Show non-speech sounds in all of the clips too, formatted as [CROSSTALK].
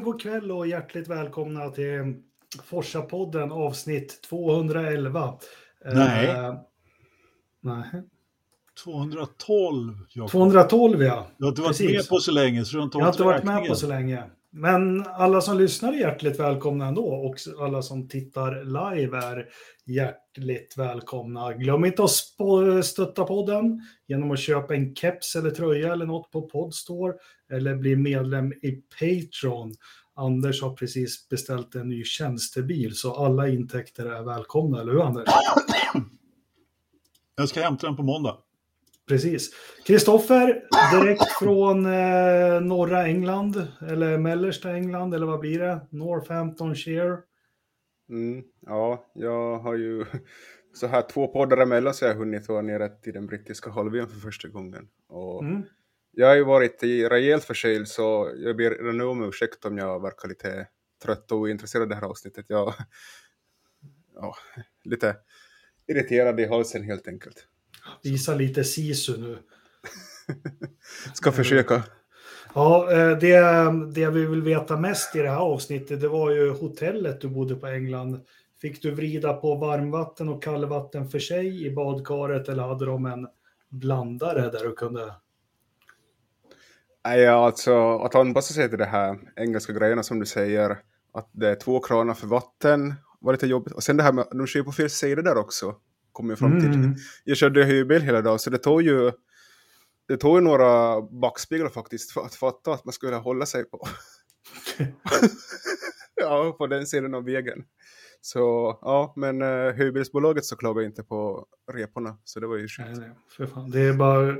men god kväll och hjärtligt välkomna till Forsa-podden avsnitt 211. Nej. Eh, nej. 212. Jakob. 212 ja. Du har inte varit Precis. med på så länge så du har inte Jag har inte varit med på så länge. Men alla som lyssnar är hjärtligt välkomna ändå och alla som tittar live är hjärtligt välkomna. Glöm inte att stötta podden genom att köpa en keps eller tröja eller något på Podstore eller bli medlem i Patreon. Anders har precis beställt en ny tjänstebil så alla intäkter är välkomna, eller hur Anders? Jag ska hämta den på måndag. Precis. Kristoffer, direkt från eh, norra England, eller mellersta England, eller vad blir det? Northamptonshire. Mm, ja, jag har ju [LAUGHS] så här två poddar emellan så jag har hunnit vara nere till den brittiska halvön för första gången. Och Mm. Jag har ju varit i rejält förkyld så jag ber redan nu om ursäkt om jag verkar lite trött och ointresserad av det här avsnittet. Jag [LAUGHS] ja, lite irriterad i halsen helt enkelt. Visa lite sisu nu. [LAUGHS] Ska försöka. Ja, eh, det, det vi vill veta mest i det här avsnittet, det var ju hotellet du bodde på England. Fick du vrida på varmvatten och kallvatten för sig i badkaret eller hade de en blandare där du kunde... Nej, alltså att anpassa sig till det här engelska grejerna som du säger, att det är två kranar för vatten var lite jobbigt. Och sen det här med, de kör ju på fel sida där också, kommer jag fram till. Mm. Jag körde hyrbil hela dagen, så det tog ju det tog ju några backspeglar faktiskt för att fatta att man skulle hålla sig på. [LAUGHS] ja, på den sidan av vägen. Så ja, men uh, hyrbilsbolaget så klagade inte på reporna, så det var ju Nej, skönt. nej, för fan. Det är bara att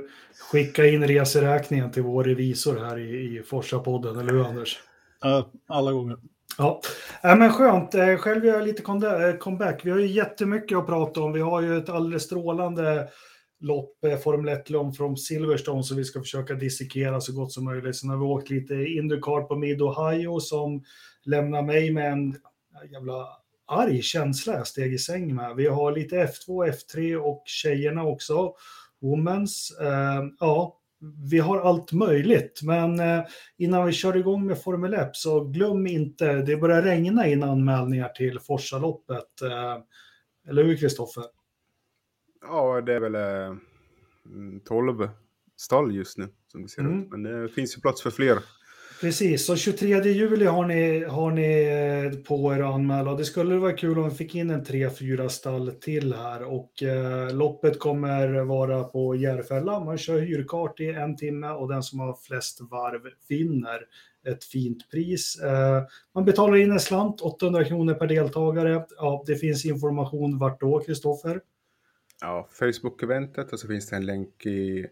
skicka in reseräkningen till vår revisor här i, i Forsa-podden, eller hur Anders? Ja, alla gånger. Ja, äh, men skönt. Äh, själv gör jag lite äh, comeback. Vi har ju jättemycket att prata om. Vi har ju ett alldeles strålande lopp, äh, Formel 1-lopp från Silverstone, som vi ska försöka dissekera så gott som möjligt. Sen har vi åkt lite Indycar på Mid-Ohio som lämnar mig med en jävla arg känsla jag steg i säng med. Vi har lite F2, F3 och tjejerna också. Womens. Ja, vi har allt möjligt, men eh, innan vi kör igång med Formel 1 så glöm inte, det börjar regna in anmälningar till Forsaloppet. Eh, eller hur Kristoffer? Ja, det är väl eh, mm, 12 stall just nu som det ser Mm. ut. Men det finns ju plats för fler. Precis, så 23 juli har ni, har ni eh, på er att anmäla. Det skulle vara kul om vi fick in en 3-4 stall till här och eh, loppet kommer vara på Järfälla. Man kör hyrkart i en timme och den som har flest varv vinner ett fint pris. Eh, man betalar in en slant, 800 kronor per deltagare. Ja, det finns information vart då, Kristoffer? Ja, Facebook-eventet och så finns det en länk i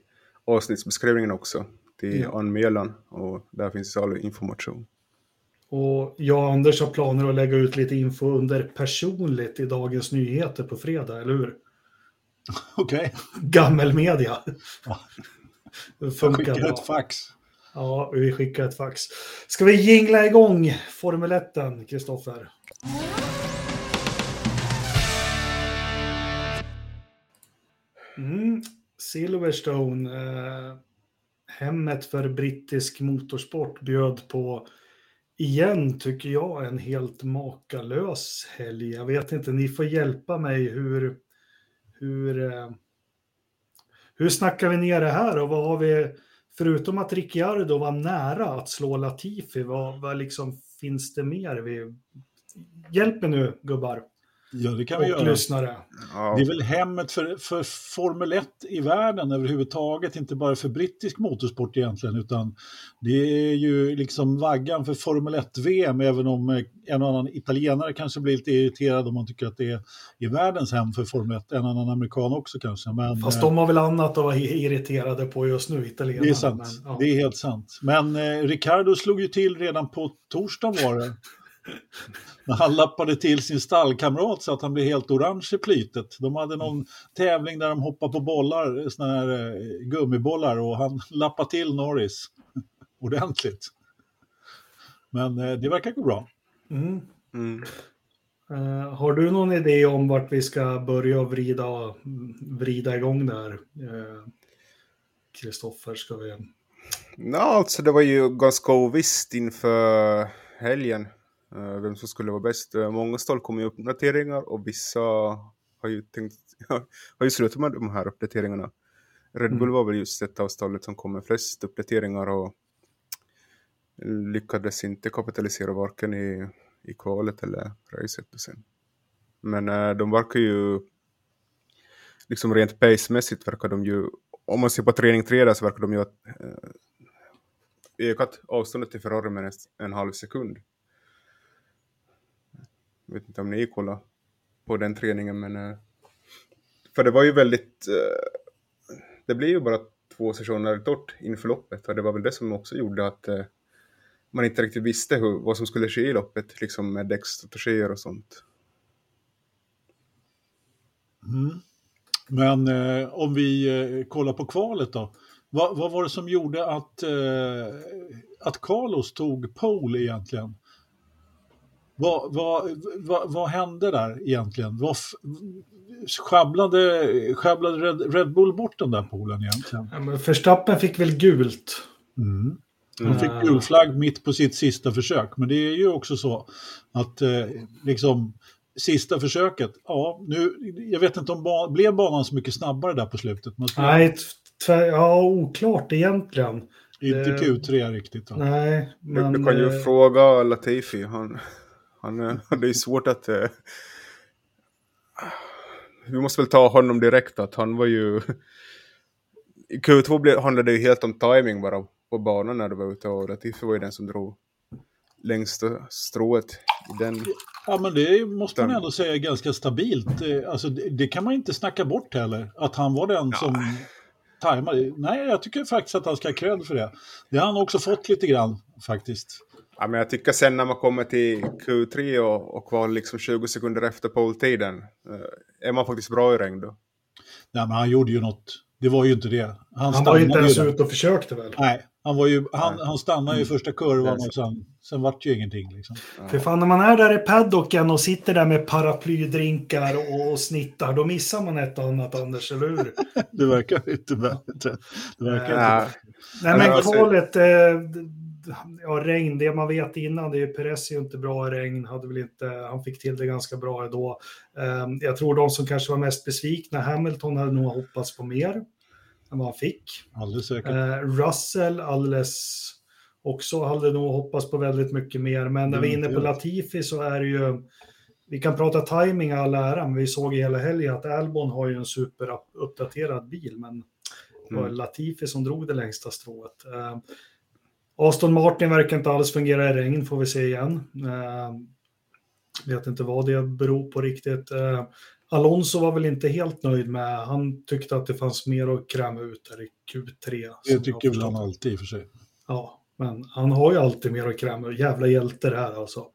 avsnittsbeskrivningen också till Ja. anmälan och där finns all information. Och jag och Anders har planer att lägga ut lite info under personligt i Dagens Nyheter på fredag, eller hur? [LAUGHS] Okej, Gammelmedia. Ja. [LAUGHS] Det jag funkar skickar ett fax. Ja, vi skickar ett fax. Ska vi jingla igång Formel 1, Kristoffer? Mm. Silverstone, eh, hemmet för brittisk motorsport, bjöd på, igen tycker jag, en helt makalös helg. Jag vet inte, ni får hjälpa mig hur, hur, eh, hur snackar vi ner det här och vad har vi, förutom att Ricciardo var nära att slå Latifi, vad, vad liksom finns det mer? Vi, hjälp mig nu gubbar Ja, det kan vi göra. lyssnare. Ja, Det är väl hemmet för, för Formel 1 i världen överhuvudtaget, inte bara för brittisk motorsport egentligen, utan det är ju liksom vaggan för Formel 1-VM, även om eh, en och annan italienare kanske blir lite irriterad om man tycker att det är, är världens hem för Formel 1, en annan amerikan också kanske. Men, Fast eh, de har väl annat att vara irriterade på just nu, italienarna. det är sant, Men, ja. det är helt sant. Men eh, Ricardo slog ju till redan på torsdag var det. När han lappade till sin stallkamrat så att han blev helt orange i plytet. De hade någon tävling där de hoppade på bollar, såna här eh, gummibollar och han [LAUGHS] lappade till Norris [LAUGHS] ordentligt. Men eh, det verkar gå bra. Mm. mm. Eh, har du någon idé om vart vi ska börja vrida, vrida igång där? Kristoffer, ska vi... Nå, alltså det var ju ganska ovisst inför helgen, vem som skulle vara bäst. Eh, Många stall kommer ju uppdateringar och vissa har ju, tänkt, [LAUGHS] har ju slutat med de här uppdateringarna. Red Bull Mm. var väl just ett av stallet som kom med flest uppdateringar och lyckades inte kapitalisera varken i, i kvalet eller racet. sen. Men eh, de verkar ju, liksom rent pacemässigt verkar de ju, om man ser på träning 3 där så verkar de ju ha eh, ökat avståndet till Ferrari med en, en halv sekund. Jag vet inte om ni kollade på den träningen men eh, för det var ju väldigt eh, det blev ju bara två sessioner torrt inför loppet och det var väl det som också gjorde att eh, man inte riktigt visste hur, vad som skulle ske i loppet, liksom med däckstrategier och sånt. Mm. Men eh, om vi eh, kollar på kvalet då. Vad, vad var det som gjorde att, eh, att Carlos tog pole egentligen? Vad, vad, vad, vad hände där egentligen? Vad sjabblade, sjabblade Red, Red Bull bort den där polen egentligen? Ja, men Verstappen fick väl gult. Mm. Mm. Han fick gul flagg mitt på sitt sista försök, men det är ju också så att eh, liksom sista försöket, ja, nu, jag vet inte om ba blev banan så mycket snabbare där på slutet. Nej, ja, oklart egentligen. inte det- Q3 riktigt. Då. Nej, men... du kan ju eh, fråga Latifi, han, han, eh, [LAUGHS] det är svårt att... Eh, vi måste väl ta honom direkt, att han var ju... I Q2 blev, handlade det ju helt om timing bara på banan när du var ute och Latifi var ju den som drog längsta strået i den. Ja, men det måste man ändå säga är ganska stabilt. Eh, Alltså, det, det kan man inte snacka bort heller, att han var den som tajmade. Nej, jag tycker faktiskt att han ska ha cred för det. Det har han också fått lite grann faktiskt. Ja, men jag tycker sen när man kommer till Q3 och, och kval liksom 20 sekunder efter poltiden, eh, är man faktiskt bra i regn då. Nej, men han gjorde ju något. Det var ju inte det. Han, Han var ju inte ens där. ute och försökte väl. Nej, han, var ju, han, Nej. han stannade i första kurvan Nej, och sen, sen vart det ju ingenting. Liksom. För fan, när man är där i paddocken och sitter där med paraplydrinkar och snittar, då missar man ett och annat, Anders, eller hur? [LAUGHS] Det verkar inte bättre. Det verkar Ja, inte Nej, Men kvalet, eh, ja, regn, det man vet innan, det är ju Perez är ju inte bra i regn, hade väl inte, han fick till det ganska bra då. Eh, jag tror de som kanske var mest besvikna, Hamilton hade nog hoppats på mer än vad han fick. alldeles säkert. Eh, Russell alldeles också hade nog hoppats på väldigt mycket mer, men när vi är inne på Mm, Latifi så är det ju, vi kan prata timing all ära, men vi såg i hela helgen att Albon har ju en superuppdaterad bil, men det var Mm. Latifi som drog det längsta strået. Aston Martin verkar inte alls fungera i regn, får vi se igen. Eh, vet inte vad det beror på riktigt. Eh, Alonso var väl inte helt nöjd med, han tyckte att det fanns mer att kräma ut där i Q3. Det tycker väl han alltid i och för sig. Ja, men han har ju alltid mer att kräma ur. Jävla hjälte det här alltså.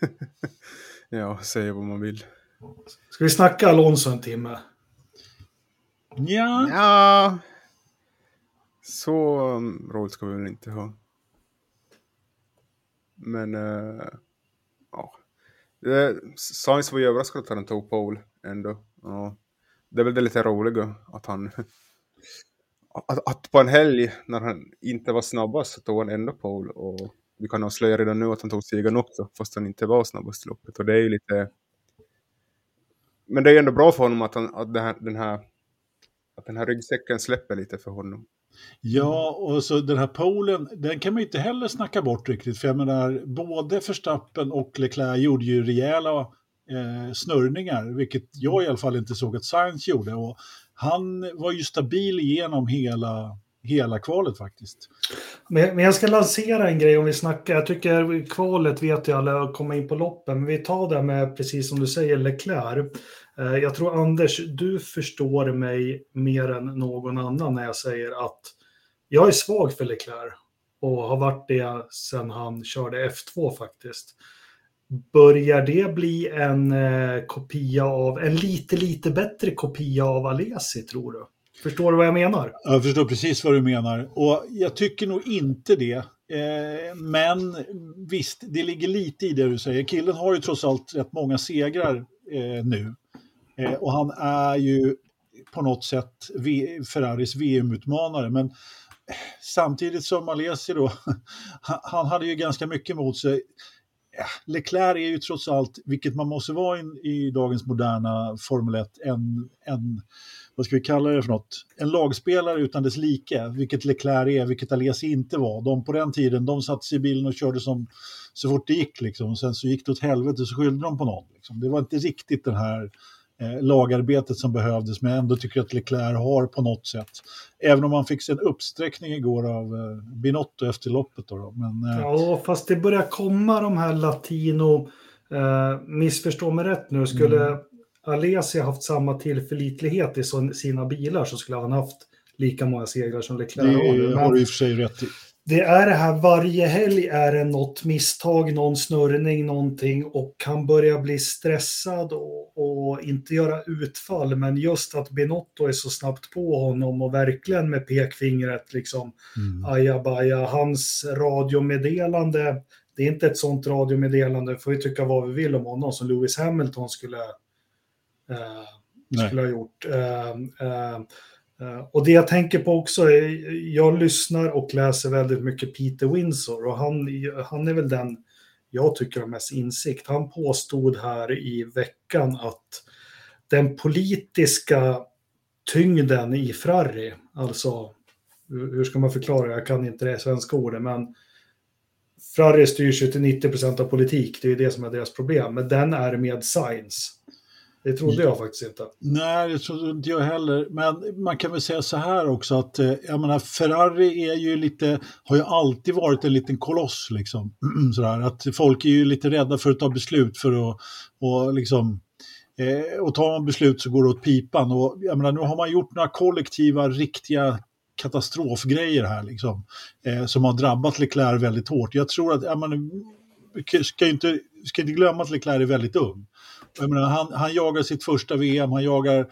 [LAUGHS] ja, säga vad man vill. Ska vi snacka Alonso en timme? Ja, Ja, så mm, roligt ska vi väl inte ha. Men, uh, ja. Eh, det- Sainz var ju överraskad att han tog pole ändå. Ja. Det är väl det lite roliga att han... [LAUGHS] Att, att på en helg när han inte var snabbast så tog han ändå pole och vi kan avslöja redan nu att han tog segern också fast han inte var snabbast i loppet och det är ju lite... Men det är ju ändå bra för honom att, han, att det här, den här att den här ryggsäcken släpper lite för honom ja, och så den här polen, den kan man ju inte heller snacka bort riktigt. För jag menar, både Verstappen och Leclerc gjorde ju rejäla eh, snurrningar, vilket jag i alla fall inte såg att Sainz gjorde. Och han var ju stabil igenom hela, hela kvalet faktiskt. Men, men jag ska lansera en grej om vi snackar. Jag tycker kvalet vet jag alla att komma in på loppen. Men vi tar det med, precis som du säger, Leclerc. Eh, jag tror Anders, du förstår mig mer än någon annan när jag säger att jag är svag för Leclerc. Och har varit det sedan han körde F2 faktiskt. Börjar det bli en eh, kopia av, en lite, lite bättre kopia av Alesi tror du? Förstår du vad jag menar? Jag förstår precis vad du menar. Och jag tycker nog inte det. Eh, men visst, det ligger lite i det du säger. Killen har ju trots allt rätt många segrar eh, nu. Eh, och han är ju på något sätt v Ferraris VM-utmanare. Men samtidigt som Malesi då, [LAUGHS] han hade ju ganska mycket emot sig. Eh, Leclerc är ju trots allt, vilket man måste vara in, i dagens moderna Formel 1, en, en, vad ska vi kalla det för något, en lagspelare utan dess like, vilket Leclerc är, vilket Alesi inte var. De på den tiden, de satte sig i bilen och körde som, så fort det gick liksom, och sen så gick det åt helvete så skyllde de på någon. Liksom. Det var inte riktigt den här eh, lagarbetet som behövdes, men jag ändå tycker att Leclerc har på något sätt. Även om man fick en uppsträckning igår av eh, Binotto efter loppet. Då, då. Men, eh... Ja, fast det börjar komma de här latino, eh, missförstå mig rätt nu, skulle mm. Alesi haft samma tillförlitlighet i sina bilar så skulle han haft lika många segrar som Leclerc har. Det har du i och för sig rätt i det är det här varje helg är det något misstag, någon snurrning, någonting och han börjar bli stressad och, och, inte göra utfall. Men just att Binotto är så snabbt på honom och verkligen med pekfingret liksom mm. ajabaja. Hans radiomeddelande, det är inte ett sånt radiomeddelande, får vi tycka vad vi vill om honom, som Lewis Hamilton skulle, eh, skulle ha gjort. Eh, Eh, Eh, och det jag tänker på också är, jag lyssnar och läser väldigt mycket Peter Windsor och han, han är väl den jag tycker har mest insikt. Han påstod här i veckan att den politiska tyngden i Frarri, alltså hur ska man förklara, jag kan inte det svenska ordet, men Frarri styrs ju till 90 procent av politik, det är det som är deras problem, men den är med science. Det trodde jag faktiskt inte. Nej, det trodde inte jag heller. Men man kan väl säga så här också att eh, jag menar, Ferrari är ju lite, har ju alltid varit en liten koloss liksom. [CLEARS THROAT] Sådär, att folk är ju lite rädda för att ta beslut för att och liksom eh, och tar man beslut så går det åt pipan. Och jag menar, nu har man gjort några kollektiva, riktiga katastrofgrejer här liksom, eh, som har drabbat Leclerc väldigt hårt. Jag tror att, jag menar, ska inte, ska inte glömma att Leclerc är väldigt ung. Jag menar, han, han jagar sitt första VM, han jagar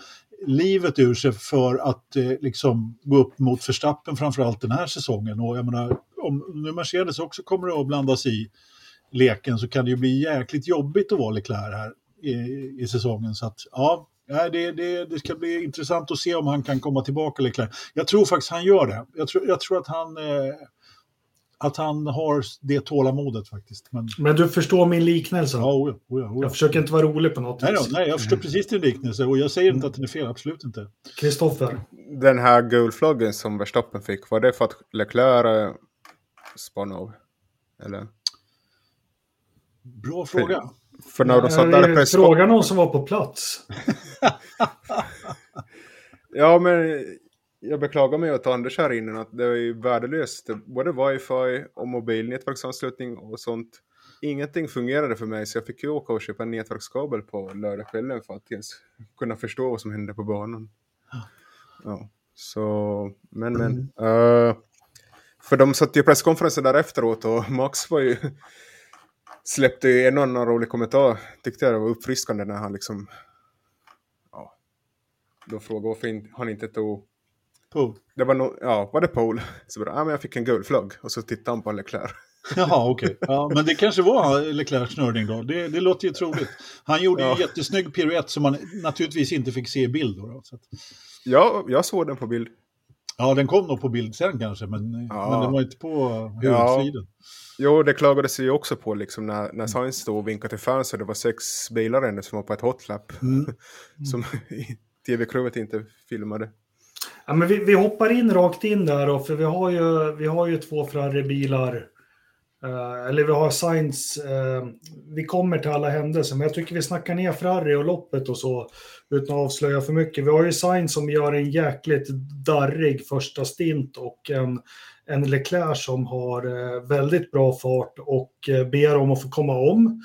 livet ur sig för att eh, liksom gå upp mot Verstappen framförallt den här säsongen. Och jag menar, om nu Mercedes också kommer att blandas i leken så kan det ju bli jäkligt jobbigt att vara Leclerc här i, i säsongen. Så att ja, det, det, det ska bli intressant att se om han kan komma tillbaka Leclerc. Jag tror faktiskt han gör det. Jag tror, jag tror att han eh, att han har det tålamodet faktiskt. Men, men du förstår min liknelse? Ja, oja, oja, oja. Jag försöker inte vara rolig på något nej, vis. nej, jag förstår precis din liknelse och jag säger inte att den är fel, absolut inte. Kristoffer? Den här gulflaggen som Verstappen fick, var det för att Leclerc eh, spann av? Eller? Bra fråga. För, för när de satt där press... Fråga någon som var på plats. [LAUGHS] ja, men jag beklagar mig åt Anders här innan att det är ju värdelöst. Både wifi och mobilnätverksanslutning och sånt. Ingenting fungerade för mig så jag fick ju åka och köpa en nätverkskabel på lördagskvällen för att ens kunna förstå vad som hände på banan. Ja, så, men men. Mm. Uh, för de satt ju presskonferensen där efteråt och [LAUGHS] Max var ju släppte ju en annan rolig kommentar. Tyckte jag det var uppfriskande när han liksom ja, då frågade varför han inte tog Pool. Det var nog, ja, var det Pool? [LAUGHS] Så bara, ja men jag fick en guldflagg och så tittade han på Leclerc. [LAUGHS] Jaha, okej. Okay. Ja, men det kanske var Leclercs snurrning då. Det, det låter ju troligt. Han gjorde ja. en jättesnygg piruett som man naturligtvis inte fick se i bild. Då, att... Ja, jag såg den på bild. Ja, den kom nog på bild sen kanske, men, ja. men den var inte på huvudsidan. Ja. Jo, det klagades ju också på liksom när, när Sainz stod och vinkade till och det var sex bilar ännu som var på ett hotlap. Mm. [LAUGHS] som tv-crevet inte filmade. Ja, men vi, vi hoppar in rakt in där då, för vi har ju, vi har ju två Ferrari-bilar. Eh, eller vi har Sainz. Eh, vi kommer till alla händelser, men jag tycker vi snackar ner Ferrari och loppet och så utan att avslöja för mycket. Vi har ju Sainz som gör en jäkligt darrig första stint och en, en Leclerc som har eh, väldigt bra fart och eh, ber om att få komma om.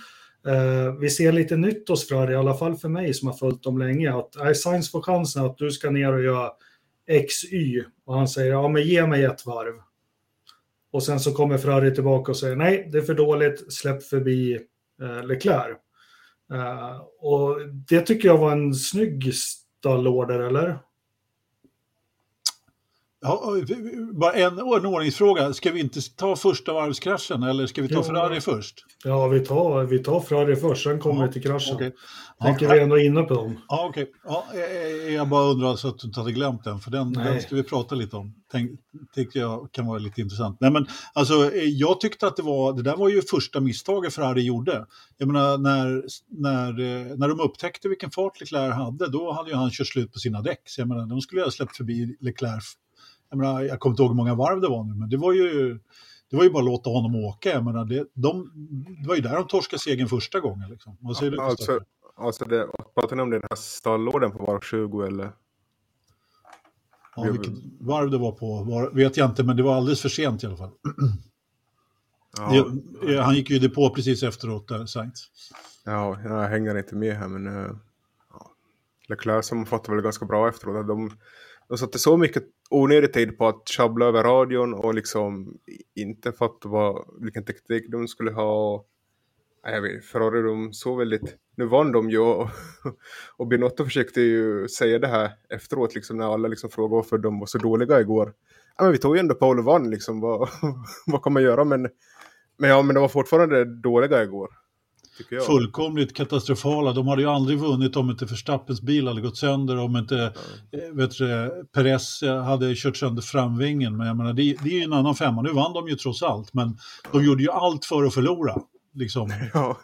Eh, vi ser lite nytt hos Ferrari, i alla fall för mig som har följt dem länge, att Sainz får chansen att du ska ner och göra XY och han säger ja men ge mig ett varv. Och sen så kommer Ferrari tillbaka och säger nej det är för dåligt, släpp förbi eh, Leclerc. Uh, och det tycker jag var en snygg stallorder eller? Ja, bara en, en ordningsfråga. Ska vi inte ta första varvskraschen eller ska vi ta Ja. Ferrari först? Ja, vi tar, vi tar Ferrari först, sen kommer vi till kraschen. Okej. Tänker Ja, vi ändå inne på dem. Ja, okej. Ja, eh, jag bara undrar så att du inte hade glömt den, för den, den ska vi prata lite om. Tänk, tycker jag kan vara lite intressant. Nej, men alltså, eh, jag tyckte att det var, det där var ju första misstaget Ferrari gjorde. Jag menar, när, när, eh, när de upptäckte vilken fart Leclerc hade, då hade ju han kört slut på sina däck. Så jag menar, de skulle ju ha släppt förbi Leclerc. Jag, menar, jag kommer inte ihåg hur många varv det var nu, men det var ju, det var ju bara att låta honom åka. Jag menar, det, de, det var ju där de torskade segern första gången. Liksom. Vad säger du? Alltså, alltså det, pratar ni om den här stallorden på varv 20 eller? Ja, vilket varv det var på var, vet jag inte, men det var alldeles för sent i alla fall. Ja, Det, eh, han gick ju i depå precis efteråt, där, Sainz. ja, jag hänger inte med här men uh, ja. Leclerc sammanfattar väl ganska bra efteråt. De, de satte så mycket onödig tid på att sjabbla över radion och liksom inte fatta vad, vilken teknik de skulle ha. Och, jag vet, Ferrari de såg väldigt, nu vann de ju och, och Binotto försökte ju säga det här efteråt liksom när alla liksom frågade varför de var så dåliga igår. Ja men vi tog ju ändå Paul och vann liksom, vad, [LAUGHS] vad kan man göra men, men ja men de var fortfarande dåliga igår. Fullkomligt katastrofala. De hade ju aldrig vunnit om inte Verstappens bil hade gått sönder, om inte eh, vet du, Perez hade kört sönder framvingen. Men jag menar, det, det är ju en annan femma. Nu vann de ju trots allt, men de gjorde ju allt för att förlora. Liksom. [LAUGHS] Ja.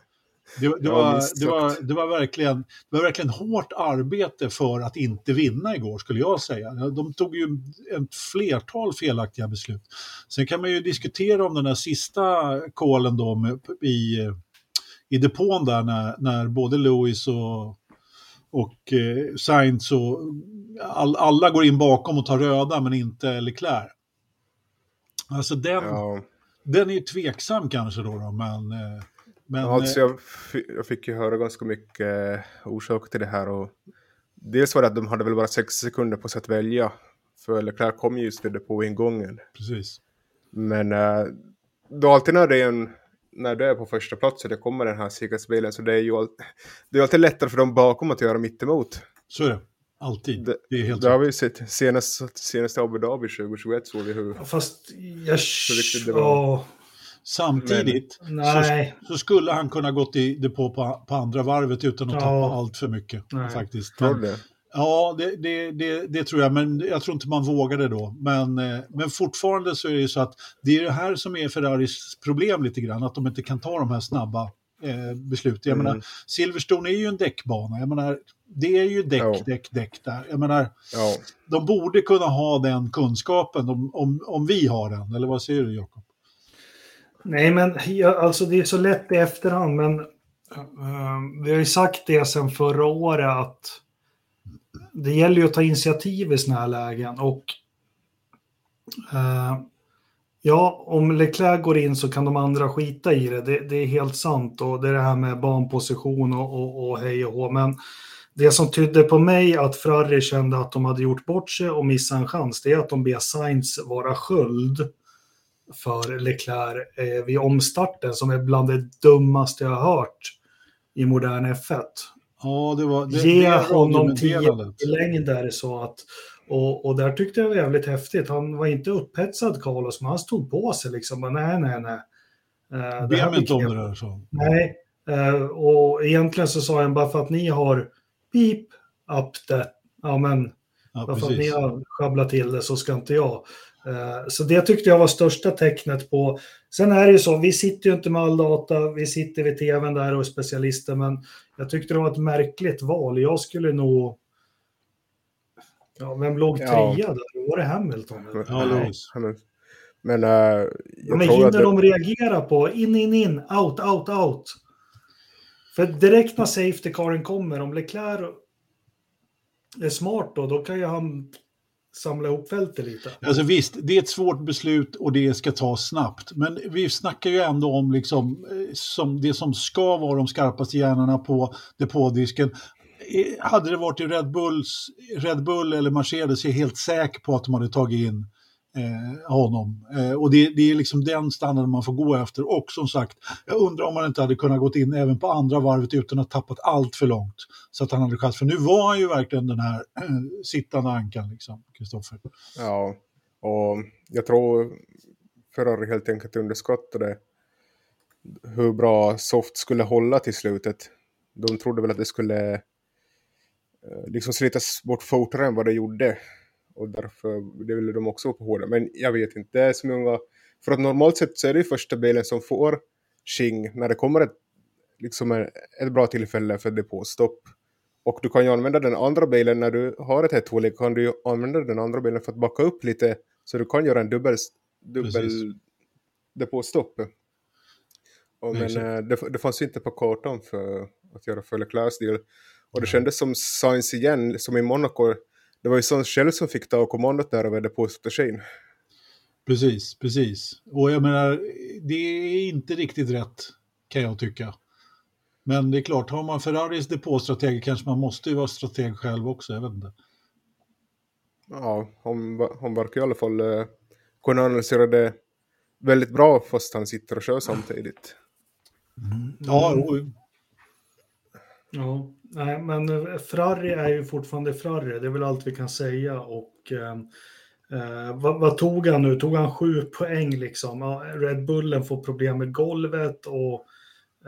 Det, det, Ja, var, det, var, det, var verkligen, det var verkligen hårt arbete för att inte vinna igår, skulle jag säga. De tog ju ett flertal felaktiga beslut. Sen kan man ju diskutera om den här sista kolen då med, i, i depån där när, när både Lewis och, och eh, Sainz och all, alla går in bakom och tar röda men inte Leclerc. Alltså den, Ja. den är ju tveksam kanske då, då men... eh, men Alltså eh, jag, jag fick ju höra ganska mycket eh, orsaker till det här och dels var det att de hade väl bara sex sekunder på sig att välja för Leclerc kom ju just vid depåingången. precis. Men då alltid när det är en när det är på första plats och det kommer den här säkerhetsbilen så det är ju all, [LAUGHS] det är alltid lättare för dem bakom att göra mittemot. Så är det. Alltid. Det, Det är helt det har vi sett senast, senast i Abu Dhabi 2021 såg vi hur... Fast jag... riktigt det var. Samtidigt nej. så, så skulle han kunna gått i depå på, på andra varvet utan att Ja. tappa allt för mycket. Nej. Faktiskt. Men, du? Ja, det, det, det, det tror jag, men jag tror inte man vågade då. Men, eh, men fortfarande så är det ju så att det är det här som är Ferraris problem lite grann, att de inte kan ta de här snabba eh, besluten. Jag Mm. menar, Silverstone är ju en däckbana. Jag menar, det är ju däck, Ja. däck, däck där. Jag menar, Ja. de borde kunna ha den kunskapen om, om, om vi har den. Eller vad säger du, Jakob? Nej, men ja, alltså det är så lätt i efterhand, men eh, vi har ju sagt det sedan förra året att det gäller ju att ta initiativ i sådana här lägen och eh, ja, om Leclerc går in så kan de andra skita i det. Det, det är helt sant och det är det här med banposition och, och, och hej och hå. Men det som tydde på mig att Ferrari kände att de hade gjort bort sig och missat en chans, det är att de ber Sainz vara sköld för Leclerc eh, vid omstarten som är bland det dummaste jag har hört i modern F1. Ja, det var... Det, Ge det honom 10 radiomeddelandet. i längd där så att och, och där tyckte jag det var jävligt häftigt. Han var inte upphetsad Carlos, men han stod på sig liksom. Bara, nej, nej, nej. Det Be mig inte om det där. Så. Nej, eh, och egentligen så sa han bara för att ni har beep up that, ja men Ja, bara för att ni har sjabblat till det så ska inte jag. Eh, Så det tyckte jag var största tecknet på. Sen är det ju så, vi sitter ju inte med all data, vi sitter vid tvn där och är specialister, men jag tyckte det var ett märkligt val. Jag skulle nog... Ja, vem låg Ja. trea där? Var det Hamilton? eller? Ja, Lewis. Men, men, eh, jag Ja, men tror hinner att de reagera på in, in, in, out, out, out? För direkt när safety caren kommer, om Leclerc är smart då, då kan ju han samla ihop fältet lite. Alltså visst, det är ett svårt beslut och det ska tas snabbt. Men vi snackar ju ändå om liksom, eh, som det som ska vara de skarpaste hjärnorna på depådisken. Eh, hade det varit i Red, Bulls, Red Bull eller Mercedes är jag helt säker på att de hade tagit in eh, honom. Eh, och det, det är liksom den standarden man får gå efter. Och som sagt, jag undrar om man inte hade kunnat gått in även på andra varvet utan att tappat allt för långt. Så att han hade chans. För nu var han ju verkligen den här eh, sittande ankan, liksom, Kristoffer. ja, Och jag tror Ferrari helt enkelt underskattade hur bra Soft skulle hålla till slutet. De trodde väl att det skulle eh, liksom slitas bort fortare än vad det gjorde. Och därför det ville de också vara på hårda. Men jag vet inte, det är så många... För att normalt sett så är det ju första bilen som får Xing när det kommer ett, liksom ett bra tillfälle för depåstopp. Och du kan ju använda den andra bilen när du har ett hett kan du ju använda den andra bilen för att backa upp lite så du kan göra en dubbel, dubbel depåstopp. Och, men äh, det, det fanns inte på kartan för att göra för Leclercs del. Och det kändes som Sainz igen, som i Monaco. Det var ju Sainz själv som fick ta kommandot där över depåstrategin. Precis, precis. Och jag menar, det är inte riktigt rätt kan jag tycka. Men det är klart, har man Ferraris depåstrateg kanske man måste ju vara strateg själv också, jag vet inte. Ja, hon, hon verkar i alla fall uh, kunna analysera det väldigt bra fast han sitter och kör samtidigt. Mm. Ja. Ja, nej, men eh, Frarri är ju fortfarande Frarri, det är väl allt vi kan säga. Och ehm, eh, vad, vad, tog han nu? Tog han sju poäng liksom? Ja, Red Bullen får problem med golvet och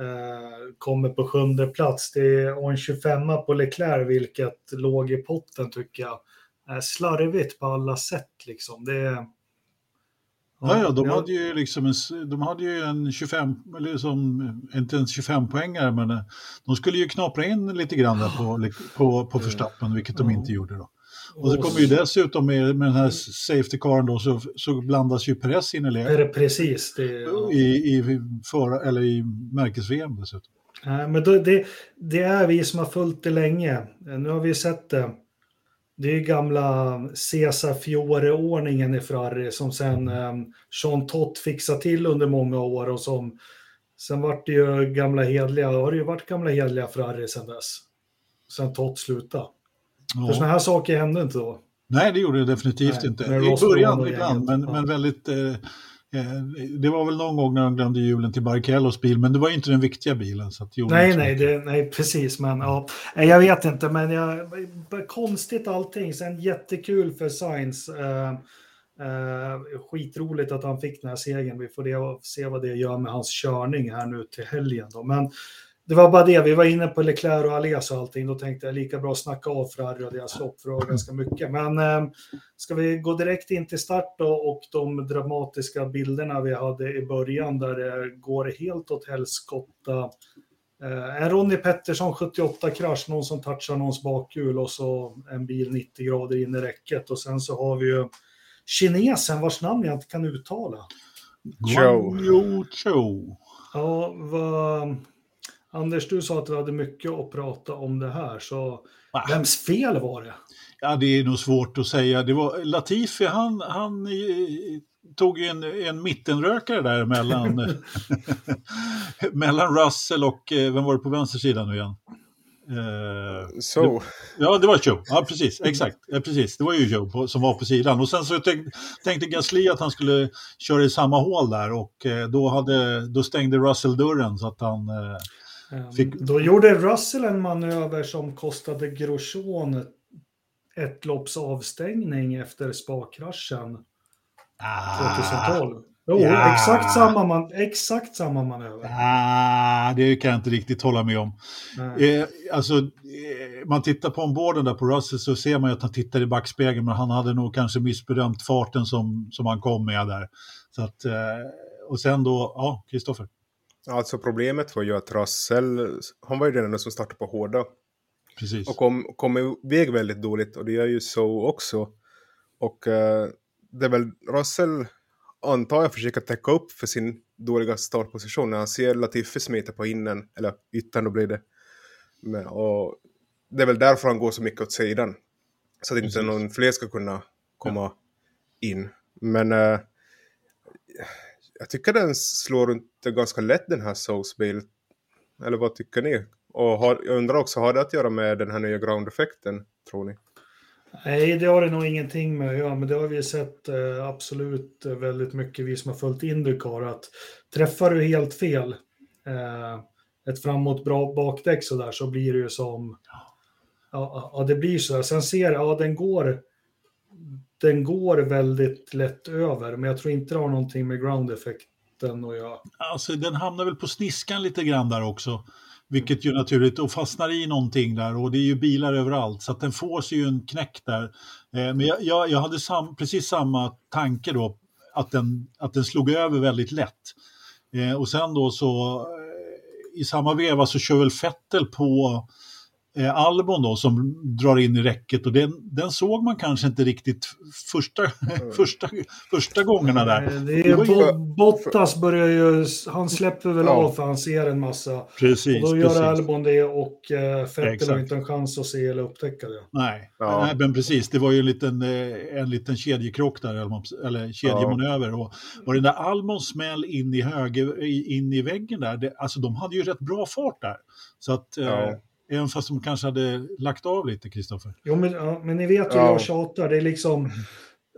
eh, kommer på sjunde plats. Det är en 25 på Leclerc, vilket låg i potten tycker jag. Eh, slarvigt på alla sätt liksom. Det Ja, ja, de hade ju liksom en, de hade ju en 25, eller liksom, inte ens 25 poängare men eh, de skulle ju knapra in lite grann där på, på, på förstappen, vilket de inte gjorde då. Och så kommer ju dessutom med, med den här safety caren då så, så blandas ju Perez in i läget. Precis. Det, ja. I, i, för, eller i märkes-VM dessutom. Nej, men det, det är vi som har följt det länge. Nu har vi sett det det är gamla Cesar Fiore-ordningen i Ferrari som sen eh, Jean Tott fixade till under många år och som sen vart det ju gamla hedliga, har det ju varit gamla hedliga Ferrari sen dess. Sen Tott slutade. Ja. För sådana här saker hände inte då. Nej, det gjorde det definitivt Nej, inte. I början ibland, men, ja. men väldigt Eh, det var väl någon gång när de glömde hjulen till Barrichellos bil, men det var inte den viktiga bilen. Så nej, nej, det, nej, precis. Men ja, jag vet inte, men jag, konstigt allting. Sen jättekul för Sainz. Uh, uh, skitroligt att han fick den här segern. Vi får det, se vad det gör med hans körning här nu till helgen. Då. Men det var bara det, vi var inne på Leclerc och Alias och allting, då tänkte jag lika bra snacka av Ferrari och deras lopp för det var ganska mycket. Men eh, ska vi gå direkt in till start då och de dramatiska bilderna vi hade i början där det går helt åt helskotta. Eh, en Ronnie Pettersson 78 krasch, någon som touchar någons bakhjul och så en bil 90 grader in i räcket och sen så har vi ju kinesen vars namn jag inte kan uttala. Joe. Joe. Ja, vad Anders, du sa att du hade mycket att prata om det här, så ah. vems fel var det? Ja, det är nog svårt att säga. Det var Latifi, han, han tog en, en mittenrökare där mellan, [LAUGHS] mellan Russell och, eh, vem var det på vänster sida nu igen? Uh, so. ja, det var Joe. Ja, precis. Exakt. Ja, precis. Det var ju Joe på, som var på sidan. Och sen så tänkte, tänkte Gasly att han skulle köra i samma hål där och eh, då, hade, då stängde Russell dörren så att han eh, Fick... Då gjorde Russell en manöver som kostade Grosjean ett lopps avstängning efter spa-kraschen ah, 2012. Jo, ja. exakt, samma man, exakt samma manöver. Ah, det kan jag inte riktigt hålla med om. Eh, alltså, eh, man tittar på omborden där på Russell så ser man att han tittar i backspegeln men han hade nog kanske missbedömt farten som, som han kom med där. Så att, eh, och sen då, ja, Kristoffer. Alltså problemet var ju att Russell, han var ju den enda som startade på hårda. Precis. Och kom, kom iväg väldigt dåligt och det gör ju så också. Och uh, det är väl Russell, antar jag, försöker täcka upp för sin dåliga startposition när han ser Latifi smita på innen, eller yttern då blir det. Men, och det är väl därför han går så mycket åt sidan. Så att Precis. inte någon fler ska kunna komma ja. in. Men uh, jag tycker den slår runt ganska lätt den här Souls-bilen. Eller vad tycker ni? Och har, jag undrar också, har det att göra med den här nya ground-effekten, tror ni? Nej, det har det nog ingenting med att göra, men det har vi sett eh, absolut eh, väldigt mycket, vi som har följt Indycar, att träffar du helt fel, eh, ett framåt bra bakdäck så där, så blir det ju som, ja, ja det blir så där. Sen ser jag, ja den går den går väldigt lätt över, men jag tror inte det har någonting med ground-effekten att göra. Alltså den hamnar väl på sniskan lite grann där också. Vilket ju naturligt, och fastnar i någonting där och det är ju bilar överallt så att den får sig ju en knäck där. Eh, men jag, jag, jag hade sam, precis samma tanke då, att den, att den slog över väldigt lätt. Eh, och sen då så eh, i samma veva så kör väl Fettel på eh, Albon då som drar in i räcket och den, den såg man kanske inte riktigt första, Mm. [LAUGHS] första, första gångerna där. Eh, Det är, Det var ju- Bo- Bottas börjar ju, han släpper väl Ja. av för han ser en massa. Precis, Och då precis. gör Albon det och eh, Exakt. har inte en chans att se eller upptäcka det. Nej, Ja. nej, men precis. Det var ju en liten, eh, en liten kedjekrock där, eller, man- eller kedjemanöver. Och, och den där Albons smäll in i, höger, in i väggen där, det, alltså de hade ju rätt bra fart där. Så att, eh, Ja. Även fast de kanske hade lagt av lite, Kristoffer. Jo, men, ja, men ni vet hur Ja. jag tjatar. Det är liksom,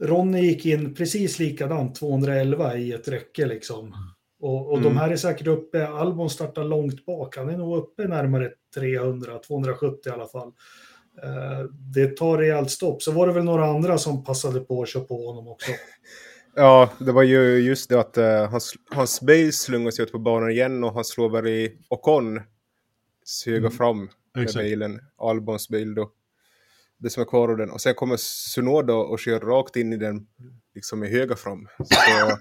Ronny gick in precis likadant, 211 i ett räcke liksom. Och, och de Mm. här är säkert uppe, Albon startar långt bak, han är nog uppe närmare 300, 270 i alla fall. Eh, det tar rejält stopp. Så var det väl några andra som passade på att köra på honom också. [LAUGHS] Ja, det var ju just det att uh, hans, hans bil slungas ut på banan igen och han slår väl i Ocon höga Mm. fram med Exakt. bilen, Albons bil då. Det som är kvar av den. Och sen kommer Sunoda och kör rakt in i den, liksom i höga fram. Så, [COUGHS]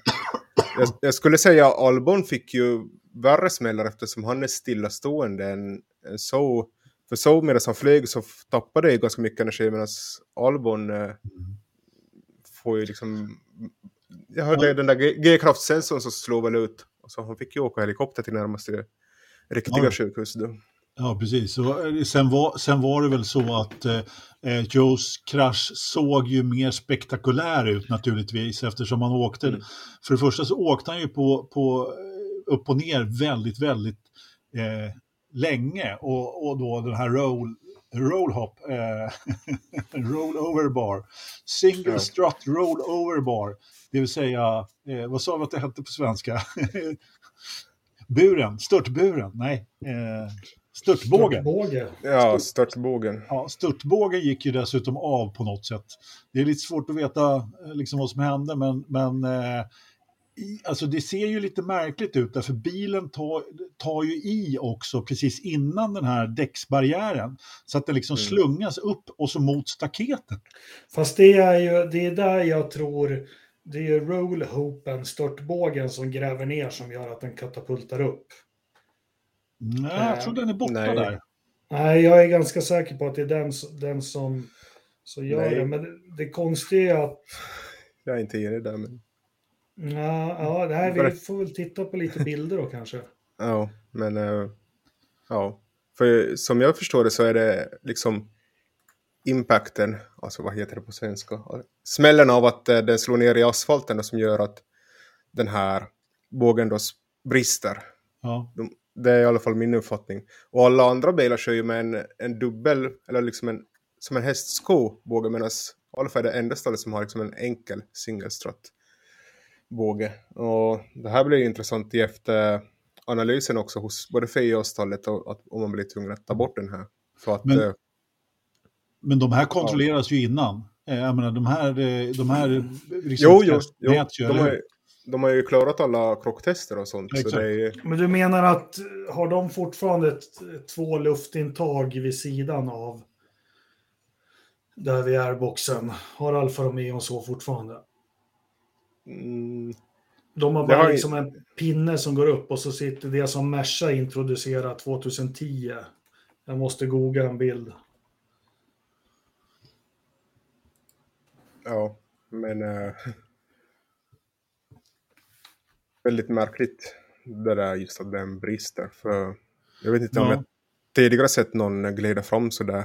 jag, jag skulle säga att Albon fick ju värre smällar eftersom han är stillastående än, än så. För så medan han flög så tappade det ganska mycket energi medan Albon eh, får ju liksom... Jag hörde den där G-kraftsensorn som slår väl ut. Och så han fick ju åka helikopter till närmaste riktiga Ja. sjukhus då. Ja, precis. Och eh, sen, var, sen var det väl så att eh, eh, Joes krasch såg ju mer spektakulär ut naturligtvis eftersom han åkte. Mm. För det första så åkte han ju på, på eh, upp och ner väldigt, väldigt eh, länge och, och då den här roll, roll hop, eh, [LAUGHS] roll over bar, single Ja. strut roll over bar, det vill säga, eh, vad sa vi att det hette på svenska? [LAUGHS] buren, störtburen, nej, eh, störtbågen. Båge. Ja, störtbågen. Ja, störtbågen gick ju dessutom av på något sätt. Det är lite svårt att veta eh, liksom, vad som hände, men, men eh, i, alltså, det ser ju lite märkligt ut, därför bilen tar, tar ju i också precis innan den här däcksbarriären. Så att den liksom Mm. slungas upp och så mot staketet. Fast det är ju det är där jag tror det är ju rollhopen, störtbågen som gräver ner som gör att den katapultar upp. Nej, jag tror den är borta Nej. där. Nej, jag är ganska säker på att det är den, den som så gör Nej. det. Men det, det konstiga är att Jag är inte enig där men... ja, ja, nej, vi Berätt. får väl titta på lite bilder då kanske. [LAUGHS] Ja, men... eh, ja. För som jag förstår det så är det liksom impacten, alltså vad heter det på svenska? Smällen av att eh, den slår ner i asfalten som gör att den här bågen då brister. Ja. De, det är i alla fall min uppfattning. Och alla andra bilar kör ju med en, en dubbel, eller liksom en, som en hästsko båge, medan Alfa är det enda stället som har liksom en enkel singelstrut båge. Och det här blir ju intressant i efteranalysen också hos både FIA och stallet, och att, om man blir tvungen att ta bort den här. För att, Men- eh, Men de här kontrolleras ju innan. Eh, Jag menar, de här, eh, de här jo, jo, jo ju, de, ju- de har ju klarat alla krocktester och sånt. Så Exakt. det är ju, Men du menar att har de fortfarande ett, två luftintag vid sidan av där vid airboxen? Har Alfa Romeo så fortfarande? mm, De har bara har liksom en pinne som går upp och så sitter det som Merca introducerade 2010. Jag måste googla en bild. Ja, men... eh, [LAUGHS] väldigt märkligt det där just att den brister. För jag vet inte om Ja. jag tidigare sett någon glida fram sådär.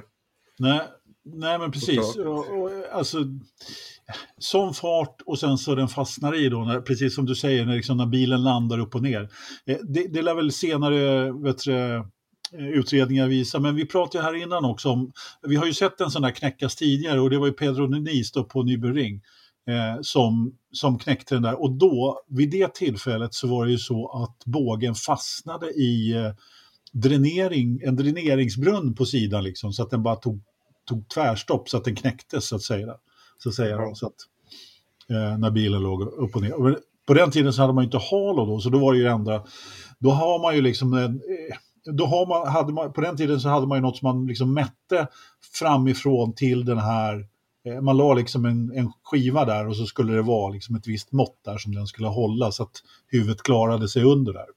Nej, nej men precis. Och, och, alltså, sån fart och sen så den fastnar i då, när, precis som du säger, när, liksom, när bilen landar upp och ner. Eh, Det, det lär väl senare vet du, eh, utredningar visa, men vi pratade här innan också om, vi har ju sett en sån där knäckas tidigare och det var ju Pedro Nis då på Nürburgring eh, som, som knäckte den där och då, vid det tillfället så var det ju så att bågen fastnade i eh, dränering, en dräneringsbrunn på sidan liksom, så att den bara tog, tog tvärstopp så att den knäcktes så att säga. så att säga. Så att, eh, när bilen låg upp och ner. Men på den tiden så hade man ju inte halo då, så då var det ju det enda. Då har man ju liksom en, eh, då har man, hade man, på den tiden så hade man ju något som man liksom mätte framifrån till den här, Eh, man la liksom en, en skiva där och så skulle det vara liksom ett visst mått där som den skulle hålla så att huvudet klarade sig under där.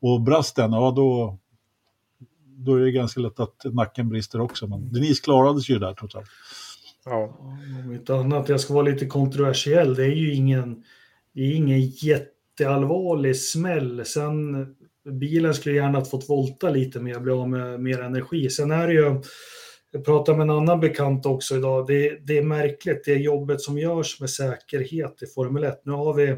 Och brast den, ja då, då är det ganska lätt att nacken brister också. Men Denise klarade sig ju där trots allt. Ja. Om inte annat, jag ska vara lite kontroversiell, det är ju ingen, det är ingen jätteallvarlig smäll. Sen bilen skulle gärna ha fått volta lite mer, bli av med mer energi. Sen är det ju, jag pratade med en annan bekant också idag, det, det är märkligt, det jobbet som görs med säkerhet i Formel 1. Nu har vi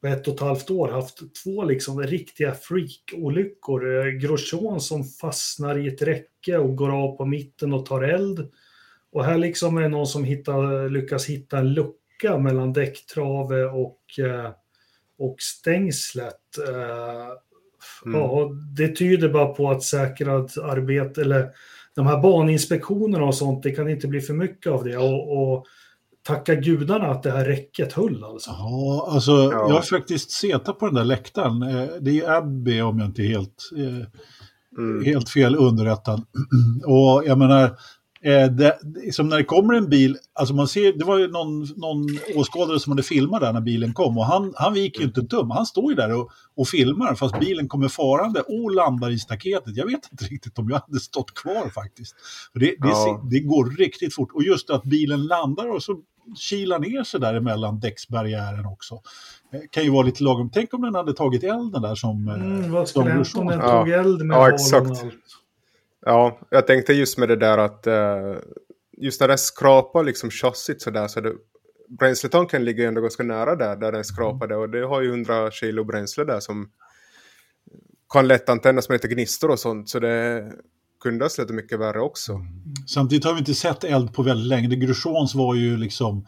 på ett och ett halvt år haft två liksom riktiga freak-olyckor. Eh, Grosjean som fastnar i ett räcke och går av på mitten och tar eld. Och här liksom är det någon som hittar, lyckas hitta en lucka mellan däcktrave och, eh, och stängslet. Eh, Mm. Ja, det tyder bara på att säkrad arbete, eller de här baninspektionerna och sånt, det kan inte bli för mycket av det. Och, och tacka gudarna att det här räcket höll alltså. Ja, alltså Ja. jag har faktiskt setat på den där läktaren. Eh, Det är Abbey om jag inte är helt, eh, Mm. helt fel underrättad. [CLEARS THROAT] Och jag menar, eh, det, som när det kommer en bil, alltså man ser, det var ju någon, någon åskådare som hade filmat där när bilen kom och han, han viker ju inte tum, han står ju där och, och filmar fast bilen kommer farande och landar i staketet. Jag vet inte riktigt om jag hade stått kvar faktiskt. För det, det, Ja. det går riktigt fort och just att bilen landar och så kilar ner sig där emellan däcksbarriären också. Eh, Kan ju vara lite lagom. Tänk om den hade tagit elden där som... eh, Mm, vad skulle hända om den tog eld med Ja, exakt. och allt? Ja, jag tänkte just med det där att eh, just när det skrapar liksom chassit så där så det, bränsletanken ligger ju ändå ganska nära där, där den skrapade och det har ju 100 kilo bränsle där som kan lätt antändas med lite gnistor och sånt så det kunde ha släppt mycket värre också. Samtidigt har vi inte sett eld på väldigt länge. Grosjeans var ju liksom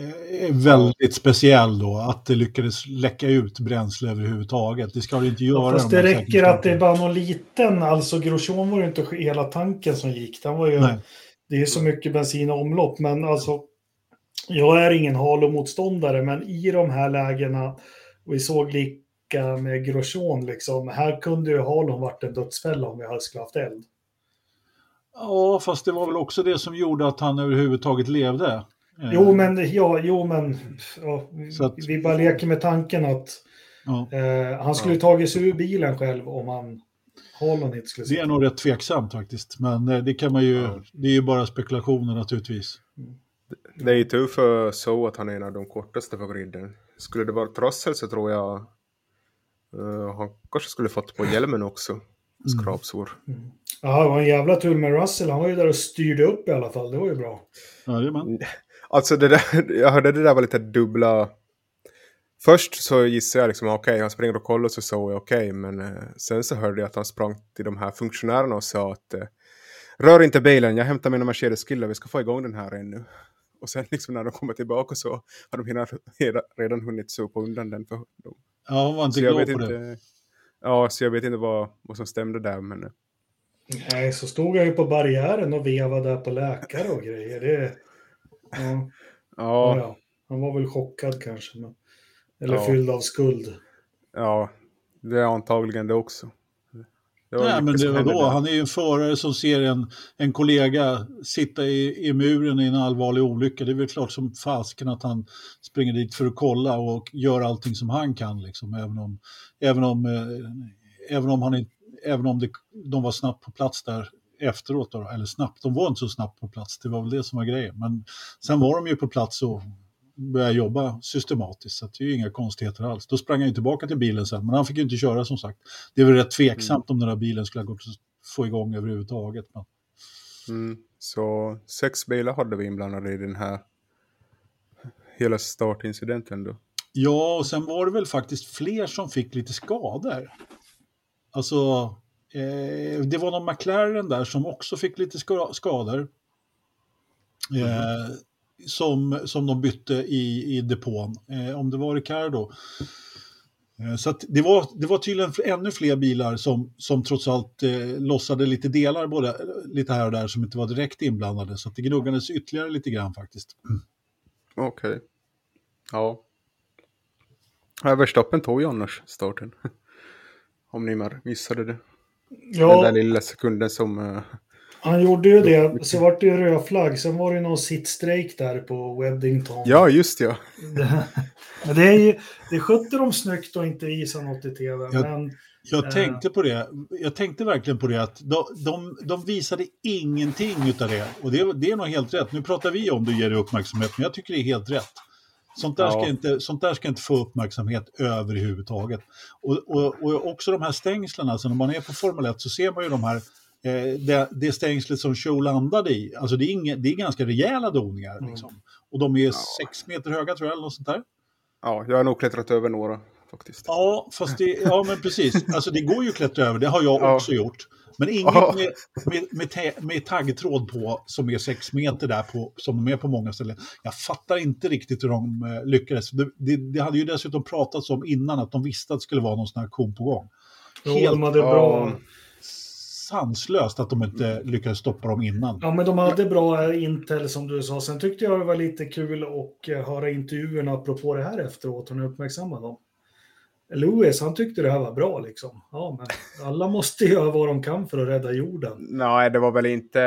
eh, väldigt speciell då, att det lyckades läcka ut bränsle överhuvudtaget. Det ska det inte göra. Fast om det räcker att det är bara någon liten, alltså Grosjean var ju inte hela tanken som gick. Den var ju, Nej. det är så mycket bensin och omlopp, men alltså jag är ingen halomotståndare, men i de här lägena, och vi såg lika med Grosjean, liksom, här kunde ju halon varit en dödsfälla om vi hade skulle haft eld. Ja, fast det var väl också det som gjorde att han överhuvudtaget levde. Eh, Jo, men, ja, jo, men ja, att- vi bara leker med tanken att Ja, eh, han skulle tagit sig ur bilen själv om han halon inte skulle det är sitta. nog rätt tveksamt faktiskt. Men eh, det kan man ju, Ja. det är ju bara spekulationer naturligtvis. Det är ju tur för så att han är en av de kortaste på griden. Skulle det vara trassel så tror jag eh, han kanske skulle fått på hjälmen också. Skrapsår. Ja, det var en jävla tur med Russell. Han var ju där och styrde upp i alla fall. Det var ju bra. Jajamän. Alltså det där, [LAUGHS] jag hörde det där var lite dubbla. Först så gissade jag liksom okej, han springer och kollar så så är okej. men eh, sen så hörde jag att han sprang till de här funktionärerna och sa att eh, rör inte bilen, jag hämtar mina Mercedes-killar, vi ska få igång den här ännu. Och sen [LAUGHS] liksom när de kommer tillbaka så har de redan, redan hunnit sopa undan den för dem. Ja, han var inte Så jag glad vet på det. inte. Ja, så jag vet inte vad, vad som stämde där, men eh, Nej, så stod jag ju på barriären och vevade där på läkare och grejer. Det, ja, ja. han var väl chockad kanske. Men, eller Ja. fylld av skuld. ja, det är antagligen det också. Det Nej, men det var då. Han är ju en förare som ser en, en kollega sitta i, i muren i en allvarlig olycka. Det är väl klart som fasken att han springer dit för att kolla och gör allting som han kan. Liksom, även om, även om, eh, även om, han även om det, de var snabbt på plats där efteråt. Då, eller snabbt, de var inte så snabbt på plats. Det var väl det som var grejen. Men sen var de ju på plats och började jobba systematiskt. Så det är ju inga konstigheter alls. Då sprang han ju tillbaka till bilen sen, men han fick ju inte köra som sagt. Det är väl rätt tveksamt om den här bilen skulle ha gått att få igång överhuvudtaget. Men, Mm. Så sex bilar hade vi inblandade i den här hela startincidenten då. ja, och sen var det väl faktiskt fler som fick lite skador. Alltså, eh, det var någon McLaren där som också fick lite skador. Eh, som, som de bytte i, i depån. Eh, om det var Ricardo. Eh, Så att det, var, det var tydligen ännu fler bilar som, som trots allt eh, lossade lite delar både, lite här och där som inte var direkt inblandade. Så att det gnuggades ytterligare lite grann faktiskt. Okej. Ja. Ja, Överstoppen tog ju annars starten. [LAUGHS] Om ni missade det. Den där Ja, lilla sekunden som... eh, han gjorde ju det. Så vart det ju röd flagg. Sen var det ju någon sittstrejk där på Weddington. Ja, just ja. Det, [LAUGHS] men det, är ju, det skötte de snyggt och inte visa något i tv. Ja. Men Jag Eh. tänkte på det. Jag tänkte verkligen på det att de, de, de visade ingenting utav det. Och det, det är nog helt rätt. Nu pratar vi om det och ger det uppmärksamhet, men jag tycker det är helt rätt. Sånt där, Ja. ska inte, sånt där ska inte få uppmärksamhet överhuvudtaget. Och, och, och också de här stängslen, alltså när man är på Formel 1 så ser man ju de här, eh, det, det stängslet som Show landade i. Alltså det är, inga, det är ganska rejäla doningar. Mm. Liksom. Och de är sex meter höga tror jag, eller något sånt där. Ja, jag har nog klättrat över några faktiskt. Ja, fast det, ja men precis. Alltså det går ju att klättra över, det har jag Ja. också gjort. Men inget Ja. med, med, med, med taggtråd på som är sex meter där på, som de är på många ställen. Jag fattar inte riktigt hur de eh, lyckades. Det, det, det hade ju dessutom pratats om innan att de visste att det skulle vara någon sån här aktion på gång. jo, Helt de hade bra... sanslöst att de inte lyckades stoppa dem innan. Ja, men de hade bra intel som du sa. Sen tyckte jag det var lite kul att eh, höra intervjuerna apropå det här efteråt och nu uppmärksamma dem. Lewis, han tyckte det här var bra liksom. Ja, men alla måste göra vad de kan för att rädda jorden. Nej, det var väl inte...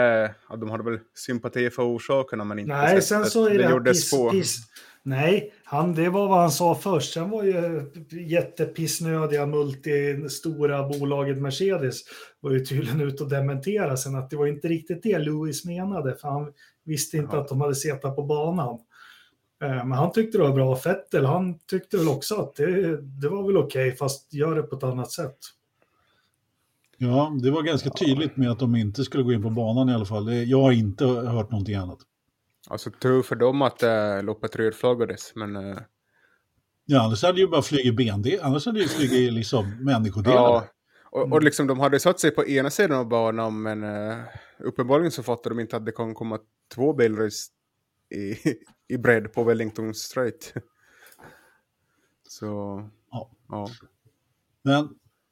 Ja, de hade väl sympati för orsakerna, men inte Nej, sen så är det, gjordes piss, på. piss. Nej, han, det var vad han sa först. Sen var ju jättepissnödiga multistora bolaget Mercedes var ju tydligen ute och dementera sen att det var inte riktigt det Lewis menade, för han visste inte Jaha. att de hade setat på banan. Eh, Men han tyckte det var bra. Fettel, han tyckte väl också att det, det var väl okej, fast gör det på ett annat sätt. Ja, det var ganska tydligt med att de inte skulle gå in på banan i alla fall. Det- Jag har inte hört någonting annat. Alltså tur för dem att äh, loppet rödflaggades, men... eh, Ja, annars hade ju bara flugit ben. Annars hade ju flugit [LAUGHS] liksom människodelar. ja. Och, Mm. och liksom de hade satt sig på ena sidan av banan, men uh, uppenbarligen så fattade de inte att det kan komma två bilar i, i, i bredd på Wellington Straight. så... Ja. ja. Men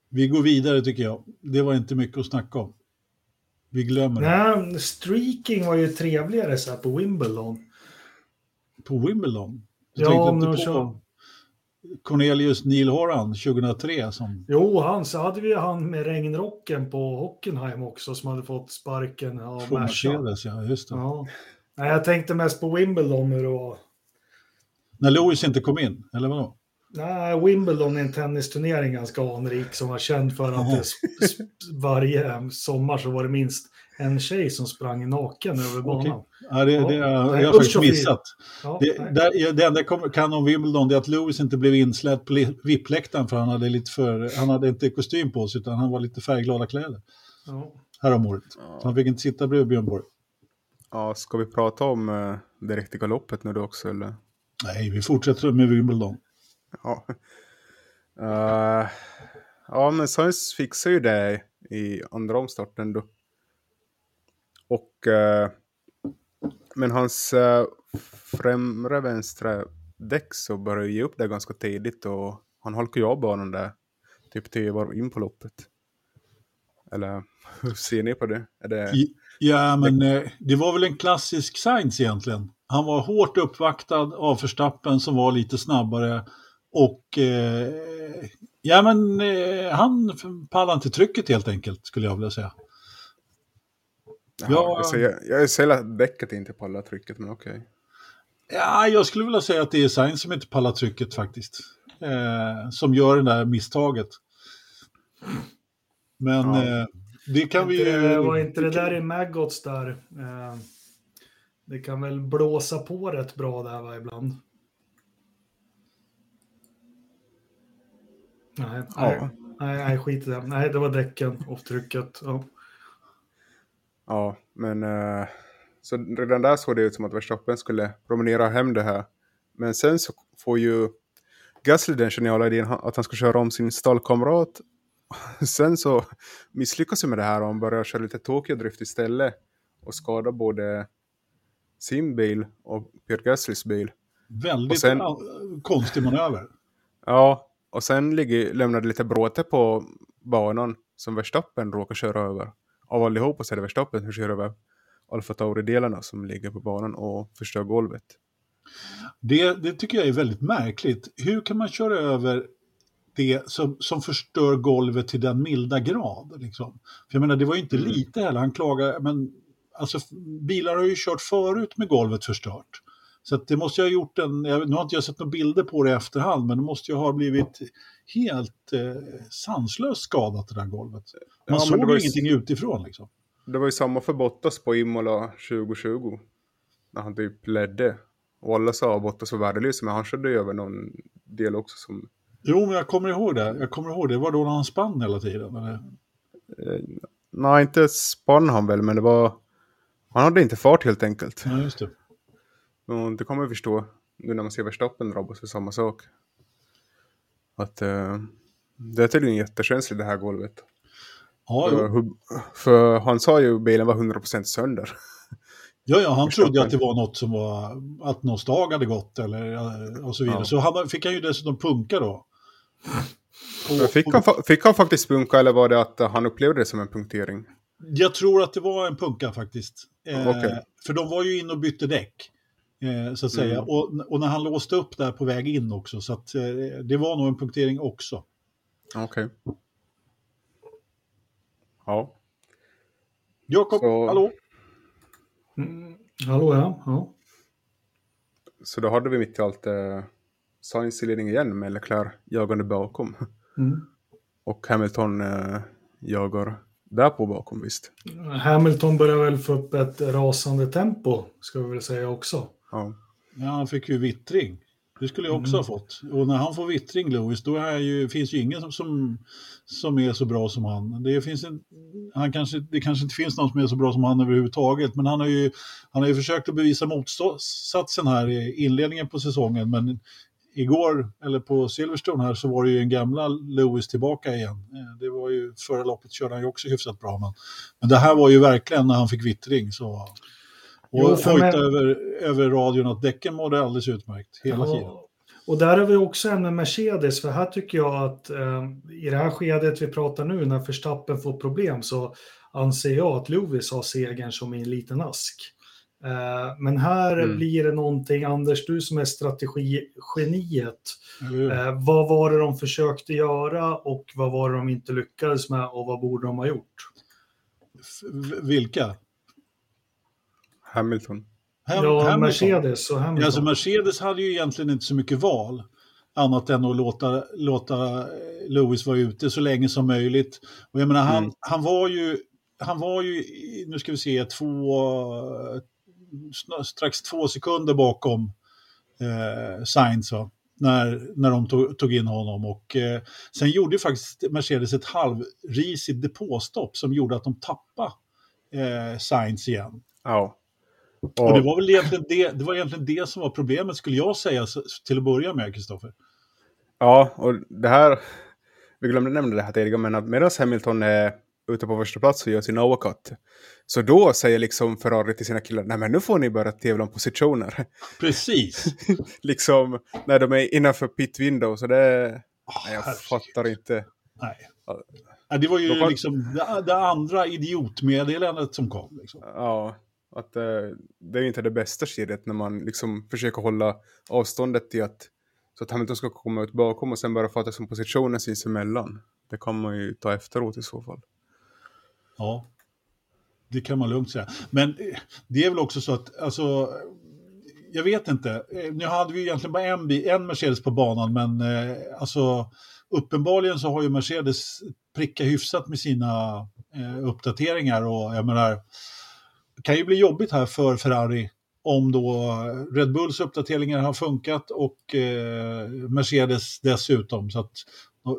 vi går vidare tycker jag. Det var inte mycket att snacka om. Vi glömmer det. Nej, streaking var ju trevligare så här på Wimbledon. På Wimbledon. Du Ja, om de kör. Cornelius Neil Horan 2003 som... Jo, han, så hade vi han med regnrocken på Hockenheim också som hade fått sparken av Merca. Mercedes, ja just det. Ja. Nej, jag tänkte mest på Wimbledon nu då. När Lewis inte kom in, eller vadå? Nej, Wimbledon är en tennisturnering ganska anrik som var känd för att det varje sommar så var det minst en tjej som sprang naken över banan. Ja, det, Ja, det, har jag faktiskt missat. Ja, Det, där, det enda jag kan om Wimbledon det är att Lewis inte blev insläppt på VIP-läktaren för han hade, lite för, han hade inte kostym på sig utan han var lite färgglada kläder Ja. häromåret. Han fick inte sitta bredvid Björn Borg. Ja, ska vi prata om uh, det riktiga loppet nu då också, eller? Nej, vi fortsätter med Wimbledon. Ja. Eh, ja, men Sainz fixar ju det i andra omstarten då. Och... eh, men hans uh, främre vänstra däck så börjar ge upp det ganska tidigt och han halkar ju av banan där typ tio varv in på loppet. Eller [LAUGHS] hur ser ni på det? Är det... I- Ja, men eh, det var väl en klassisk Sainz egentligen. Han var hårt uppvaktad av Verstappen som var lite snabbare och eh, ja, men eh, han pallade inte trycket helt enkelt skulle jag vilja säga. Ja, Ja. jag, jag säger att däcket inte pallar trycket, men okej. Ja, jag skulle vilja säga att det är Sainz som inte pallar trycket faktiskt. Eh, som gör det där misstaget. Men Ja. eh, det kan vi Inte, ju... var inte det där i Maggots där. Eh, Det kan väl blåsa på rätt bra där va, ibland. Nej, nej, Ja. nej, nej, skit i det. Nej, det var däcken och trycket. Ja. Ja, men eh, så redan där såg det ut som att Verstappen skulle promenera hem det här. Men sen så får ju Gasly den geniala idén att han ska köra om sin stallkamrat. [LAUGHS] Sen så misslyckas han med det här och han börjar köra lite Tokyo-drift istället och skadar både sin bil och Pierre Gaslys bil. Väldigt sen- konstig manöver. Ja, och sen ligger, lämnade lite bråte på banan som Verstappen råkar köra över. Av allihopa så är det Verstappen som kör över Alfa Tauri-delarna som ligger på banan och förstör golvet. Det, det tycker jag är väldigt märkligt. Hur kan man köra över det som, som förstör golvet till den milda grad? Liksom? För jag menar, det var ju inte Mm. lite heller. Han klagar, men alltså, bilar har ju kört förut med golvet förstört. Så det måste ju ha gjort en, jag, nu har inte jag sett några bilder på det i efterhand, men det måste ju ha blivit helt eh, sanslöst skadat det där golvet. Man Ja, såg ju- ingenting utifrån liksom. Det var ju samma för Bottas på Imola 2020. När han typ ledde. Och alla sa att Bottas var värdelös, men han körde ju över någon del också som... Jo, men jag kommer ihåg det. Jag kommer ihåg det. Var då när han spann hela tiden. Eller? Eh, nej, inte spann han väl, men det var... Han hade inte fart helt enkelt. Ja, just det. Och det kommer jag förstå nu när man ser Verstappen drabbas för samma sak. Att eh, det är tydligen jättekänsligt det här golvet. Ja, För, för han sa ju att bilen var 100% sönder. ja, ja han trodde att det var något som var att någon stag hade gått eller och så vidare. Ja. Så han, fick han ju dessutom punka då. Men Fick han, fick han faktiskt punka eller var det att han upplevde det som en punktering? Jag tror att det var en punka faktiskt. Eh, Okej. För de var ju in och bytte däck. Eh, så att säga. Mm. Och, och när han låste upp där på väg in också. Så att, eh, det var nog en punktering också. Okej. Ja. Jakob, Så- hallå? Mm. Hallå ja. ja. Så då hade vi mitt i allt eh, Sainz i ledning igen med Leclerc jagande bakom. Mm. Och Hamilton eh, jagar där på bakom visst. Hamilton börjar väl få upp ett rasande tempo, ska vi väl säga också. Ja. Ja, han fick ju vittring. Det skulle jag också Mm. ha fått. Och när han får vittring, Lewis, då är ju, finns ju ingen som, som, som är så bra som han. Det, finns en, han kanske, det kanske inte finns någon som är så bra som han överhuvudtaget, men han har ju, han har ju försökt att bevisa motsatsen här i inledningen på säsongen. Men igår, eller på Silverstone här, så var det ju en gamla Lewis tillbaka igen. Eh, Det var ju, förra loppet körde han ju också hyfsat bra, men, men det här var ju verkligen när han fick vittring. Så, och hojta mig- över, över radion att däcken mådde alldeles utmärkt hela tiden. Ja, Och där är vi också med Mercedes, för här tycker jag att eh, i det här skedet vi pratar nu, när Verstappen får problem, så anser jag att Lewis har segern som i en liten ask. Eh, men här Mm. blir det någonting, Anders, du som är strategigeniet, Eller hur? eh, vad var det de försökte göra och vad var det de inte lyckades med och vad borde de ha gjort? Vilka? Hamilton. Ham- ja, Hamilton. Mercedes och Hamilton. Ja, alltså Mercedes hade ju egentligen inte så mycket val. Annat än att låta, låta eh, Lewis vara ute så länge som möjligt. Och jag menar, han, Mm. han var ju, han var ju, nu ska vi se, två, strax två sekunder bakom eh, Sainz? När, när de tog, tog in honom. Och, eh, sen gjorde ju faktiskt Mercedes ett halvrisigt depåstopp som gjorde att de tappade eh, Sainz igen. Ja. Och det var väl egentligen det, det var egentligen det som var problemet skulle jag säga till att börja med, Kristoffer. Ja, och det här... Vi glömde nämna det här tidigare, men att medan Hamilton är ute på första plats och gör sin overcut. Så då säger liksom Ferrari till sina killar, nej men nu får ni börja tävla om positioner. Precis. [LAUGHS] liksom när de är innanför pit window, så det... Oh, Nej, jag fattar inte. Nej. Ja, det var ju kan- liksom det, det andra idiotmeddelandet som kom. Liksom. Ja, att eh, det är ju inte det bästa skedet när man liksom försöker hålla avståndet till att så att Hamilton ska komma ut bakom och sen bara fatta som positionen sinsemellan. Det kan man ju ta efteråt i så fall. Ja, det kan man lugnt säga. Men eh, det är väl också så att, alltså, jag vet inte. Eh, nu hade vi egentligen bara en, en Mercedes på banan, men eh, alltså, uppenbarligen så har ju Mercedes prickat hyfsat med sina eh, uppdateringar och jag menar, det kan ju bli jobbigt här för Ferrari om då Red Bulls uppdateringar har funkat och eh, Mercedes dessutom. Så att,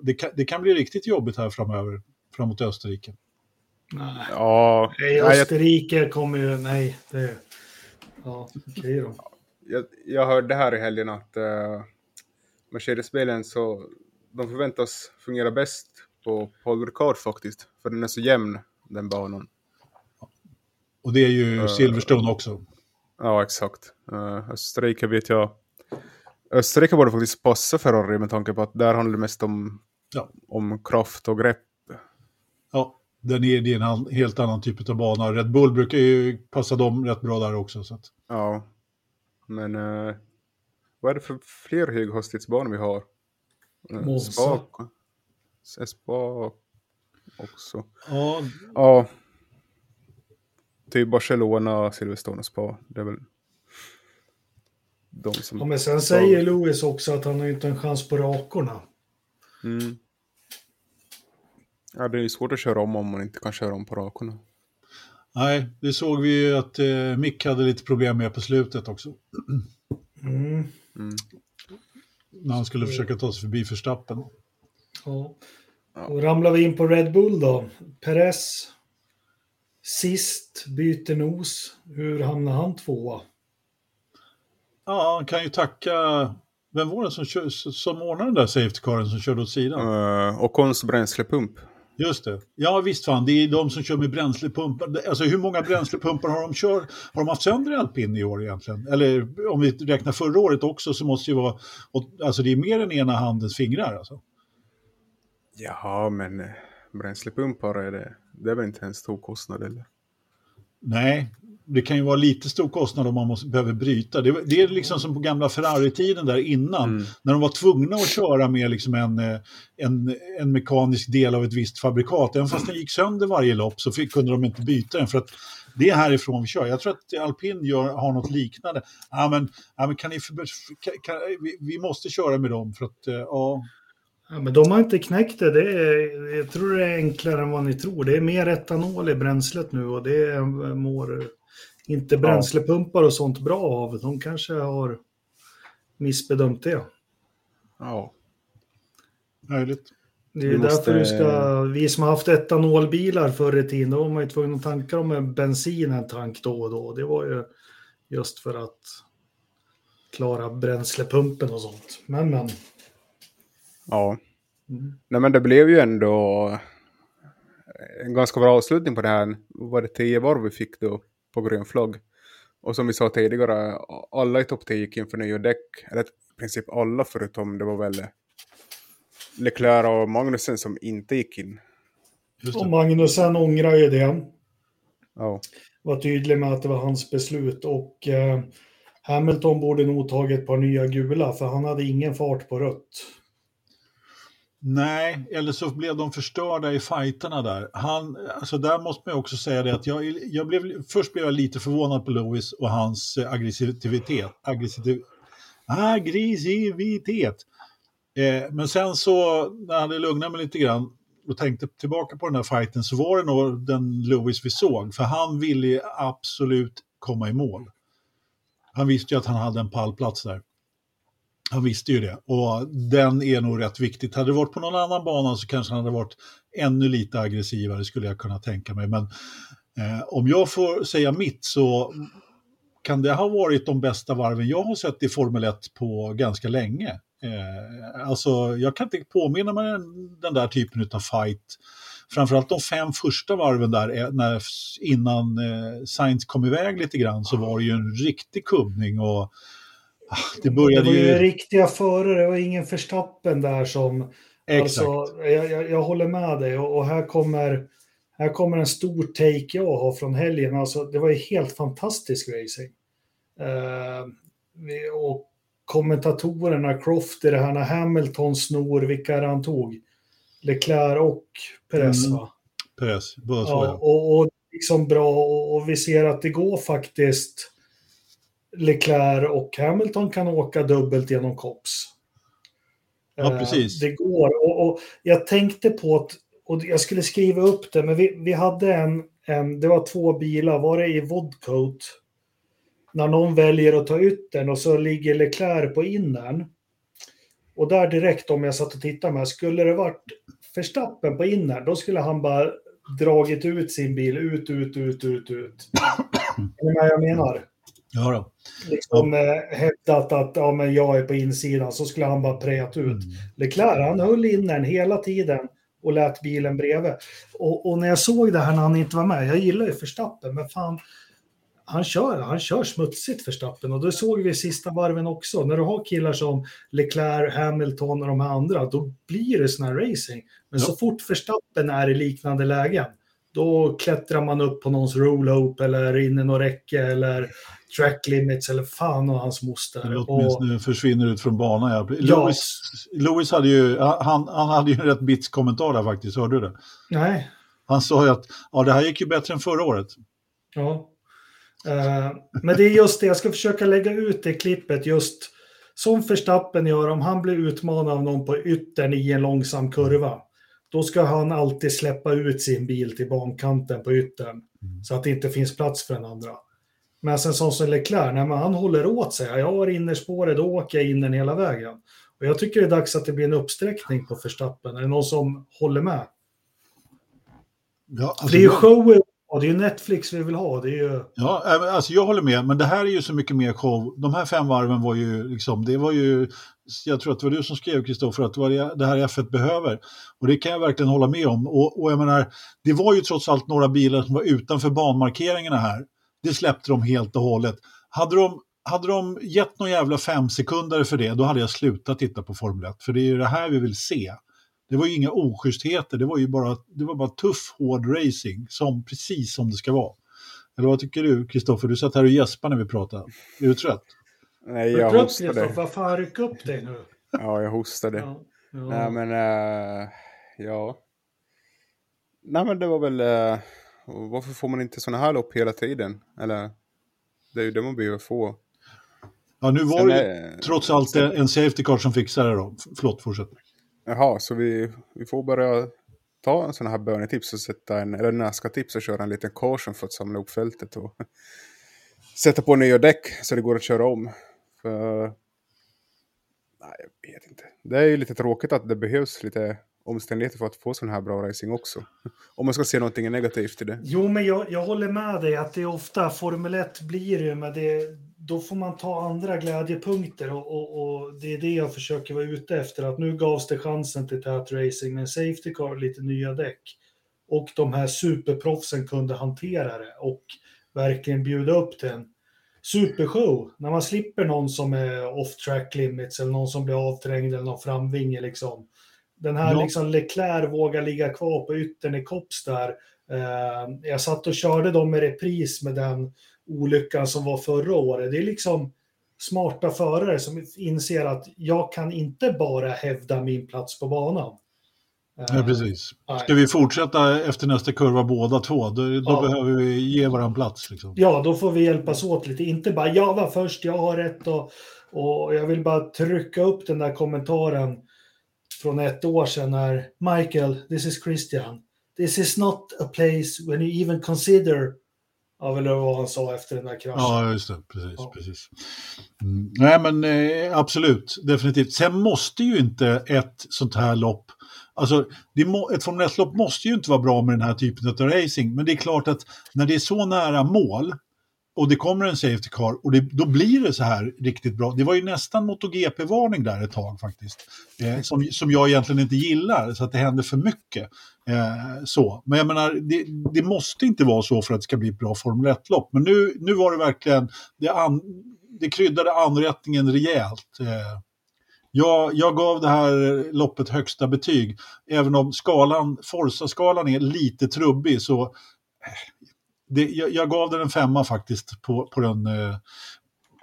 det, kan, det kan bli riktigt jobbigt här framöver, framåt Österrike. Nej. Ja, Nej, nej, jag, Österrike kommer ju, nej, det... Ja, okej då. jag, jag hörde här i helgen att uh, Mercedes-bilen så de förväntas fungera bäst på Paul Ricard faktiskt. För den är så jämn, den banan. Och det är ju Eh, Silverstone också. Ja, exakt. Uh, Österrike vet jag. Österrike borde faktiskt passa Ferrari med tanke på att där handlar det mest om, Ja. om kraft och grepp. Ja, den är, det är en helt annan typ av bana. Red Bull brukar ju passa dem rätt bra där också. Så att, Ja. Men eh, vad är det för fler höghastighetsbanor vi har? Eh, Monza. Spa, Spa också. ja, Ja. Typ Barcelona, Silverstone och Spa. Det är väl de som... Ja, men sen säger Lewis också att han har inte en chans på rakorna. Mm. Ja, det är ju svårt att köra om om man inte kan köra om på rakorna. nej, det såg vi ju att eh, Mick hade lite problem med på slutet också. Mm. Mm. När han skulle försöka ta sig förbi Verstappen. Ja. Ja. Och ramlar vi in på Red Bull då. Perez sist, byter nos. Hur hamnar han tvåa? Ja, han kan ju tacka... Vem var det som, kör, som ordnade den där safety caren som körde åt sidan? Uh, och Kons bränslepump. Just det. Ja, visst fan. Det är de som kör med bränslepumpar. Alltså hur många bränslepumpar har de kört? Har de haft sönder i alpin i år egentligen? Eller om vi räknar förra året också så måste det vara... Alltså det är mer än ena handens fingrar alltså. Ja, men eh, bränslepumpar är det. Det är väl inte en stor kostnad eller? Nej, det kan ju vara lite stor kostnad om man måste, behöver bryta. Det, det är liksom som på gamla Ferrari-tiden där innan. Mm. När de var tvungna att köra med liksom en, eh, en, en mekanisk del av ett visst fabrikat. Även fast den gick sönder varje lopp så fick, kunde de inte byta den. För att det är härifrån vi kör. Jag tror att Alpin gör, har något liknande. Ja, men, ja, men kan ni för, kan, kan, vi, vi måste köra med dem för att, eh, ja. Ja, men de har inte knäckt det. det är, jag tror det är enklare än vad ni tror. Det är mer etanol i bränslet nu och det mår inte bränslepumpar och sånt bra av. De kanske har missbedömt det. Ja. Möjligt. Det är Vi måste- därför du ska, vi som har haft etanolbilar förr i tiden, då var man ju tvungen att tanka dem med bensin en tank då och då. Det var ju just för att klara bränslepumpen och sånt. Men men. Ja. Mm. Nej men det blev ju ändå en ganska bra avslutning på det här. Var det tio varv vi fick då på grön flagg? Och som vi sa tidigare, alla i topp 10 gick in för nya däck. Eller i princip alla förutom det var väl Leclerc och Magnussen som inte gick in. Och det. Magnusen ångrar ju det. Ja, Var tydlig med att det var hans beslut och eh, Hamilton borde nog tagit ett par nya gula för han hade ingen fart på rött. Nej, eller så blev de förstörda i fighterna där. Han, alltså där måste man också säga det att jag, jag blev, först blev jag lite förvånad på Lewis och hans eh, aggressivitet. Aggressiv, aggressivitet. Eh, men sen så, när jag hade lugnat mig lite grann och tänkte tillbaka på den här fighten så var det nog den Lewis vi såg. För han ville absolut komma i mål. Han visste ju att han hade en pallplats där. Han visste ju det och den är nog rätt viktigt. Hade det varit på någon annan bana så kanske han hade varit ännu lite aggressivare skulle jag kunna tänka mig. Men eh, om jag får säga mitt så kan det ha varit de bästa varven jag har sett i Formel 1 på ganska länge. Eh, alltså jag kan inte påminna mig den, den där typen av fight. Framförallt de fem första varven där, eh, när, innan eh, Sainz kom iväg lite grann, så var det ju en riktig kubbning och det började det var ju ju... riktiga förare, det var ingen förstappen där som... Exakt. Alltså, jag, jag, jag håller med dig och, och här, kommer, här kommer en stor take jag har från helgen. Alltså, det var ju helt fantastisk racing. Eh, och kommentatorerna, Croft i det här när Hamilton snor, vilka han tog? Leclerc och Perez Mm. va? Perez, båda två Ja, ja. och, och liksom bra och, och vi ser att det går faktiskt Leclerc och Hamilton kan åka dubbelt genom Cops. Ja, Eh, precis. Det går och, och jag tänkte på att och jag skulle skriva upp det, men vi, vi hade en, en, det var två bilar, var det i Vodcoat? När någon väljer att ta yttern och så ligger Leclerc på innern. Och där direkt om jag satt och tittade med, skulle det varit Verstappen på innern, då skulle han bara dragit ut sin bil, ut, ut, ut, ut, ut. [COUGHS] Är ni med jag menar? Ja då. Liksom eh, hävdat att ja, men jag är på insidan, så skulle han bara prejat ut. Mm. Leclerc, han höll innern hela tiden och lät bilen bredvid. Och, och när jag såg det här när han inte var med, jag gillar ju Verstappen, men fan, han kör, han kör smutsigt för stappen och det såg vi i sista varven också. När du har killar som Leclerc, Hamilton och de här andra, då blir det sån här racing. Men ja. så fort Verstappen är i liknande lägen, då klättrar man upp på någons roll hope eller in i något räcke eller track limits eller fan och hans moster. Eller åtminstone och... försvinner ut från banan. Ja. Lewis. Lewis hade ju, han, han hade ju en rätt bits kommentar där faktiskt, hörde du det? Nej. Han sa ju att ja, det här gick ju bättre än förra året. Ja. Uh, men det är just det, jag ska försöka lägga ut det klippet just som Verstappen gör om han blir utmanad av någon på yttern i en långsam kurva. Då ska han alltid släppa ut sin bil till bankanten på yttern mm. så att det inte finns plats för den andra. Men sen sån som Leclerc, när han håller åt sig, jag har innerspåret, då åker jag in den hela vägen. Och jag tycker det är dags att det blir en uppsträckning på Verstappen. Är det någon som håller med? Ja, alltså det är ju show och det är ju Netflix vi vill ha. Det är ju... Ja, alltså jag håller med, men det här är ju så mycket mer show. De här fem varven var ju liksom, det var ju, jag tror att det var du som skrev Kristoffer, att det var det här F1 behöver. Och det kan jag verkligen hålla med om. Och, och jag menar, det var ju trots allt några bilar som var utanför banmarkeringarna här. Det släppte de helt och hållet. Hade de, hade de gett någon jävla fem sekunder för det, då hade jag slutat titta på Formel 1. För det är ju det här vi vill se. Det var ju inga oschystheter, det var ju bara, det var bara tuff, hård racing, som, precis som det ska vara. Eller vad tycker du, Kristoffer? Du satt här och gäspade när vi pratade. Är du trött? Nej, jag hostade. Vad fan, ryck upp dig nu. Ja, jag hostade. Ja, ja. Nej, men uh, ja. Nej, men det var väl... Uh, varför får man inte sådana här lopp hela tiden? Eller, det är ju det man behöver få. Ja, nu var Sen det är, trots allt en safety car som fixade det då. Förlåt, fortsätt. Jaha, så vi, vi får börja ta en sån här bönetips och sätta en, eller Nazca-tips och köra en liten caution för att samla upp fältet och [LAUGHS] sätta på nya däck så det går att köra om. För, nej, jag vet inte. Det är ju lite tråkigt att det behövs lite omständigheter för att få sån här bra racing också. [LAUGHS] Om man ska se någonting negativt i det. Jo, men jag, jag håller med dig att det är ofta Formel 1 blir det, men det, då får man ta andra glädjepunkter och, och, och, det är det jag försöker vara ute efter. Att nu gavs det chansen till tät racing med Safety Car, lite nya däck. Och de här superproffsen kunde hantera det och verkligen bjuda upp till en supershow. När man slipper någon som är off track limits eller någon som blir avträngd eller någon framvinge liksom. Den här ja. liksom Leclerc vågar ligga kvar på yttern i Kops där. Eh, jag satt och körde dem med repris med den olyckan som var förra året. Det är liksom smarta förare som inser att jag kan inte bara hävda min plats på banan. Ja, precis. Ska vi fortsätta efter nästa kurva båda två, då, då ja. behöver vi ge varandra plats. Liksom. Ja, då får vi hjälpas åt lite. Inte bara jag var först, jag har rätt och, och jag vill bara trycka upp den där kommentaren från ett år sedan när Michael, this is Christian. This is not a place when you even consider Ja, eller vad han sa efter den där kraschen. Ja, just det. Precis. Ja. precis. Mm. Nej, men eh, absolut. Definitivt. Sen måste ju inte ett sånt här lopp Alltså, må, ett Formel 1-lopp måste ju inte vara bra med den här typen av racing, men det är klart att när det är så nära mål och det kommer en Safety Car och det, då blir det så här riktigt bra. Det var ju nästan MotoGP-varning där ett tag faktiskt, eh, som, som jag egentligen inte gillar, så att det händer för mycket. Eh, så. Men jag menar, det, det, måste inte vara så för att det ska bli ett bra Formel 1-lopp. Men nu, nu var det verkligen, det, an, det kryddade anrättningen rejält. Eh, jag, jag gav det här loppet högsta betyg, även om skalan, Forza-skalan är lite trubbig så eh, det, jag, jag, gav den en femma faktiskt på, på den eh,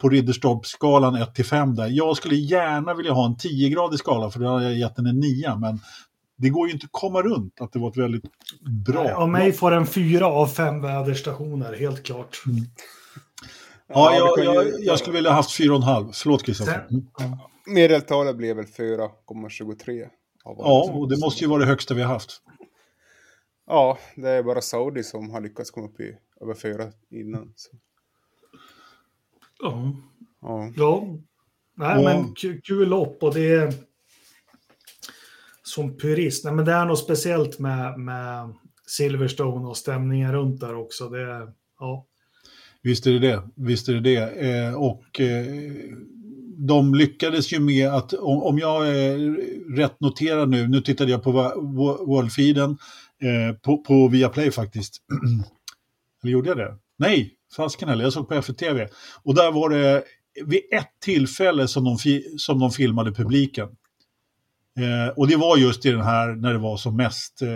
på Ridderstolpsskalan 1 till 5 där. Jag skulle gärna vilja ha en 10-gradig skala för då har jag gett den en 9 men det går ju inte att komma runt att det var ett väldigt bra... Nej, av mig får den 4 av 5 väderstationer, helt klart. Mm. Ja, jag, jag, jag, skulle vilja haft 4,5. Förlåt Kristoffer. Mm. Medeltalet blev väl 4,23. Ja, och det måste ju vara det högsta vi har haft. Ja, det är bara Saudi som har lyckats komma upp i över 4 innan. Så. Ja. Ja. ja. Nej, men kul lopp och det är som purist, nej men det är något speciellt med, med Silverstone och stämningen runt där också. Det, ja. Visst är det det, visst är det det. Eh, och eh, de lyckades ju med att, om, om jag är rätt noterad nu, nu tittade jag på Worldfeeden eh, på, på Viaplay faktiskt. [CLEARS THROAT] Eller gjorde jag det? Nej, fasken heller. Jag såg på FTV. Och där var det vid ett tillfälle som de, fi- som de filmade publiken. Eh, och det var just i den här när det var som mest eh,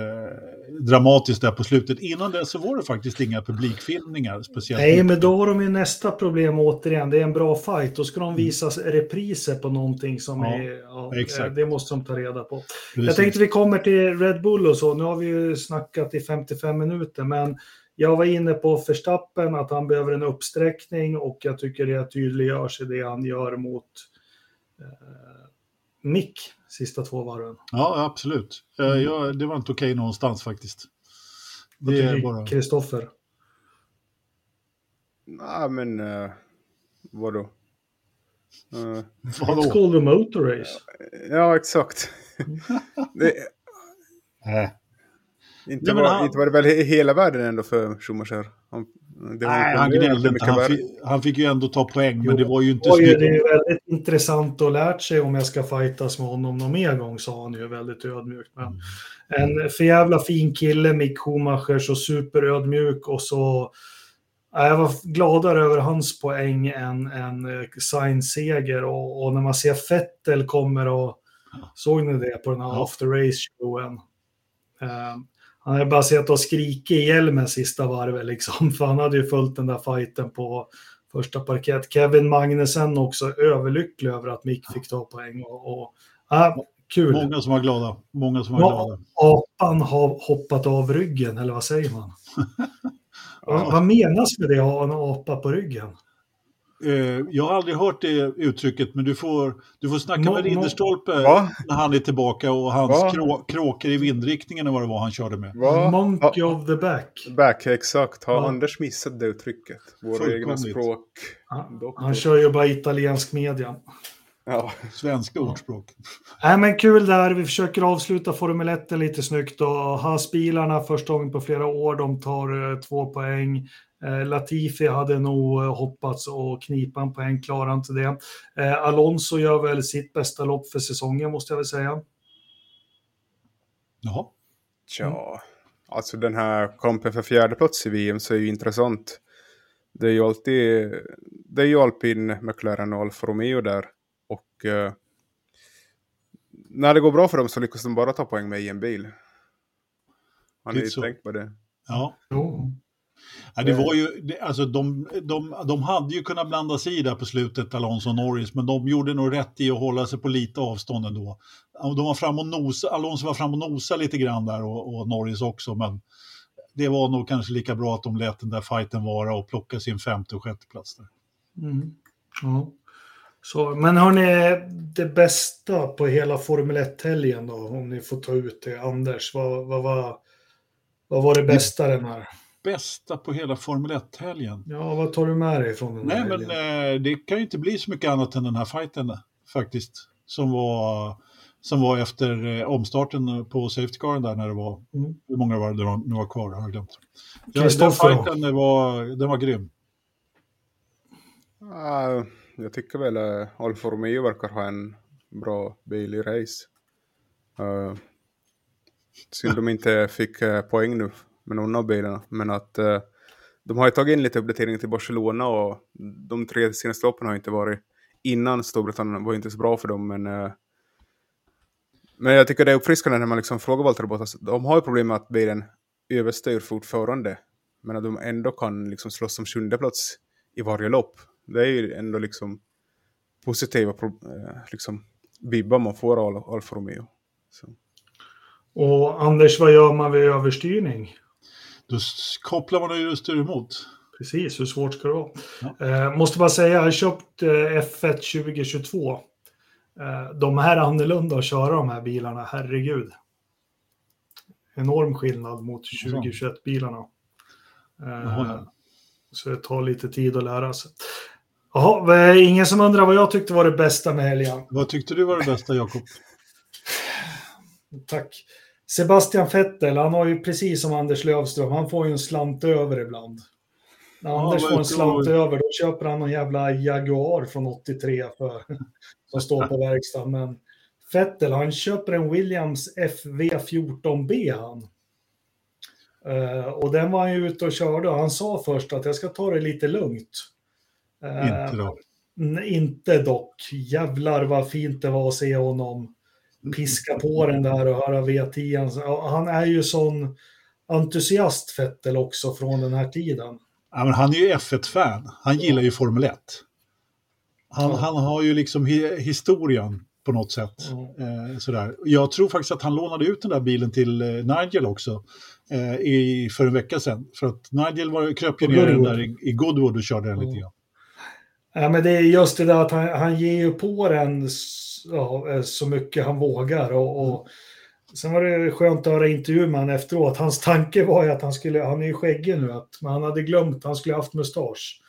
dramatiskt där på slutet. Innan det så var det faktiskt inga publikfilmningar. Speciellt Nej, men då har de ju nästa problem återigen. Det är en bra fight. Då ska de visa repriser på någonting som Ja, är... Ja, exakt. Det måste de ta reda på. Precis. Jag tänkte vi kommer till Red Bull och så. Nu har vi ju snackat i 55 minuter, men jag var inne på Verstappen, att han behöver en uppsträckning och jag tycker det tydliggörs i det han gör mot eh, Mick sista två varven. Ja, absolut. Eh, Mm. jag, det var inte okej någonstans faktiskt. Vad Det är tycker bara... Kristoffer? Nej, men uh, vadå? It's Vadå? called a motor race. ja, exakt. [LAUGHS] det, Äh. inte, var, han- inte var det väl he- hela världen ändå för Schumacher? Han, Nej, han gnällde inte. Han, fick, han fick ju ändå ta poäng, men Jo, det var ju inte Oj, det är väldigt intressant och lärt sig om jag ska fightas med honom någon mer gång, sa han ju väldigt ödmjukt. Men en för jävla fin kille, Mick Schumacher, så superödmjuk och så... Ja, Jag var gladare över hans poäng än, än eh, Sainz seger och, och när man ser Vettel kommer och... Såg ni det på den här Ja. after race-showen? Eh, han hade bara sett och skrikit i hjälmen sista varvet liksom, [LAUGHS] för han hade ju följt den där fighten på första parkett. Kevin Magnussen också överlycklig över att Mick fick ta poäng. Och, och, ja, kul. Många som var glada. Många som var Ja. glada. Apan har hoppat av ryggen, eller vad säger man? [LAUGHS] Vad- Vad menas med det, att ha en apa på ryggen? Eh, jag har aldrig hört det uttrycket, men du får, du får snacka Nå- med Rinderstolpe Va? när han är tillbaka och hans krå, kråkor i vindriktningen och vad det var han körde med. Va? Monkey Ha- of the back. Back, exakt. Har Ja. Anders missat det uttrycket? Våra egna språk. Han, han kör ju bara italiensk media. Ja. Svenska ordspråk. Nej, men kul där. Vi försöker avsluta Formel 1 lite snyggt. Och Haas-bilarna första gången på flera år, de tar eh, två poäng. Eh, Latifi hade nog eh, hoppats och knipa en poäng, klarar inte det. Eh, Alonso gör väl sitt bästa lopp för säsongen, måste jag väl säga. Jaha. Tja, alltså den här kampen för fjärde plats i VM så är ju intressant. Det är ju alltid, det är ju Alpin, McLaren och Alfa Romeo där. Och eh, när det går bra för dem så lyckas de bara ta poäng med i en bil. Har ni tänkt på det? Ja. Jo. Ja, det var ju, det, alltså de, de, de hade ju kunnat blanda sig i där på slutet, Alonso och Norris, men de gjorde nog rätt i att hålla sig på lite avstånd ändå. De var fram och nosa, Alonso var fram och nosa lite grann där och, och Norris också, men det var nog kanske lika bra att de lät den där fighten vara och plocka sin femte och sjätte plats där. Mm. Ja. Så, men har ni det bästa på hela Formel 1-helgen då? Om ni får ta ut det. Anders, vad, vad, var, vad var det bästa den här? Bästa på hela Formel 1-helgen? Ja, vad tar du med dig från den här Nej, men helgen? eh, det kan ju inte bli så mycket annat än den här fighten faktiskt. Som var, som var efter eh, omstarten på Safety Caren där när det var, Mm. hur många var det nu var kvar, har jag glömt. Ja, den fighten var, den var grym. Ah, jag tycker väl uh, Alfa Romeo verkar ha en bra bil i race. Uh, synd de inte fick eh, poäng nu med någon av bilarna. Men att eh, de har ju tagit in lite uppdateringar till Barcelona och de tre senaste loppen har inte varit innan Storbritannien var inte så bra för dem. Men, eh, men jag tycker det är uppfriskande när man liksom frågar Valtteri Bottas. De har ju problem med att bilen överstyr fortfarande. Men att de ändå kan liksom slåss om sjunde plats i varje lopp. Det är ju ändå liksom positiva eh, liksom, vibbar man får av Alfa Romeo. Så. Och Anders, vad gör man vid överstyrning? Då kopplar man ju styr emot. Precis, hur svårt ska det vara? Eh, måste bara säga, jag har köpt eh, F1 2022. Eh, de här är annorlunda att köra de här bilarna, herregud. Enorm skillnad mot 2021-bilarna. Eh, Jaha. så det tar lite tid att lära sig. Jaha, ingen som undrar vad jag tyckte var det bästa med helgen. Vad tyckte du var det bästa, Jakob? Tack. Sebastian Vettel, han har ju precis som Anders Lövström, han får ju en slant över ibland. När Ja, Anders får en slant över, då köper han någon jävla Jaguar från 83 för, som står på verkstaden. Men Vettel, han köper en Williams FV14B han. Eh, och den var han ju ute och körde och han sa först att jag ska ta det lite lugnt. Eh, Inte då. n- inte dock. Jävlar vad fint det var att se honom piska på den där och höra V10. Ja, Han är ju sån entusiast Vettel också från den här tiden. Ja, men han är ju F1-fan. Han gillar ju Formel 1. Han, Ja. han har ju liksom hi historien på något sätt. Ja. Eh, sådär. Jag tror faktiskt att han lånade ut den där bilen till eh, Nigel också eh, i, för en vecka sedan. För att Nigel var, kröp ju ner den där i, i Goodwood och körde den lite grann. Ja, men det är just det där att han, han ger ju på den ja, eh, så mycket han vågar. Och, och sen var det skönt att höra intervju med honom efteråt. Hans tanke var ju att han skulle, han är ju skäggig nu, att, men han hade glömt att han skulle haft mustasch.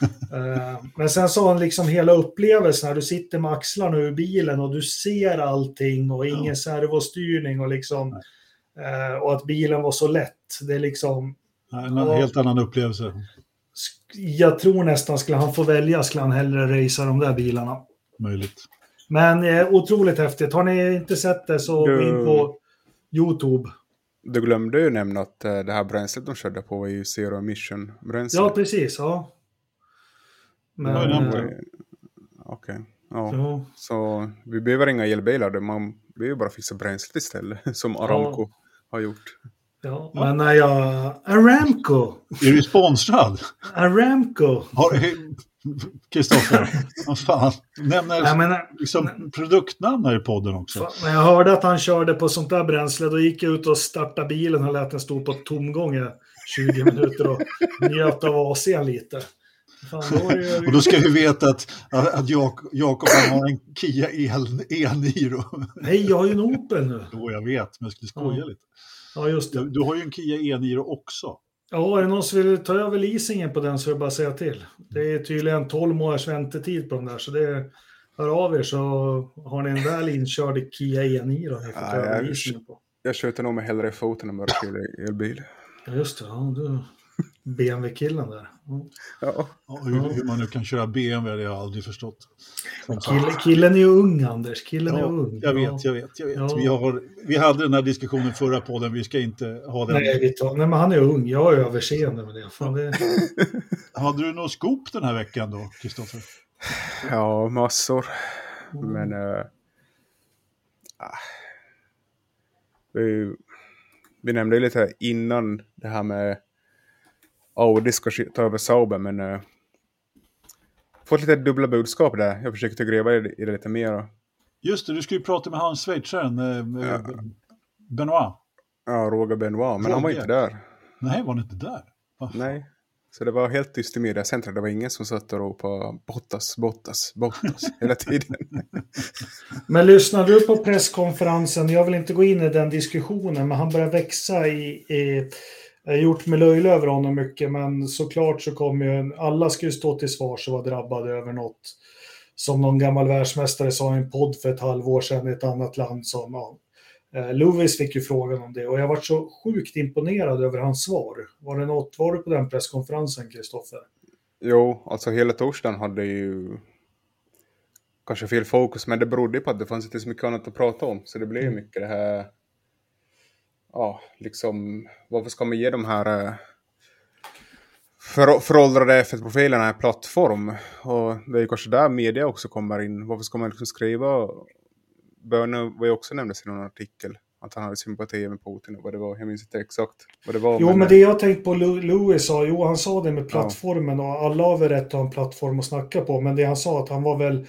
[LAUGHS] Eh, men sen sa han liksom hela upplevelsen när du sitter med axlarna ur bilen och du ser allting och ingen Ja. servostyrning och liksom eh, och att bilen var så lätt. Det är liksom En Ja. helt annan upplevelse. Jag tror nästan skulle han få välja skulle han hellre racea de där bilarna. Möjligt. Men eh, otroligt häftigt. Har ni inte sett det så gå in på YouTube. Du glömde ju nämna att eh, det här bränslet de körde på var ju Zero Emission bränsle. Ja, precis. Ja. Men, eh, Okej. Ja. ja. Så vi behöver inga elbilar, man behöver bara fixa bränslet istället, [LAUGHS] som Aramco har gjort. Ja. Men när jag... Aramco! Är du sponsrad? Aramco! Har- Kristoffer, [LAUGHS] vad fan, nämner Jag menar, liksom produktnamn här i podden också. fan, när jag hörde att han körde på sånt där bränsle, då gick jag ut och startade bilen och lät den stå på tomgång i 20 [LAUGHS] minuter och njöt av AC'n lite. Fan, då Och då ska vi veta att, att Jak- Jakob har en Kia El- E-Niro. Nej, jag har ju en Opel nu. Jo, jag vet, men jag skulle skoja Ja. lite. Ja, just det. Du, du har ju en Kia E-Niro också. Ja, är det någon som vill ta över leasingen på den så är det bara att säga till. Det är tydligen 12 månaders väntetid på den där, så det hör av er så har ni en väl inkörd Kia E9 då. Ja, jag-. Jag skjuter nog med hellre i foten än mörkhylla elbil. Ja, just det. Ja, du BMW-killen där. Ja. Ja. Ja, hur, hur man nu kan köra BMW, det har jag aldrig förstått. Kille, killen är ju ung, Anders. Killen är Ja, ung. jag Ja. vet, jag vet, jag vet. Ja. Vi, har, vi hade den här diskussionen förra podden, vi ska inte ha den. Nej, vi tar, nej, men han är ung. Jag har överseende med det. Fan, det [LAUGHS] Hade du något scoop den här veckan då, Kristoffer? ja, massor. Men... eh, ah. vi, vi nämnde ju lite innan det här med Audi ska sk- ta över Sauber, men... Uh, fått lite dubbla budskap där. Jag försökte gräva i det, i det lite mer. och- Just det, du skulle ju prata med han schweizaren, eh, Ja. Benoit. Ja, Roger Benoit, men han var Roger. inte där. Nej, var han inte där? Va? Nej. Så det var helt tyst i mediacentret. Det var ingen som satt och ropade Bottas, Bottas, Bottas [LAUGHS] hela tiden. Men lyssnade du på presskonferensen? Jag vill inte gå in i den diskussionen, men han börjar växa i... i gjort mig löjlig över honom mycket, men såklart så kommer ju... Alla ska ju stå till svars och vara drabbade över något. Som någon gammal världsmästare sa i en podd för ett halvår sedan i ett annat land som... Ja, eh, Lewis fick ju frågan om det och jag var så sjukt imponerad över hans svar. Var det något, var du på den presskonferensen, Kristoffer? Jo, alltså hela torsdagen hade ju kanske fel fokus, men det berodde på att det fanns inte så mycket annat att prata om. Så det blev ju Mm. mycket det här, ja, liksom, varför ska man ge de här eh, för, föråldrade F1-profilerna en plattform? Och det är ju kanske där media också kommer in. Varför ska man liksom skriva? Böne var ju också nämndes i någon artikel, att han hade sympati med Putin och vad det var. Jag minns inte exakt vad det var. Jo, men det jag tänkt på Louis sa, jo han sa det med Ja. plattformen och alla har väl rätt att ha en plattform att snacka på, men det han sa att han var väl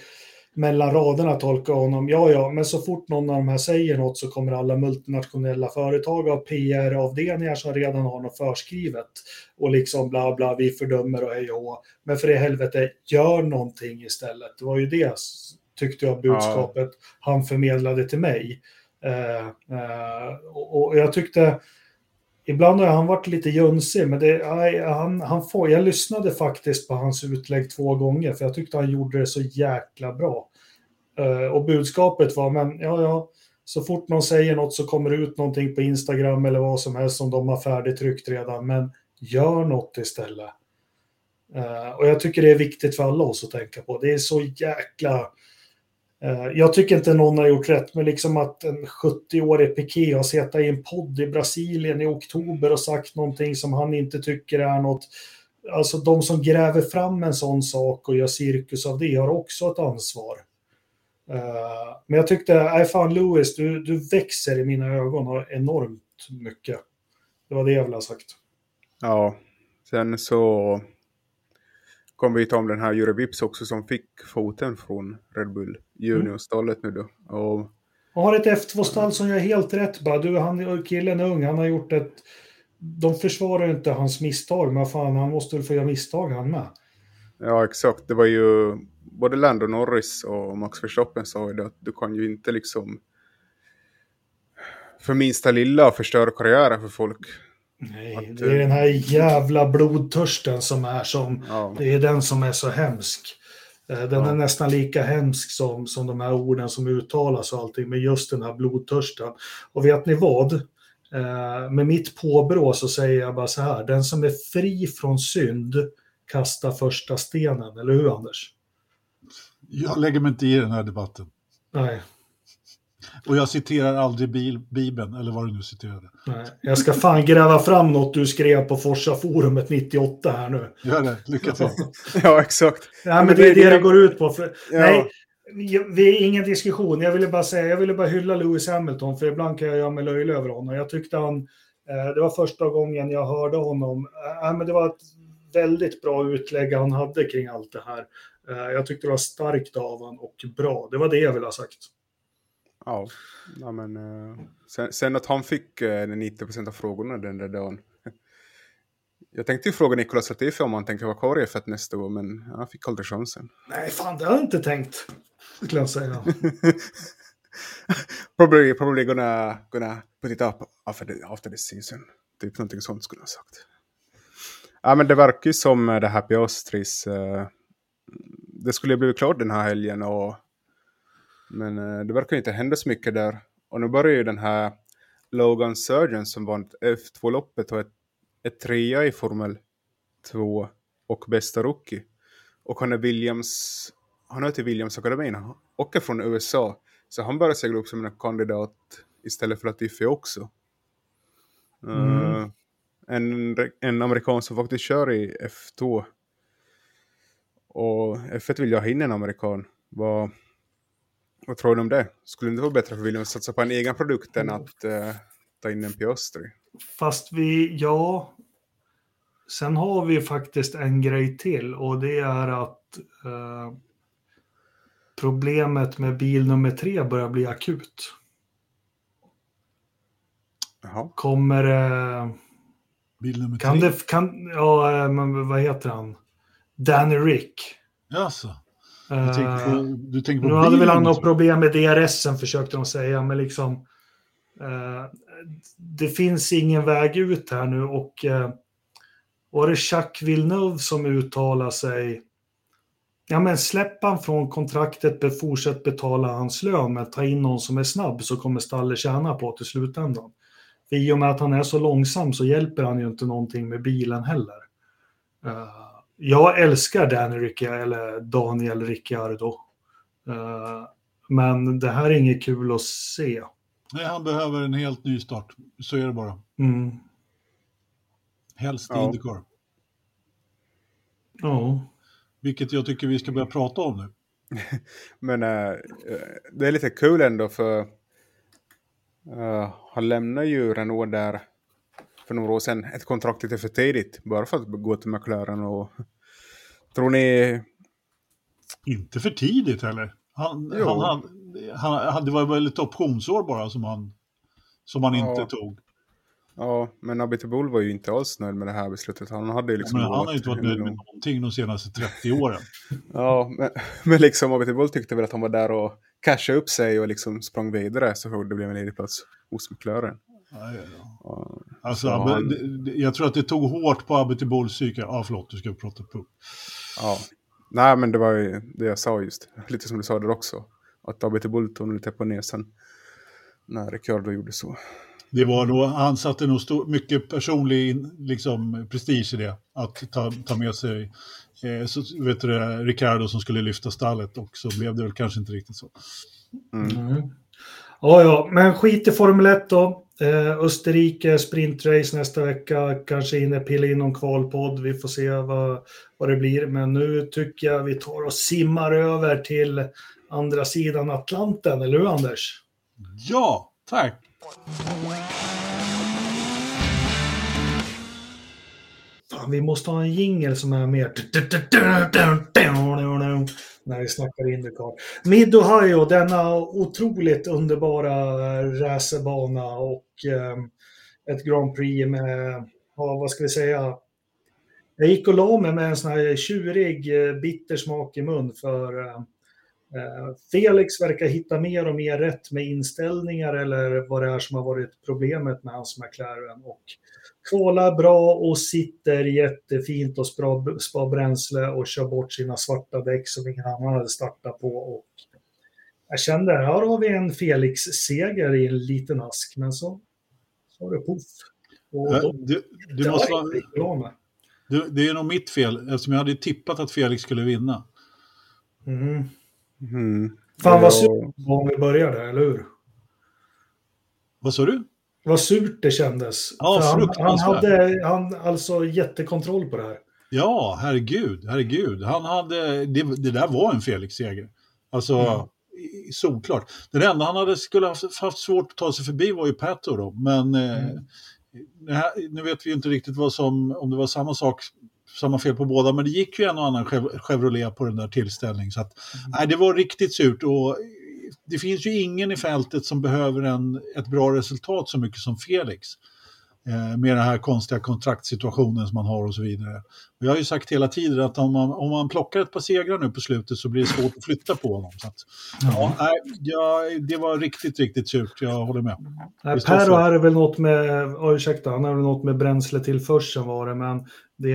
mellan raderna tolka honom, ja ja, men så fort någon av de här säger något så kommer alla multinationella företag ha PR-avdelningar som redan har något förskrivet och liksom bla bla, vi fördömer och hej och. Men för i helvete, gör någonting istället. Det var ju det tyckte jag budskapet han förmedlade till mig. Eh, eh, och, och jag tyckte Ibland har han varit lite jönsig, men det, han, han får, jag lyssnade faktiskt på hans utlägg två gånger, för jag tyckte han gjorde det så jäkla bra. Eh, och budskapet var, men ja, ja, så fort någon säger något så kommer det ut någonting på Instagram eller vad som helst som de har färdigtryckt redan, men gör något istället. Eh, och jag tycker det är viktigt för alla oss att tänka på. Det är så jäkla Eh, Eh, jag tycker inte någon har gjort rätt, men liksom att en 70-årig Piqué har suttit i en podd i Brasilien i oktober och sagt någonting som han inte tycker är något. Alltså de som gräver fram en sån sak och gör cirkus av det har också ett ansvar. Eh, men jag tyckte, nej fan Lewis, du, du växer i mina ögon enormt mycket. Det var det jag ville ha sagt. Ja, sen så kom vi ta om den här Jure Vips också som fick foten från Red Bull Junior-stallet nu då. Och... Han har ett F2-stall som gör helt rätt bara. Du, han, killen är ung, han har gjort ett... De försvarar inte hans misstag, men fan, han måste väl få göra misstag han med. Ja, exakt. Det var ju både Lando Norris och Max Verstappen sa ju det att du kan ju inte liksom för minsta lilla förstöra karriären för folk. Nej, det är den här jävla blodtörsten som är som, ja. det är den som är så hemsk. Eh, den ja. är nästan lika hemsk som, som de här orden som uttalas och allting, med just den här blodtörsten. Och vet ni vad? Eh, med mitt påbrå så säger jag bara så här, den som är fri från synd kastar första stenen, eller hur Anders? Jag lägger mig inte i den här debatten. Nej. Och jag citerar aldrig bil, Bibeln, eller vad du nu citerade. Nej, jag ska fan gräva fram något du skrev på Forsa-forumet 98 här nu. Gör det, lycka till. [LAUGHS] ja, exakt. Nej, men det är det det går ut på. För, ja. Nej, vi är ingen diskussion. Jag ville bara säga, jag ville bara hylla Lewis Hamilton, för ibland kan jag göra mig löjlig över honom. Jag tyckte han, eh, det var första gången jag hörde honom, äh, men det var ett väldigt bra utlägg han hade kring allt det här. Eh, jag tyckte det var starkt av honom och bra. Det var det jag ville ha sagt. Ja, ja men uh, sen, sen, att han fick uh, eh, 90% av frågorna den där dagen. Jag tänkte ju fråga Nicolas Latifi om han tänker vara kvar i F1 nästa år, men han fick aldrig chansen. Nej, fan det har jag inte tänkt, skulle jag säga. [LAUGHS] probably, probably gonna, gonna put it up after the, after the season. Typ någonting sånt skulle jag ha sagt. Ja, men det verkar ju som det här Piastris. Uh, det skulle blivit klart den här helgen och men uh, det verkar inte hända så mycket där. Och nu börjar ju den här Logan Surgeon som vann F2-loppet och ett, ett trea i Formel 2 och bästa rookie. Och han är Williams, han är till Williams-akademin och är från USA. Så han börjar segla upp som en kandidat istället för Latifi också. Mm. Uh, en, en amerikan som faktiskt kör i F2. Och F1 vill ju ha in en amerikan. Vad, vad tror du om det? Skulle det inte vara bättre för William att satsa på en egen produkt än att uh, ta in en Piastri? Fast vi, ja. Sen har vi faktiskt en grej till och det är att uh, problemet med bil nummer tre börjar bli akut. Jaha. Kommer uh, Bil nummer kan tre? det, kan, ja, men vad heter han? Danny Rick. Jaså? Du tänker på, du tänker på nu hade väl han något problem med DRSen försökte de säga, men liksom uh, det finns ingen väg ut här nu och uh, var det Jacques Villeneuve som uttalade sig Ja men släpp han från kontraktet, fortsätt betala hans lön, men ta in någon som är snabb så kommer stallet tjäna på till slutändan. För i och med att han är så långsam så hjälper han ju inte någonting med bilen heller. Uh, jag älskar Danny Ricciardo, eller Daniel Ricciardo. Uh, men det här är inget kul att se. Nej, han behöver en helt ny start. Så är det bara. Mm. Helst ja. Indycar. Ja. Vilket jag tycker vi ska börja prata om nu. [LAUGHS] men uh, det är lite kul ändå för uh, han lämnar ju Renault där för några år sedan ett kontrakt lite för tidigt. Bara för att gå till McLaren och... Tror ni... Inte för tidigt heller. Han, han, han, han, det var väl ett optionsår bara som han, som han ja. inte tog. Ja, men Abiti Bull var ju inte alls nöjd med det här beslutet. Han hade ju liksom... Ja, han har ju inte varit nöjd med någonting de senaste 30 åren. [LAUGHS] ja, men, men liksom Abiti Bull tyckte väl att han var där och cashade upp sig och liksom sprang vidare så fort det blev en ledig plats hos McLaren. Ja, ja, ja. Alltså, han... jag tror att det tog hårt på Abiti Bulls psyke. Ja, förlåt, du ska prata på. Ja, nej men det var ju det jag sa just. Lite som du sa där också. Att Abiti Bull tog lite på näsan när Ricciardo gjorde så. det var nog, han satte nog stor, mycket personlig liksom, prestige i det, att ta, ta med sig eh, så, vet du, Ricardo som skulle lyfta stallet och så blev det väl kanske inte riktigt så. Mm. Mm. Ja, ja, men skit i Formel 1 då. Eh, Österrike, sprintrace nästa vecka, kanske hinner pilla in någon kvalpodd. Vi får se vad, vad det blir. Men nu tycker jag vi tar och simmar över till andra sidan Atlanten, eller hur Anders? Ja, tack! Fan, vi måste ha en jingel som är mer när vi snackar Indycar. Mid Ohio, denna otroligt underbara racerbana och eh, ett Grand Prix med, ja, vad ska vi säga, jag gick och la mig med en sån här tjurig, eh, bitter smak i mun för eh, eh, Felix verkar hitta mer och mer rätt med inställningar eller vad det är som har varit problemet med hans McLaren. Och kvalar bra och sitter jättefint och spar bränsle och kör bort sina svarta däck som ingen annan hade startat på. Och jag kände, här har vi en Felix-seger i en liten ask, men så, så var det poff. Du, du måste vara... Du, det är nog mitt fel, eftersom jag hade tippat att Felix skulle vinna. Mm. Mm. Fan vad surt var om vi började, eller hur? Vad sa du? Vad surt det kändes. Ja, han, han hade han, alltså jättekontroll på det här. Ja, herregud, herregud. Han hade, det, det där var en Felix-seger. Alltså, mm. solklart. Det enda han hade, skulle haft, haft svårt att ta sig förbi var ju Pato då, men eh, mm. eh, här, nu vet vi inte riktigt vad som, om det var samma sak samma fel på båda, men det gick ju en och annan Chevrolet på den där tillställningen. Så att, mm. nej, det var riktigt surt och det finns ju ingen i fältet som behöver en, ett bra resultat så mycket som Felix. Eh, med den här konstiga kontraktssituationen som man har och så vidare. Och jag har ju sagt hela tiden att om man, om man plockar ett par segrar nu på slutet så blir det svårt att flytta på honom. Så att, ja, nej, ja, det var riktigt, riktigt surt, jag håller med. Nej, per har väl något med, oh, ursäkta, han har väl något med bränsletillförseln var det, men det,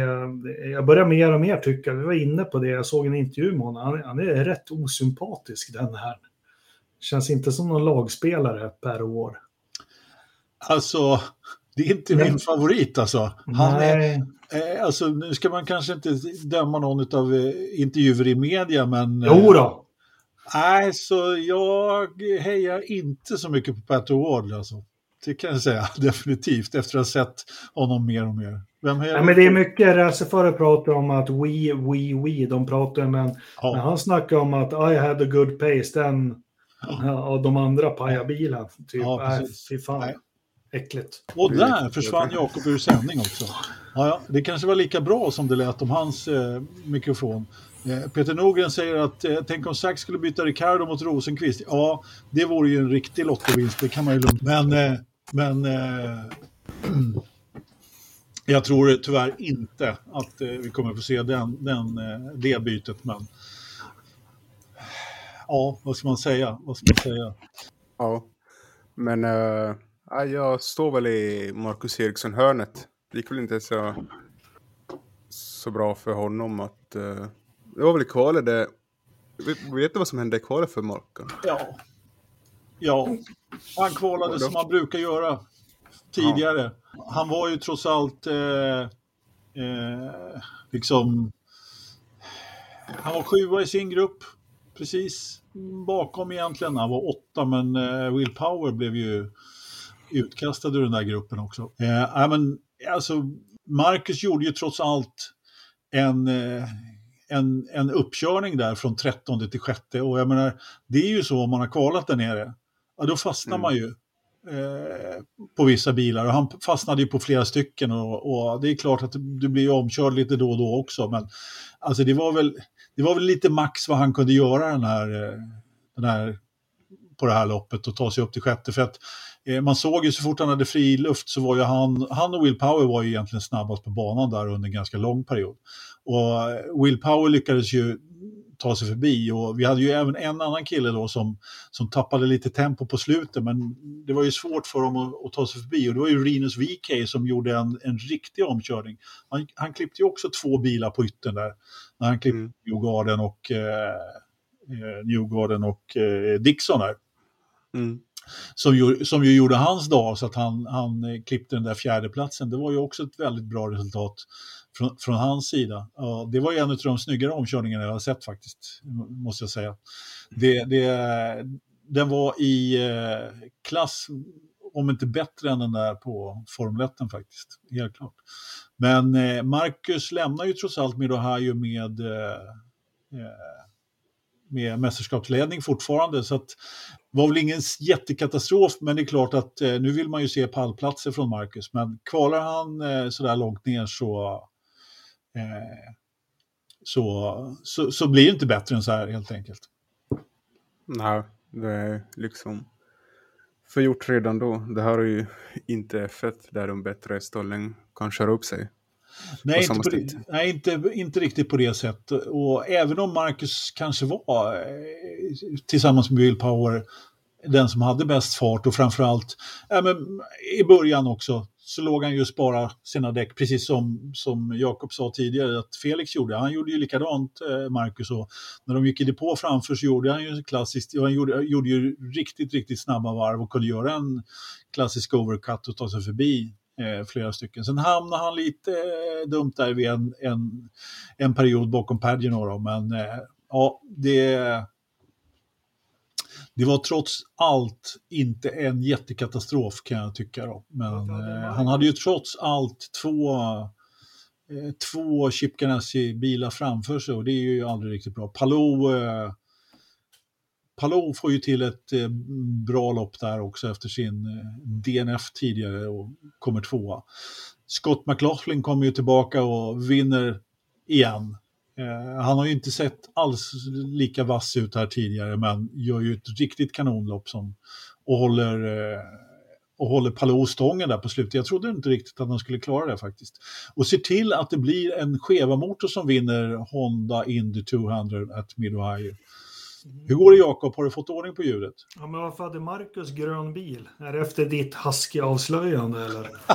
jag börjar mer och mer tycka, vi var inne på det, jag såg en intervju med honom, han, han är rätt osympatisk den här. Känns inte som någon lagspelare per år. Alltså, det är inte min favorit alltså. Han är, eh, alltså. Nu ska man kanske inte döma någon av eh, intervjuer i media, men... Jo då. Eh, nej, så jag hejar inte så mycket på Pat Ward alltså. Det kan jag säga [LAUGHS] definitivt efter att ha sett honom mer och mer. Vem ja, men det är mycket racerförare pratar om att we, we, we. De pratar men ja. när han snackar om att I had a good pace, den ja. av de andra pajabilen. Typ, ja, äh, fy fan. Nej. Äckligt. Och där försvann Jakob ur sändning också. Ja, ja, det kanske var lika bra som det lät om hans eh, mikrofon. Eh, Peter Nogren säger att eh, tänk om Sax skulle byta Ricardo mot Rosenqvist. Ja, det vore ju en riktig lottovinst, det kan man ju lugnt. Men, eh, men [CLEARS THROAT] jag tror tyvärr inte att vi kommer få se den, den, det bytet. Men ja, vad ska man säga? Vad ska man säga? Ja, men Ja, jag står väl i Marcus Eriksson-hörnet. Det gick väl inte så, så bra för honom att... Uh, det var väl i kvalet det... Vet du vad som hände i kvalet för Marcus? Ja. Ja, han kvalade som han brukar göra tidigare. Ja. Han var ju trots allt eh, eh, liksom... Han var sjua i sin grupp, precis bakom egentligen. Han var åtta, men eh, Will Power blev ju utkastad ur den där gruppen också. Eh, men, alltså, Marcus gjorde ju trots allt en, eh, en, en uppkörning där från 13 till 6 och jag menar, det är ju så om man har kvalat där nere, ja, då fastnar mm. man ju eh, på vissa bilar och han fastnade ju på flera stycken och, och, det är klart att du blir omkörd lite då och då också men alltså det var väl, det var väl lite max vad han kunde göra den här, eh, den här på det här loppet och ta sig upp till sjätte. För att Eh, man såg ju så fort han hade fri luft så var ju han, han och Will Power var ju egentligen snabbast på banan där under en ganska lång period. Och eh, Will Power lyckades ju ta sig förbi och vi hade ju även en annan kille då som, som tappade lite tempo på slutet men det var ju svårt för dem att, att ta sig förbi och det var ju Rinus VK som gjorde en, en riktig omkörning. Han, han klippte ju också två bilar på yttern där när han klippte mm. Newgarden och, eh, eh Newgarden och eh, Dixon där. Mm. som ju, som ju gjorde hans dag så att han, han eh, klippte den där fjärdeplatsen. Det var ju också ett väldigt bra resultat från, från hans sida. Ja, det var ju en av de snyggare omkörningarna jag har sett faktiskt, måste jag säga. Det, det, den var i eh, klass, om inte bättre än den där på Formel 1 faktiskt, helt klart. Men eh, Marcus lämnar ju trots allt med Ohio med eh, eh med mästerskapsledning fortfarande. Så att, det var väl ingen jättekatastrof, men det är klart att eh, nu vill man ju se pallplatser från Marcus. Men kvalar han eh, sådär långt ner så, eh, så, så, så, blir det inte bättre än så här helt enkelt. Nej, det är liksom förgjort redan då. Det här är ju inte F1 där de bättre stollen kan köra upp sig. Nej, inte, det, nej inte, inte riktigt på det sättet. Och även om Marcus kanske var eh, tillsammans med Will Power den som hade bäst fart och framförallt ja, men, i början också så låg han ju spara sina däck, precis som, som Jakob sa tidigare att Felix gjorde. Han gjorde ju likadant, eh, Marcus, och när de gick i depå framför så gjorde han ju klassiskt, han gjorde, gjorde ju riktigt, riktigt snabba varv och kunde göra en klassisk overcut och ta sig förbi eh, flera stycken. Sen hamnade han lite eh, dumt där vid en, en, en period bakom Pagino men eh, ja, det, det var trots allt inte en jättekatastrof kan jag tycka. Då. Men eh, han hade ju trots allt två, eh, två Chip Ganassi-bilar framför sig och det är ju aldrig riktigt bra. Palou eh, Palou får ju till ett eh, bra lopp där också efter sin eh, DNF tidigare och kommer tvåa. Scott McLaughlin kommer ju tillbaka och vinner igen. Eh, han har ju inte sett alls lika vass ut här tidigare men gör ju ett riktigt kanonlopp som, och håller, och håller Palou stången där på slutet. Jag trodde inte riktigt att han skulle klara det faktiskt. Och ser till att det blir en skeva motor som vinner Honda Indy 200 at Mid-Ohio. Hur går det Jakob? Har du fått ordning på ljudet? Ja, men varför hade Marcus grön bil? Är det efter ditt husky-avslöjande eller? [LAUGHS]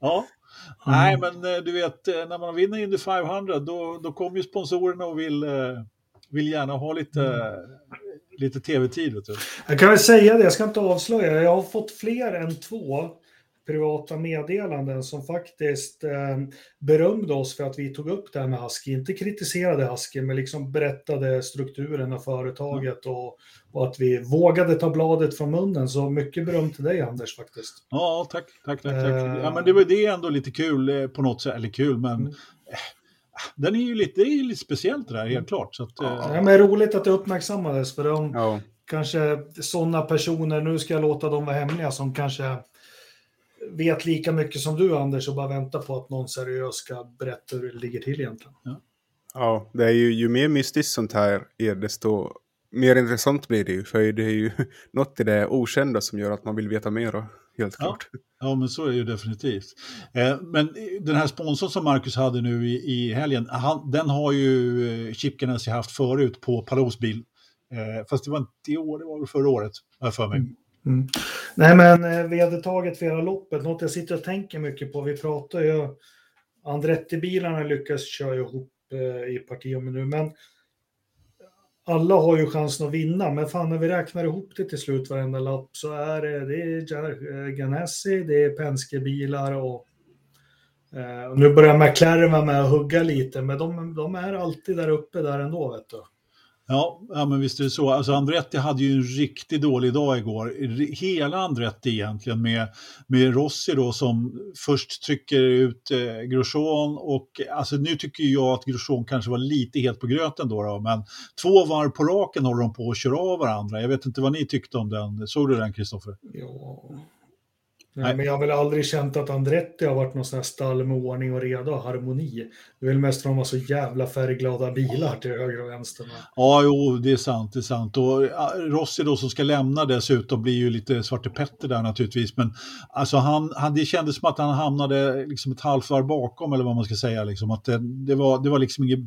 ja. [LAUGHS] [LAUGHS] Mm. Nej, men eh, du vet, eh, när man vinner Indy 500 då, då kommer ju sponsorerna och vill, eh, vill gärna ha lite, mm. lite tv-tid. Jag kan väl säga det, jag ska inte avslöja. Jag har fått fler än två privata meddelanden som faktiskt eh, berömde oss för att vi tog upp det här med Husky. Inte kritiserade Husky, men liksom berättade strukturen av företaget och, och, att vi vågade ta bladet från munnen. Så mycket beröm till dig Anders faktiskt. Ja, tack, tack, tack. tack. Eh, ja, men det, var, det är ändå lite kul eh, på något sätt, eller kul, men mm. Eh, den är ju lite, det är lite speciellt det där, helt klart. Så att, ja, men roligt att det uppmärksammades, för de, ja. kanske sådana personer, nu ska jag låta dem vara hemliga, som kanske vet lika mycket som du Anders och bara väntar på att någon seriös ska berätta hur det ligger till egentligen. Ja, ja det är ju, ju mer mystiskt sånt här är desto mer intressant blir det ju. För det är ju [LAUGHS] något i det okända som gör att man vill veta mer. Helt klart. Ja, ja men så är det ju definitivt. Eh, men den här sponsorn som Marcus hade nu i, i helgen, han, den har ju eh, Chip Ganassi haft förut på Palos bil. Eh, fast det var inte i år, det var väl förra året, har jag för mig. Mm. Mm. Nej, men eh, vedertaget för hela loppet, något jag sitter och tänker mycket på. Vi pratar ju, Andretti-bilarna lyckas köra ihop eh, i parti om nu, men alla har ju chansen att vinna, men fan när vi räknar ihop det till slut varenda lapp så är det, det är eh, Ganassi, det är Penske-bilar och eh, nu börjar McLaren vara med och hugga lite, men de, de är alltid där uppe där ändå, vet du. Ja, ja, men visst är det så. Alltså Andretti hade ju en riktigt dålig dag igår. Hela Andretti egentligen med, med Rossi då som först trycker ut eh, Grosjean och alltså nu tycker jag att Grosjean kanske var lite helt på gröten då, då men två varv på raken håller de på att köra av varandra. Jag vet inte vad ni tyckte om den. Såg du den Kristoffer? Ja, Nej, men jag har väl aldrig känt att Andretti har varit någon sån här stall med ordning och reda och harmoni. Det är väl mest för att de har så jävla färgglada bilar till höger och vänster. Ja, jo, det är sant, det är sant. Och Rossi då som ska lämna dessutom blir ju lite Svarte Petter där naturligtvis. Men alltså han, han, det kändes som att han hamnade liksom ett halvt varv bakom eller vad man ska säga. Liksom. Att det, det, var, det var liksom inget...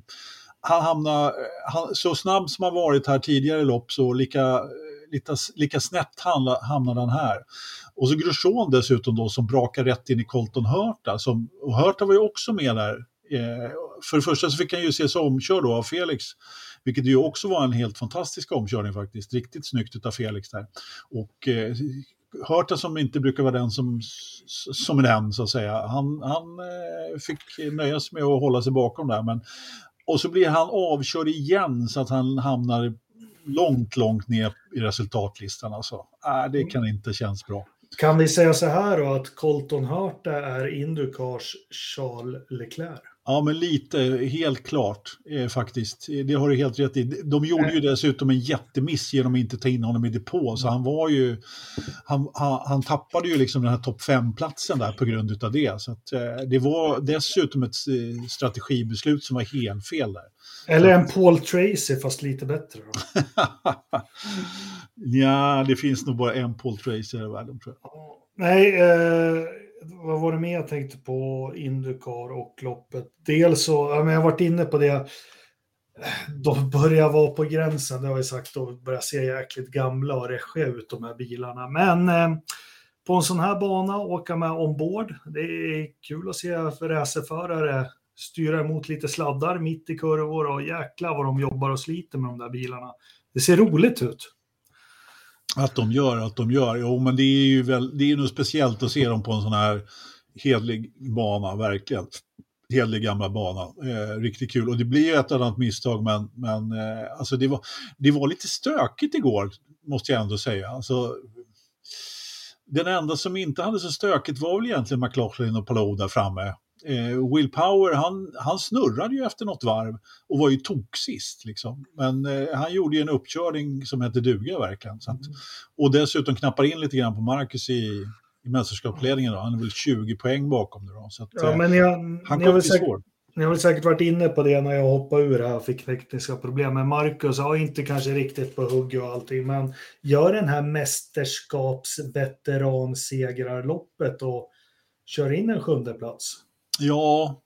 Han hamnade, han, så snabb som han varit här tidigare lopp så lika, lika, lika snett hamnade han här. Och så Grosjean dessutom då som brakar rätt in i Colton Hurta. Som, och Hurta var ju också med där. Eh, för det första så fick han ju se sig omkörd då av Felix, vilket ju också var en helt fantastisk omkörning faktiskt. Riktigt snyggt av Felix där. Och eh, Hörta som inte brukar vara den som, som är den, så att säga, han, han eh, fick nöja sig med att hålla sig bakom där. Men, och så blir han avkörd igen så att han hamnar långt, långt ner i resultatlistan. Alltså. Äh, det kan inte kännas bra. Kan vi säga så här då att Colton Hurta är Indycars Charles Leclerc? Ja, men lite, helt klart eh, faktiskt. Det har du helt rätt i. De gjorde ju dessutom en jättemiss genom att inte ta in honom i depå, så han var ju... Han, han, han tappade ju liksom den här topp 5-platsen där på grund av det. Så att, eh, det var dessutom ett eh, strategibeslut som var helt fel där. Eller en Paul Tracy, fast lite bättre. Då. [LAUGHS] ja, det finns nog bara en Paul Tracy i världen, tror jag. Nej, eh, vad var det mer jag tänkte på Indycar och loppet? Dels så, ja, men jag har varit inne på det, de börjar vara på gränsen, det har jag sagt, och börjar se jäkligt gamla och räschiga ut de här bilarna. Men eh, på en sån här bana, åka med ombord, det är kul att se för racerförare styra emot lite sladdar mitt i kurvor och jäkla vad de jobbar och sliter med de där bilarna. Det ser roligt ut. Att de gör, att de gör. Jo, men det är ju väl, det är nog speciellt att se dem på en sån här hedlig bana, verkligen. Hedlig gamla bana. Eh, riktigt kul. Och det blir ju ett annat misstag, men, men eh, alltså det, var, det var lite stökigt igår, måste jag ändå säga. Alltså, den enda som inte hade så stökigt var väl egentligen McLaughlin och Palou där framme eh, Will Power, han, han snurrade ju efter något varv och var ju toksist. Liksom. Men eh, han gjorde ju en uppkörning som hette duga verkligen. Att, mm. och dessutom knappar in lite grann på Marcus i, i mästerskapsledningen. Då. Han är väl 20 poäng bakom det då. Så att, ja, eh, men jag, han kom till svår. Ni har väl säkert varit inne på det när jag hoppade ur här och fick tekniska problem. Men Marcus har inte kanske riktigt på hugg och allting. Men gör den här mästerskapsveteransegrarloppet och kör in en sjunde plats. Ja,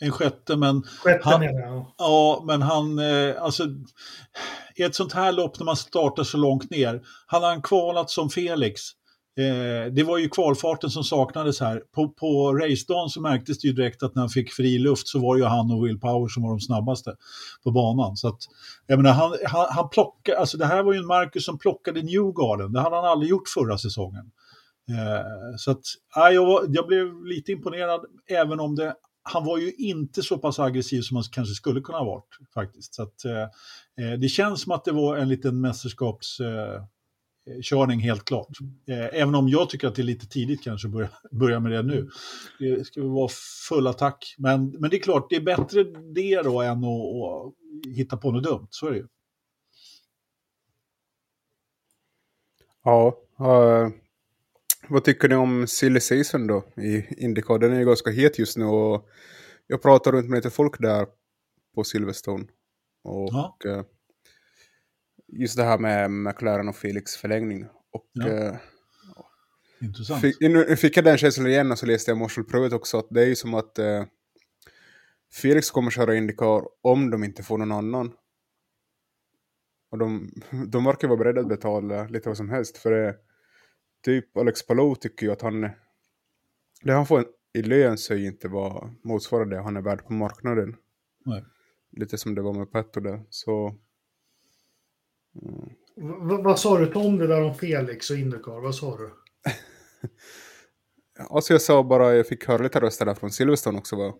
en sjätte, men... Sjätte han, menar jag. Ja, men han, eh, alltså, i ett sånt här lopp när man startar så långt ner, har han kvalat som Felix. Eh, det var ju kvalfarten som saknades här. På, på racedagen så märktes det ju direkt att när han fick fri luft så var ju han och Will Power som var de snabbaste på banan. Så att, jag menar, han, han, han plockade, alltså det här var ju en Marcus som plockade Newgarden, det hade han aldrig gjort förra säsongen. Eh, så att, ja, jag, jag blev lite imponerad, även om det, han var ju inte så pass aggressiv som han kanske skulle kunna ha varit faktiskt. Så att, eh, eh det känns som att det var en liten mästerskapskörning eh, helt klart. Eh, även om jag tycker att det är lite tidigt kanske att börja, [LAUGHS] börja med det nu. Det ska vara full attack. Men, men det är klart, det är bättre det då än att, att hitta på något dumt. Så är det ju. Ja, vad tycker ni om silly season då i Indycar? Den är ju ganska het just nu och jag pratar runt med lite folk där på Silverstone. Och ja. Eh, just det här med McLaren och Felix förlängning. Och, ja. äh, Intressant. Fick, nu fick jag den känslan igen och så läste jag Marshall-provet också att det är ju som att äh, Felix kommer köra Indycar om de inte får någon annan. Och de, [LAUGHS] de verkar vara beredda att betala lite vad som helst för det typ Alex Palou tycker ju att han... Det han får i lön säger inte vad motsvarar det han är värd på marknaden. Nej. Lite som det var med Petto där. Så... Mm. vad sa du om det där om Felix och Indycar? Vad sa du? [LAUGHS] alltså jag sa bara, jag fick höra lite röster där från Silverstone också. Vad,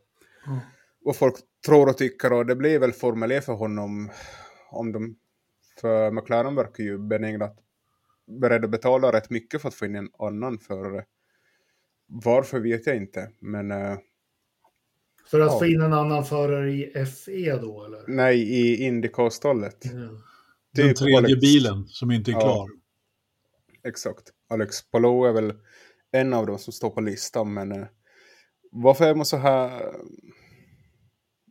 mm. vad folk tror och tycker och det blir väl Formel E för honom. Om de, för McLaren verkar ju benägna att beredd att betala rätt mycket för att få in en annan förare. Varför vet jag inte, men... Uh, för att ja. få in en annan förare i FE då, eller? Nej, i Indycar-stallet. Ja. Den typ tredje Alex... bilen som inte är ja. klar. Exakt. Alex Palou är väl en av dem som står på listan, men uh, varför är man så här...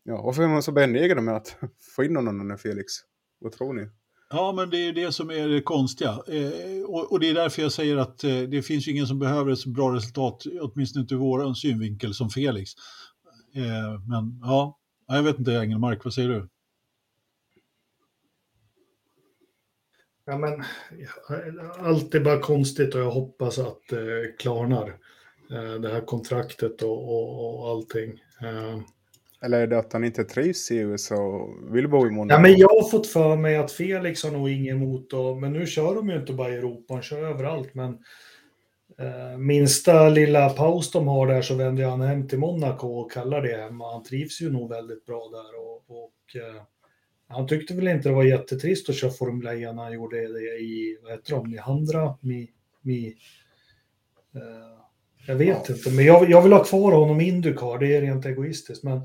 Ja, varför är man så benägen med att [LAUGHS] få in någon annan än Felix? Vad tror ni? Ja, men det är det som är det konstiga. Eh, och, och, det är därför jag säger att eh, det finns ju ingen som behöver ett så bra resultat, åtminstone inte ur vår synvinkel, som Felix. Eh, men ja, jag vet inte Engelmark, vad säger du? Ja, men allt är bara konstigt och jag hoppas att det eh, klarnar. Eh, det här kontraktet och, och, och allting. Eh, eller är det att han inte trivs i USA och vill bo i Monaco? Ja, men jag har fått för mig att Felix har nog inget emot och, Men nu kör de ju inte bara i Europa, de kör överallt. Men eh, minsta lilla paus de har där så vänder han hem till Monaco och kallar det hemma. Han trivs ju nog väldigt bra där. Och, och eh, han tyckte väl inte det var jättetrist att köra Formel 1 när han gjorde det i, vad heter de, Mihandra? Mi, mi, eh, jag vet ja. inte, men jag, jag, vill ha kvar honom i Indycar, det är rent egoistiskt. Men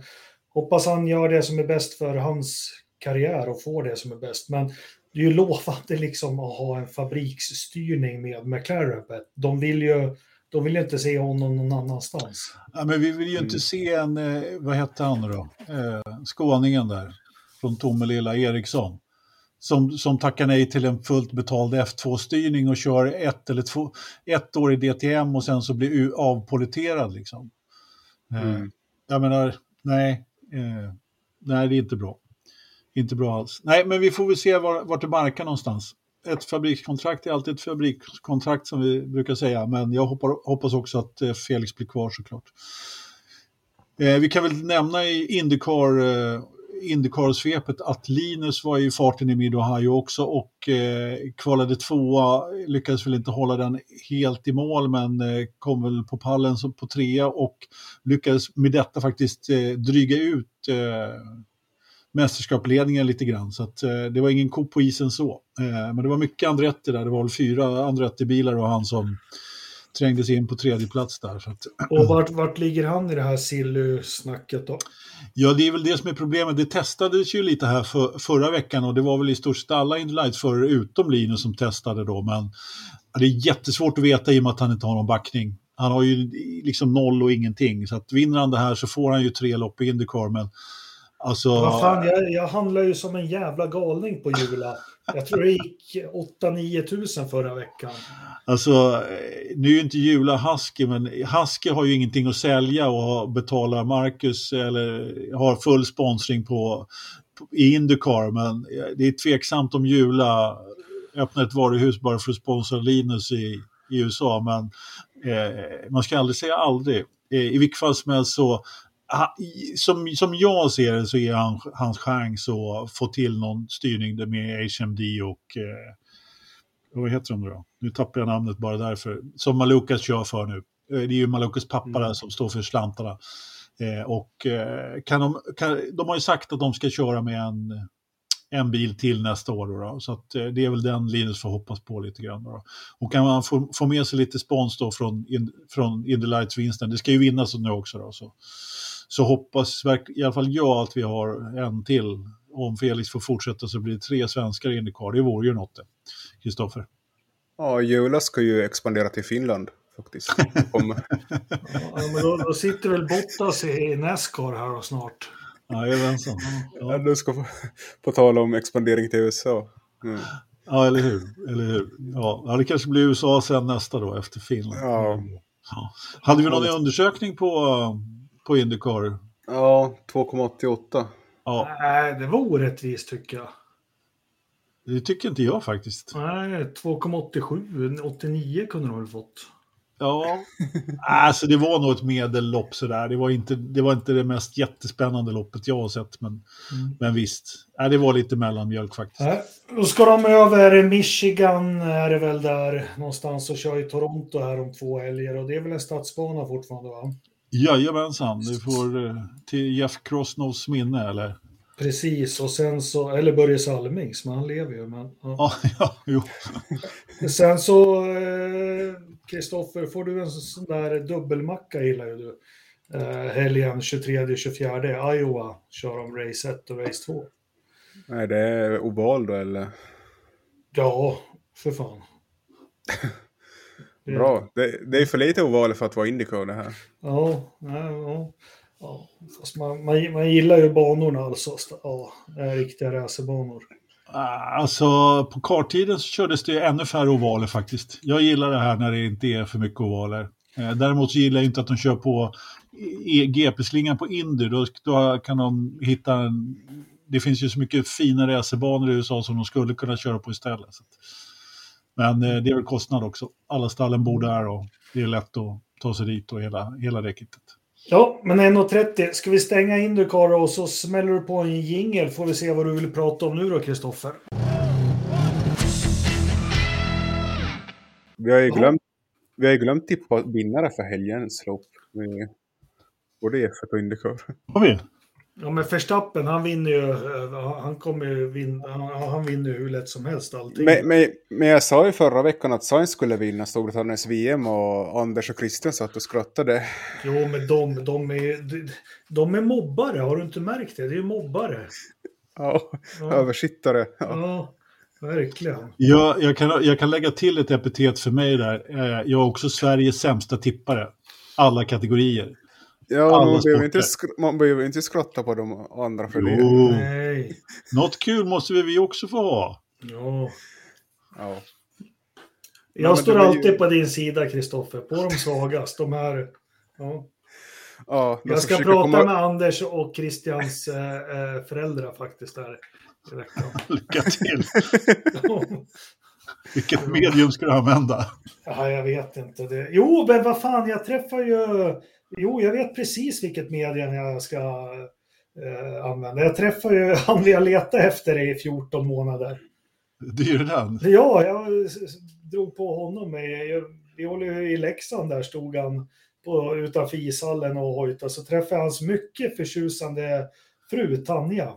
hoppas han gör det som är bäst för hans karriär och får det som är bäst. Men det är ju lovande liksom att ha en fabriksstyrning med McLaren. De vill ju de vill inte se honom någon annanstans. Ja, men vi vill ju inte mm. se en, eh, vad hette han då, eh, skåningen där, från Tomelilla Eriksson som, som tackar nej till en fullt betald F2-styrning och kör ett, eller två, ett år i DTM och sen så blir avpoliterad. Liksom. Eh, mm. Jag menar, nej, eh, nej, det är inte bra. Inte bra alls. Nej, men vi får väl se var, vart det barkar någonstans. Ett fabrikskontrakt är alltid ett fabrikskontrakt som vi brukar säga, men jag hoppar, hoppas också att eh, Felix blir kvar såklart. Eh, vi kan väl nämna i Indycar eh, Indycar-svepet att Linus var i farten i Mid-Ohio också och eh, kvalade tvåa, lyckades väl inte hålla den helt i mål men eh, kom väl på pallen på trea och lyckades med detta faktiskt eh, dryga ut eh, mästerskapsledningen lite grann. Så att, eh, det var ingen ko på isen så. Eh, men det var mycket Andretti där, det var väl fyra Andretti-bilar och han som trängde sig in på tredje plats där. Så att... Och vart, vart ligger han i det här Silly-snacket då? Ja, det är väl det som är problemet. Det testades ju lite här för, förra veckan och det var väl i stort sett alla Inlights-förare utom Linus som testade då. Men det är jättesvårt att veta i och med att han inte har någon backning. Han har ju liksom noll och ingenting. Så att vinner han det här så får han ju tre lopp i Indycar. Men alltså... Vad fan, jag, jag handlar ju som en jävla galning på Jula. Jag tror det gick 8-9 tusen förra veckan. Alltså, nu är ju inte Jula Husky, men Husky har ju ingenting att sälja och betalar Marcus eller har full sponsring på, på i Indycar. Men det är tveksamt om Jula öppnar ett varuhus bara för att sponsra Linus i, i USA. Men eh, man ska aldrig säga aldrig. Eh, I vilket fall som helst så som, som jag ser det så är han, hans chans att få till någon styrning med HMD och eh, vad heter de då? Nu tappar jag namnet bara därför. Som Malukas kör för nu. Eh, det är ju Malukas pappa mm. där som står för slantarna. Eh, och eh, kan de, kan, de har ju sagt att de ska köra med en, en bil till nästa år. Då, då. Så att, eh, det är väl den Linus får hoppas på lite grann. Då, Och kan man få, få med sig lite spons då från, in, från Indy Lights-vinsten, det ska ju vinnas nu också. Då, så så hoppas i alla fall jag att vi har en till. Om Felix får fortsätta så blir det tre svenskar i Indycar. Det vore ju något det. Kristoffer. Ja, Jula ska ju expandera till Finland faktiskt. [LAUGHS] Om... ja, men då, då, sitter väl Bottas i Nascar här och snart. Jajamensan. Ja. ja, du ska få, på tal om expandering till USA. Mm. Ja, eller hur. Eller hur? Ja, det kanske blir USA sen nästa då, efter Finland. Ja. ja. Hade vi någon undersökning på på Indycar. Ja, 2,88. Ja. Nej, det var orättvist tycker jag. Det tycker inte jag faktiskt. Nej, 2,87. 89 kunde de väl fått. Ja, alltså det var nog ett medellopp sådär. Det var inte det, var inte det mest jättespännande loppet jag har sett, men, mm. men visst. Ja, det var lite mellanmjölk faktiskt. Ja, då ska de över Michigan, är det väl där någonstans, och kör i Toronto här om två helger. Och det är väl en stadsbana fortfarande, va? Jajamensan, du får eh, till Jeff Crossnows minne eller? Precis, och sen så, eller Börje Salmings, men han lever ju. Men, ja. ja, [LAUGHS] jo. sen så, Kristoffer, eh, får du en sån där dubbelmacka gillar ju du. Eh, helgen 23-24, Iowa, kör de race 1 och race 2. Nej, det är oval då eller? Ja, för fan. [LAUGHS] Bra. Det, det är för lite oval för att vara Indycar det här. Ja, ja, ja. Fast man, man, man gillar ju banorna alltså. Ja, det är riktiga racerbanor. Ah, alltså på karttiden så kördes det ännu färre ovaler faktiskt. Jag gillar det här när det inte är för mycket ovaler. Eh, däremot så gillar jag inte att de kör på GP-slingan på Indy. Då, då kan de hitta en... Det finns ju så mycket fina racerbanor i USA som de skulle kunna köra på istället. Så. Men eh, det är väl kostnad också. Alla stallen bor där och det är lätt att ta sig dit och hela, hela kittet. Ja, men 1.30. Ska vi stänga in du Karo och så smäller du på en jingel får vi se vad du vill prata om nu då Kristoffer. Vi har ju glömt, vi har ju glömt tippa vinnare för helgens lopp. Både F1 och Indycar. Har vi? Ja men Verstappen han vinner ju, han kommer ju vinna, han, han vinner hur lätt som helst allting. Men, men, men jag sa ju förra veckan att Sainz skulle vinna Storbritanniens VM och Anders och Christian satt och skrattade. Jo men de, de är de, de är mobbare, har du inte märkt det? Det är ju mobbare. Ja, Ja, översittare. Ja. ja verkligen. Jag, jag, kan, jag kan lägga till ett epitet för mig där. Eh, Jag är också Sveriges sämsta tippare. Alla kategorier. Ja, man behöver, inte man behöver inte skratta på de andra för det. Jo, Nej. något kul måste vi också få ha. Ja. Ja. Jag men står det var ju- alltid på din sida Kristoffer, på de svagast. De här, ja. Ja, Jag ska prata komma- med Anders och Christians eh, eh, föräldrar faktiskt där i veckan. [LAUGHS] Lycka till. Vilket medium ska du använda? ja, jag vet inte. Det. Jo, men vad fan, jag träffar ju... Jo, jag vet precis vilket medium jag ska eh, använda. Jag träffar ju [LAUGHS] han vi har letat efter i 14 månader. Det är ju den. Ja, jag drog på honom. Vi håller ju i Leksand där, stod han på, utanför ishallen och hojtade. Så träffade jag hans mycket förtjusande fru Tanja.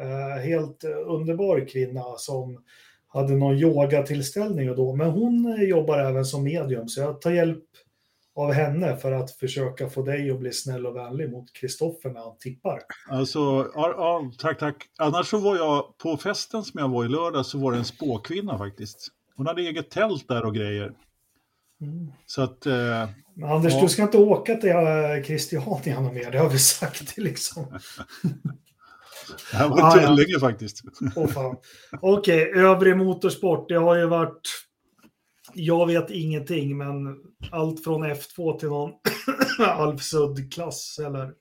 Eh, helt eh, underbar kvinna som hade någon yogatillställning och då. Men hon jobbar även som medium, så jag tar hjälp av henne för att försöka få dig att bli snäll och vänlig mot Kristoffer när han tippar. Alltså, ja, ja, tack, tack. Annars så var jag på festen som jag var i lördag så var det en spåkvinna faktiskt. Hon hade eget tält där och grejer. Så att, eh, Anders, Ja. du ska inte åka till eh, Christiania någon mer, det har vi [LAUGHS] sagt liksom. det här var Ah, ah, ja. länge faktiskt. Fan. Okej, övrig motorsport. Det har ju varit... Jag vet ingenting, men allt från F2 till någon [COUGHS] Alfsud-klass eller...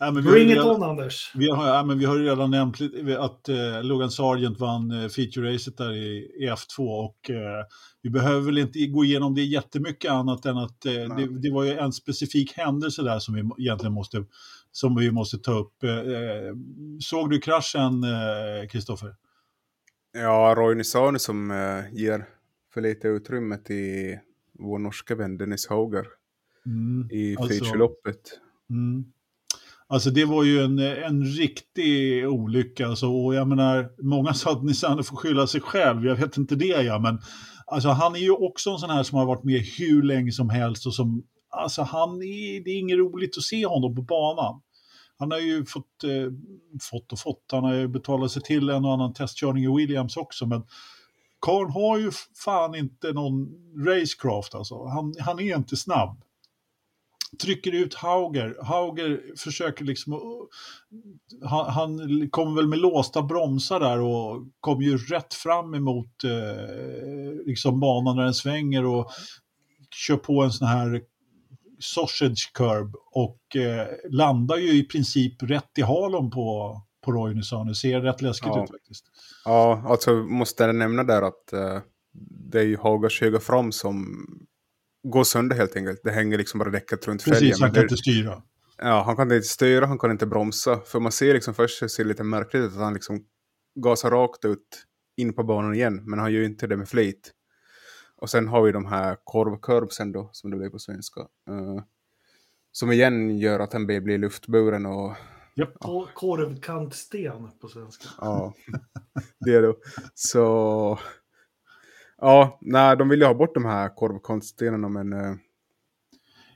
Nej, men vi, har ju Bring it redan, on, Anders. vi, har, ja, men vi har ju redan nämnt att eh, Logan Sargent vann eh, feature-racet där i, i F2 och eh, vi behöver väl inte gå igenom det jättemycket annat än att eh, det, det var ju en specifik händelse där som vi egentligen måste, som vi måste ta upp. Eh, eh, såg du kraschen, eh, Kristoffer? Ja, Roy Nissane som eh, ger för lite utrymme till vår norska vän Dennis Hauger Mm, i alltså- featureloppet. Mm. Alltså det var ju en, en riktig olycka. Alltså, och jag menar, många sa att Nissan får skylla sig själv. Jag vet inte det, ja, men alltså, han är ju också en sån här som har varit med hur länge som helst. Och som, alltså, han är, det är inget roligt att se honom på banan. Han har ju fått, eh, fått och fått, han har ju betalat sig till en och annan testkörning i Williams också. Men Karn har ju fan inte någon racecraft alltså. Han, han är inte snabb trycker ut Hauger. Hauger försöker liksom... Han, han kommer väl med låsta bromsar där och kommer ju rätt fram emot eh, liksom banan när den svänger och kör på en sån här sausage curb och eh, landar ju i princip rätt i halen på, på Roy Nissane. Det ser rätt läskigt Ja. ut faktiskt. Ja, alltså måste jag nämna där att eh, det är ju Haugers höga fram som går sönder helt enkelt. Det hänger liksom bara däcket runt fälgen. Precis, han kan det- inte styra. Ja, han kan inte styra, han kan inte bromsa. För man ser liksom först, det ser lite märkligt ut att han liksom gasar rakt ut in på banan igen. Men han gör ju inte det med flit. Och sen har vi de här korvkurbsen då, som det blir på svenska. eh, som igen gör att han blir luftburen och Ko- Korvkantsten på svenska. ja, [LAUGHS] det då. Så ja, nej, de vill ju ha bort de här korvkantstenarna men uh,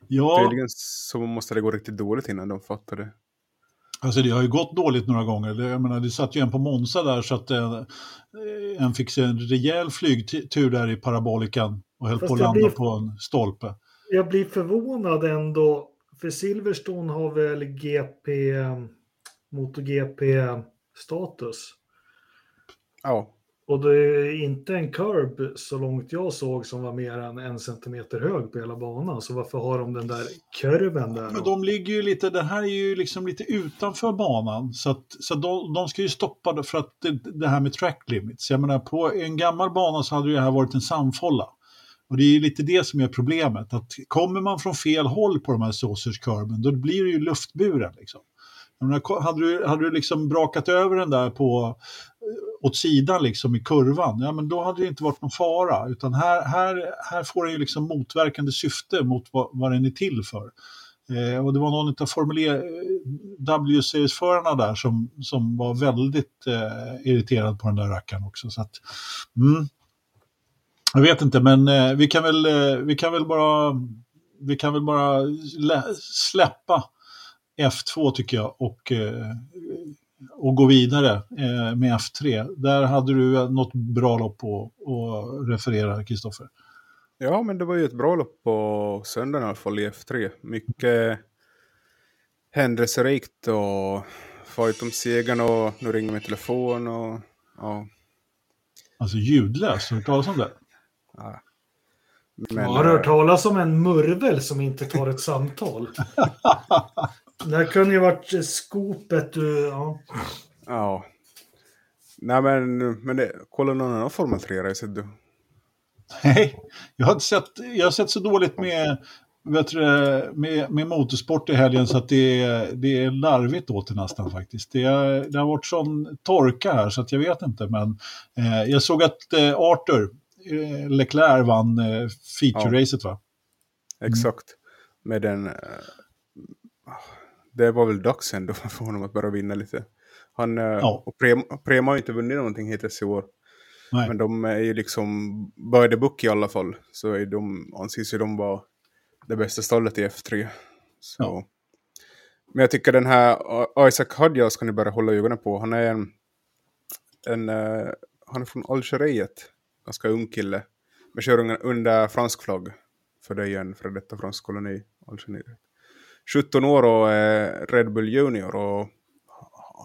Ja, tydligen så måste det gå riktigt dåligt innan de fattar det. Alltså det har ju gått dåligt några gånger. Det, jag menar, det satt ju en på Monza där så att eh, en fick sig en rejäl flygtur där i parabolikan och höll Fast på att landa blir- på en stolpe. Jag blir förvånad ändå, för Silverstone har väl GP, MotoGP-status. Ja, Och det är inte en curb så långt jag såg som var mer än en centimeter hög på hela banan. Så varför har de den där kurven där? Men de ligger ju lite, det här är ju liksom lite utanför banan. Så, att, så de, de ska ju stoppa det för att det, det här med track limits. Jag menar på en gammal bana så hade det här varit en sandfålla. Och det är lite det som är problemet, att kommer man från fel håll på de här sausage curben, då blir det ju luftburen. Liksom. Menar, hade du, hade du liksom brakat över den där på, eh, åt sidan liksom i kurvan, ja men då hade det inte varit någon fara. Utan här, här, här får den ju liksom motverkande syfte mot vad, vad den är till för. Eh, och det var någon av formuler W-seriesförarna där som, som var väldigt eh, irriterad på den där rackaren också. Så att, mm. Jag vet inte, men eh, vi, kan väl, eh, vi kan väl bara, vi kan väl bara släppa F2 tycker jag och, eh, och gå vidare eh, med F3. Där hade du något bra lopp på att referera, Kristoffer. Ja, men det var ju ett bra lopp på söndagen i alla fall i F3. Mycket händelserikt och fight om segern och nu ringer min telefon och ja. Alltså ljudlöst, har du hört talas om det? Ja. Men, jag har hört talas om en murvel som inte tar ett samtal. [LAUGHS] det här kunde ju varit skopet du... Ja. ja. Nej men, men det, kolla någon annan Formel 3-race du. Nej, jag har, sett, jag har sett så dåligt med, vet du, med, med motorsport i helgen så att det är, det är larvigt åt det nästan faktiskt. Det, det har varit sån torka här så att jag vet inte. Men eh, jag såg att eh, Arthur eh, Leclerc vann eh, feature-racet va? Mm. Exakt. Med den... Eh, det var väl dags ändå [LAUGHS] för honom att börja vinna lite. Han, eh, ja. och Prema, Prema har inte vunnit någonting hittills i år. Nej. Men de är ju liksom, the book i alla fall, så är de, anses ju de vara det bästa stallet i F3. Så. Ja. Men jag tycker den här Isaac Hadja ska ni bara hålla ögonen på. Han är en, en uh, han är från Algeriet, ganska ung kille. Men kör under fransk flagg. För det är ju en före detta fransk koloni, Algeriet. 17 år och är Red Bull Junior och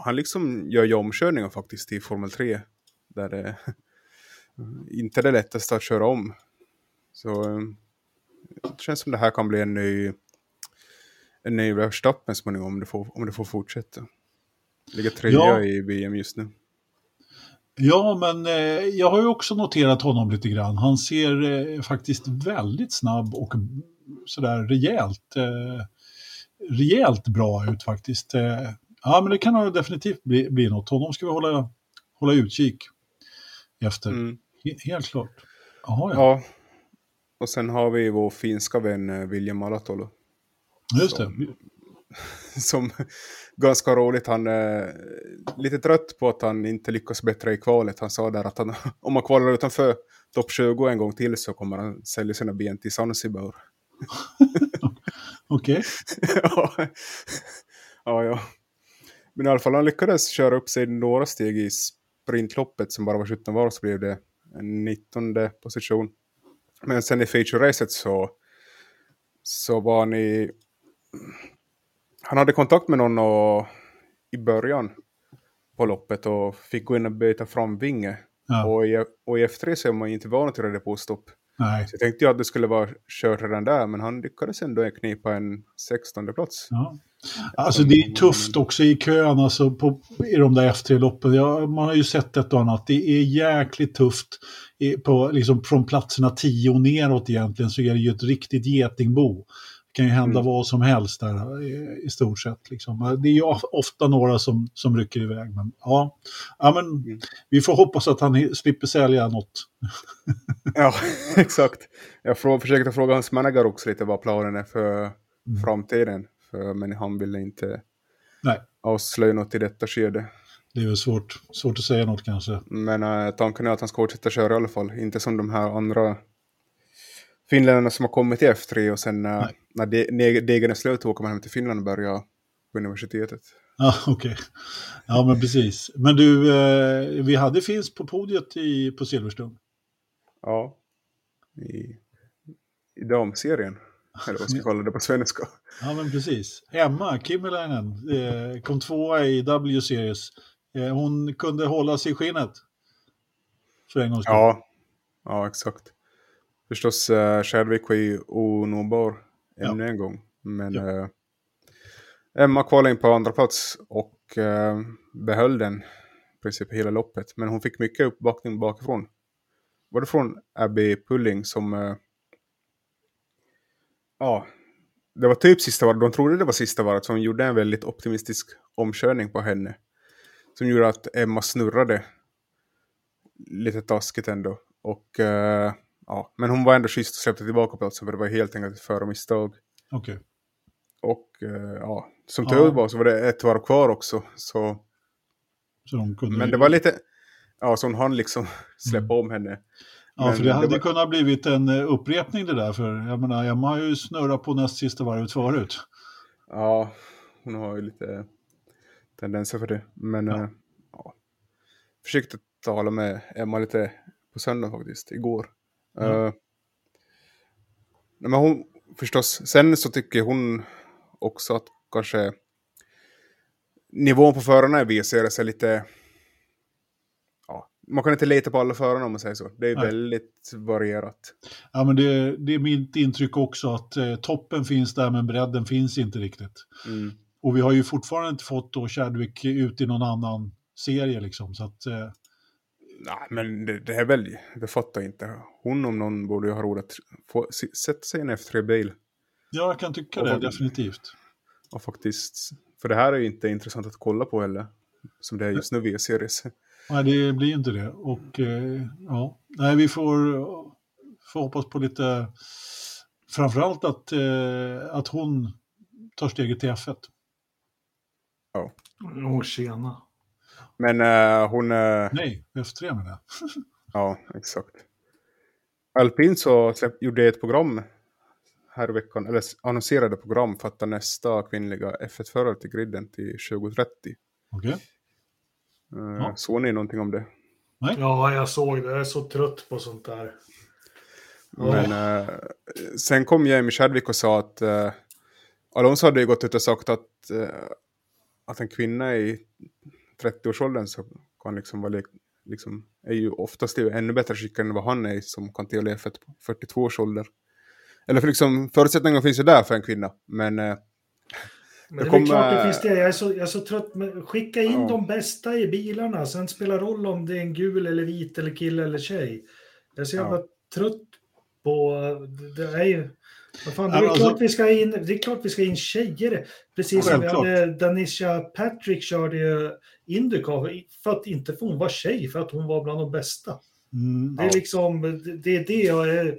han liksom gör ju omkörningar faktiskt i Formel 3. Där det, [LAUGHS] inte det lättaste att köra om. Så eh, det känns som det här kan bli en ny, en ny Verstappen småningom om det får, om det får fortsätta. Ligger trea ja. i VM just nu. Ja, men eh, jag har ju också noterat honom lite grann. Han ser eh, faktiskt väldigt snabb och sådär rejält, eh, rejält bra ut faktiskt. Eh, ja, men det kan definitivt bli, bli något. Honom ska vi hålla, hålla utkik efter. Mm. Helt klart. Aha, ja. ja. Och sen har vi vår finska vän eh, William Alatolo. Just det. Som, [LAUGHS] ganska roligt, han är lite trött på att han inte lyckas bättre i kvalet. Han sa där att han, [LAUGHS] om han kvalar utanför topp 20 en gång till så kommer han sälja sina ben till Zanzibar. [LAUGHS] Okej. [LAUGHS] ja. ja, ja. Men i alla fall han lyckades köra upp sig några steg i sprintloppet som bara var 17 var så blev det en 19 position. Men sen i feature-racet så, så var ni... Han hade kontakt med någon och, i början på loppet och fick gå in och byta fram vinge. Ja. Och, i, och i F3 så är man inte van till det på stopp. Nej. Så jag tänkte ju att det skulle vara kört redan där, men han lyckades ändå knipa en 16 plats. Ja. Alltså det är tufft också i kön, alltså på, i de där F3-loppen. Ja, man har ju sett ett och annat. Det är jäkligt tufft. På, liksom från platserna 10 och neråt egentligen så är det ju ett riktigt getingbo. Det kan ju hända mm. vad som helst där i, i stort sett. Liksom. Det är ju ofta några som, som rycker iväg. Men, ja. ja, men mm. vi får hoppas att han slipper sälja något. [LAUGHS] ja, [LAUGHS] exakt. Jag försökte fråga hans manager också lite vad planen är för mm. framtiden. För, men han ville inte Nej. avslöja något i detta skede. Det är väl svårt, svårt att säga något kanske. Men äh, tanken är att han ska fortsätta köra i alla fall. Inte som de här andra finländarna som har kommit till F3 och sen äh, när de, degen är slut åker man hem till Finland och börjar på universitetet. Ja, okej. Okay. Ja, men precis. Men du, eh, vi hade Finns på podiet i, på Silverstone. Ja, i, i damserien. Eller vad ska jag kalla det på svenska? Ja, men precis. Emma Kimmelainen eh, kom tvåa i W-series. Eh, hon kunde hålla sig i skinnet. För en gångs skull. Ja, ja exakt. Förstås, eh, Kärvik var ju onåbar ännu ja. en gång. Men ja. eh, Emma kvalade in på andra plats och eh, behöll den i princip hela loppet. Men hon fick mycket uppbackning bakifrån. Var det från Abby Pulling som eh, ja, det var typ sista varet, de trodde det var sista varet, så hon gjorde en väldigt optimistisk omkörning på henne. Som gjorde att Emma snurrade lite taskigt ändå. Och, uh, ja, men hon var ändå schysst och släppte tillbaka platsen för det var helt enkelt ett förmisstag. Okej. Okay. Och uh, ja, som tur ja. var så var det ett varv kvar också. Så... så kunde men det var lite, ja så hon hann liksom släppa mm. om henne. Ja, men för det hade det var... kunnat blivit en eh, upprepning det där. För jag menar, Emma har ju snurrat på näst sista varvet förut. Ja, hon har ju lite tendenser för det. Men ja. Äh, ja. försökte tala med Emma lite på söndag faktiskt, igår. Mm. Uh, men hon, förstås, sen så tycker hon också att kanske nivån på förarna i VCRS är lite man kan inte lita på alla förarna om man säger så. Det är Nej. väldigt varierat. Ja, men det, det, är mitt intryck också att eh, toppen finns där men bredden finns inte riktigt. Mm. Och vi har ju fortfarande inte fått då Chadwick ut i någon annan serie liksom. Så att, eh... Nej, men det, det är väl, det fattar inte. Hon om någon borde ju ha råd att få, sätta sig i en F3-bil. Ja, jag kan tycka och, det, definitivt. Och faktiskt, för det här är ju inte intressant att kolla på heller. Som det är just nu, V-series. Nej, det blir inte det. Och eh, ja, nej, vi får, får hoppas på lite, framförallt att, eh, att hon tar steget till F1. Ja. Åh, tjena. Men uh, hon... Uh... Nej, F3 menar jag. [LAUGHS] ja, exakt. Alpin så släpp, gjorde ett program här i veckan, eller annonserade program för att ta nästa kvinnliga F1-förare till griden till 2030. Okej. Okay. Uh, ja. Såg ni någonting om det? Nej. Ja, jag såg det. Jag är så trött på sånt där. Men uh, sen kom Jamie Chadwick och sa att uh, Alonso hade ju gått ut och sagt att, uh, att en kvinna i 30-årsåldern så kan liksom vara liksom, är ju oftast är ännu bättre skickad än vad han är som kan till F1 på 42 års ålder. Eller för liksom, förutsättningarna finns ju där för en kvinna, men men det är klart det finns det. Jag är så, jag är så trött. Med, skicka in ja. de bästa i bilarna. Sen spelar roll om det är en gul eller vit eller kille eller tjej. Jag är så jävla ja. trött på... Det är ju... Fan, det, är alltså, klart vi ska in, det är klart vi ska in tjejer. Precis som vi hade Danisha Patrick körde ju Indycar för att inte få hon var tjej, för att hon var bland de bästa. Mm, det är ja. liksom, det är det jag är...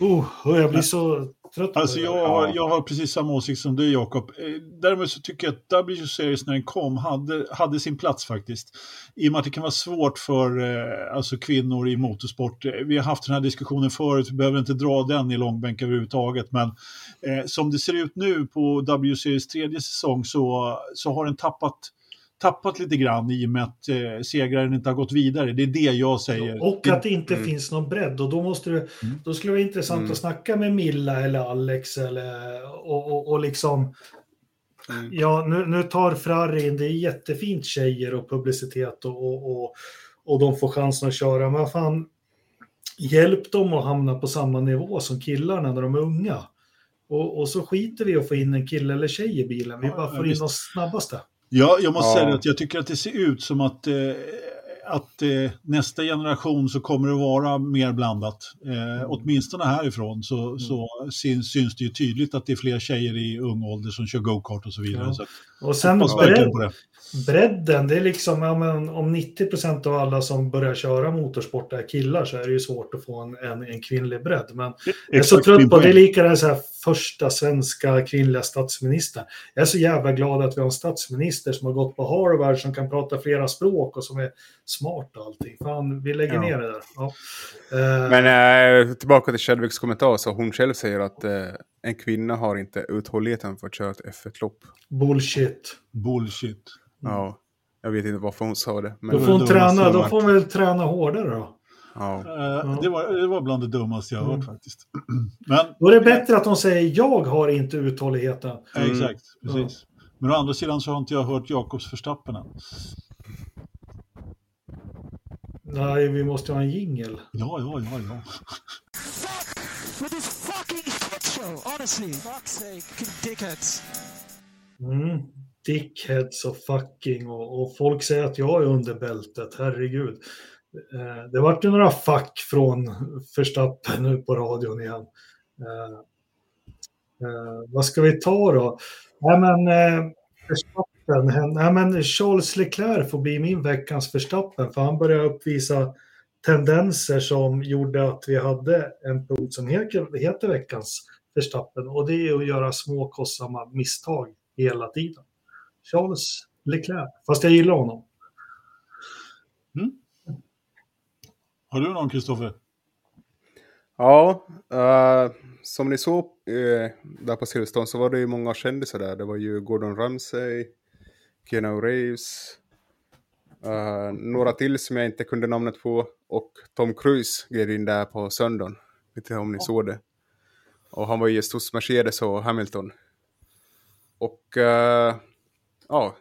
Oh, jag blir så trött Alltså jag, har, jag har precis samma åsikt som du Jakob. Eh, däremot så tycker jag att W-series när den kom hade, hade sin plats faktiskt. I och med att det kan vara svårt för eh, alltså kvinnor i motorsport. Eh, vi har haft den här diskussionen förut, vi behöver inte dra den i långbänk överhuvudtaget. Men eh, som det ser ut nu på W-series tredje säsong så, så har den tappat tappat lite grann i och med att eh, segraren inte har gått vidare. Det är det jag säger. Och att det inte mm. finns någon bredd. Och då, måste det, mm. då skulle det vara intressant mm. att snacka med Milla eller Alex eller, och, och, och liksom... Mm. Ja, nu, nu tar Ferrari in, det är jättefint tjejer och publicitet och, och, och, och de får chansen att köra. Men fan, hjälp dem att hamna på samma nivå som killarna när de är unga. Och, och så skiter vi att få in en kille eller tjej i bilen. Vi bara får in de snabbaste. Ja, jag måste ja. säga att jag tycker att det ser ut som att, eh, att eh, nästa generation så kommer det vara mer blandat. Eh, mm. Åtminstone härifrån så, mm. så syns, syns, det ju tydligt att det är fler tjejer i ung ålder som kör go-kart och så vidare. Ja. Så och sen bredd, bredden, det är liksom, ja, men, om 90 procent av alla som börjar köra motorsport är killar så är det ju svårt att få en, en, en kvinnlig bredd. Men jag är så trött på, det är lika så här första svenska kvinnliga statsministern. Jag är så jävla glad att vi har en statsminister som har gått på Harvard som kan prata flera språk och som är smart och allting. Fan, vi lägger ja. ner det där. Ja. Men äh, tillbaka till Chadwicks kommentar så hon själv säger att äh, en kvinna har inte uthålligheten för att köra ett F1-lopp. Bullshit. Bullshit. Ja, jag vet inte varför hon sa det. Men... Då får hon, träna, då får hon väl träna hårdare då. Ja. Uh, det, var, det var bland det dummaste jag har hört mm. faktiskt. [CLEARS THROAT] Men, då är det bättre att de säger jag har inte uthålligheten. Mm. Exakt, precis. Ja. Men å andra sidan så har inte jag hört Jakobs förstappen än. Nej, vi måste ha en jingel. Ja, ja, ja, ja. Mm. Dickheads och fucking och, och folk säger att jag är under bältet, herregud. Eh, det vart ju några fack från Förstappen nu på radion igen. Eh, Eh, vad ska vi ta då? Nej, men, eh, Verstappen, nej, men Charles Leclerc får bli min veckans Verstappen för han börjar uppvisa tendenser som gjorde att vi hade en punkt som heter, heter veckans Verstappen och det är att göra små kostsamma misstag hela tiden. Charles Leclerc, fast jag gillar honom. Mm. Har du någon, Kristoffer? Ja, uh, som ni såg uh, där på Silverstone så var det ju många kändisar där. Det var ju Gordon Ramsay, Keanu Reeves, uh, några till som jag inte kunde namnet på och Tom Cruise gled in där på söndagen. Vet inte om ni såg det. Och han var ju just hos Mercedes och Hamilton. Och eh, ja,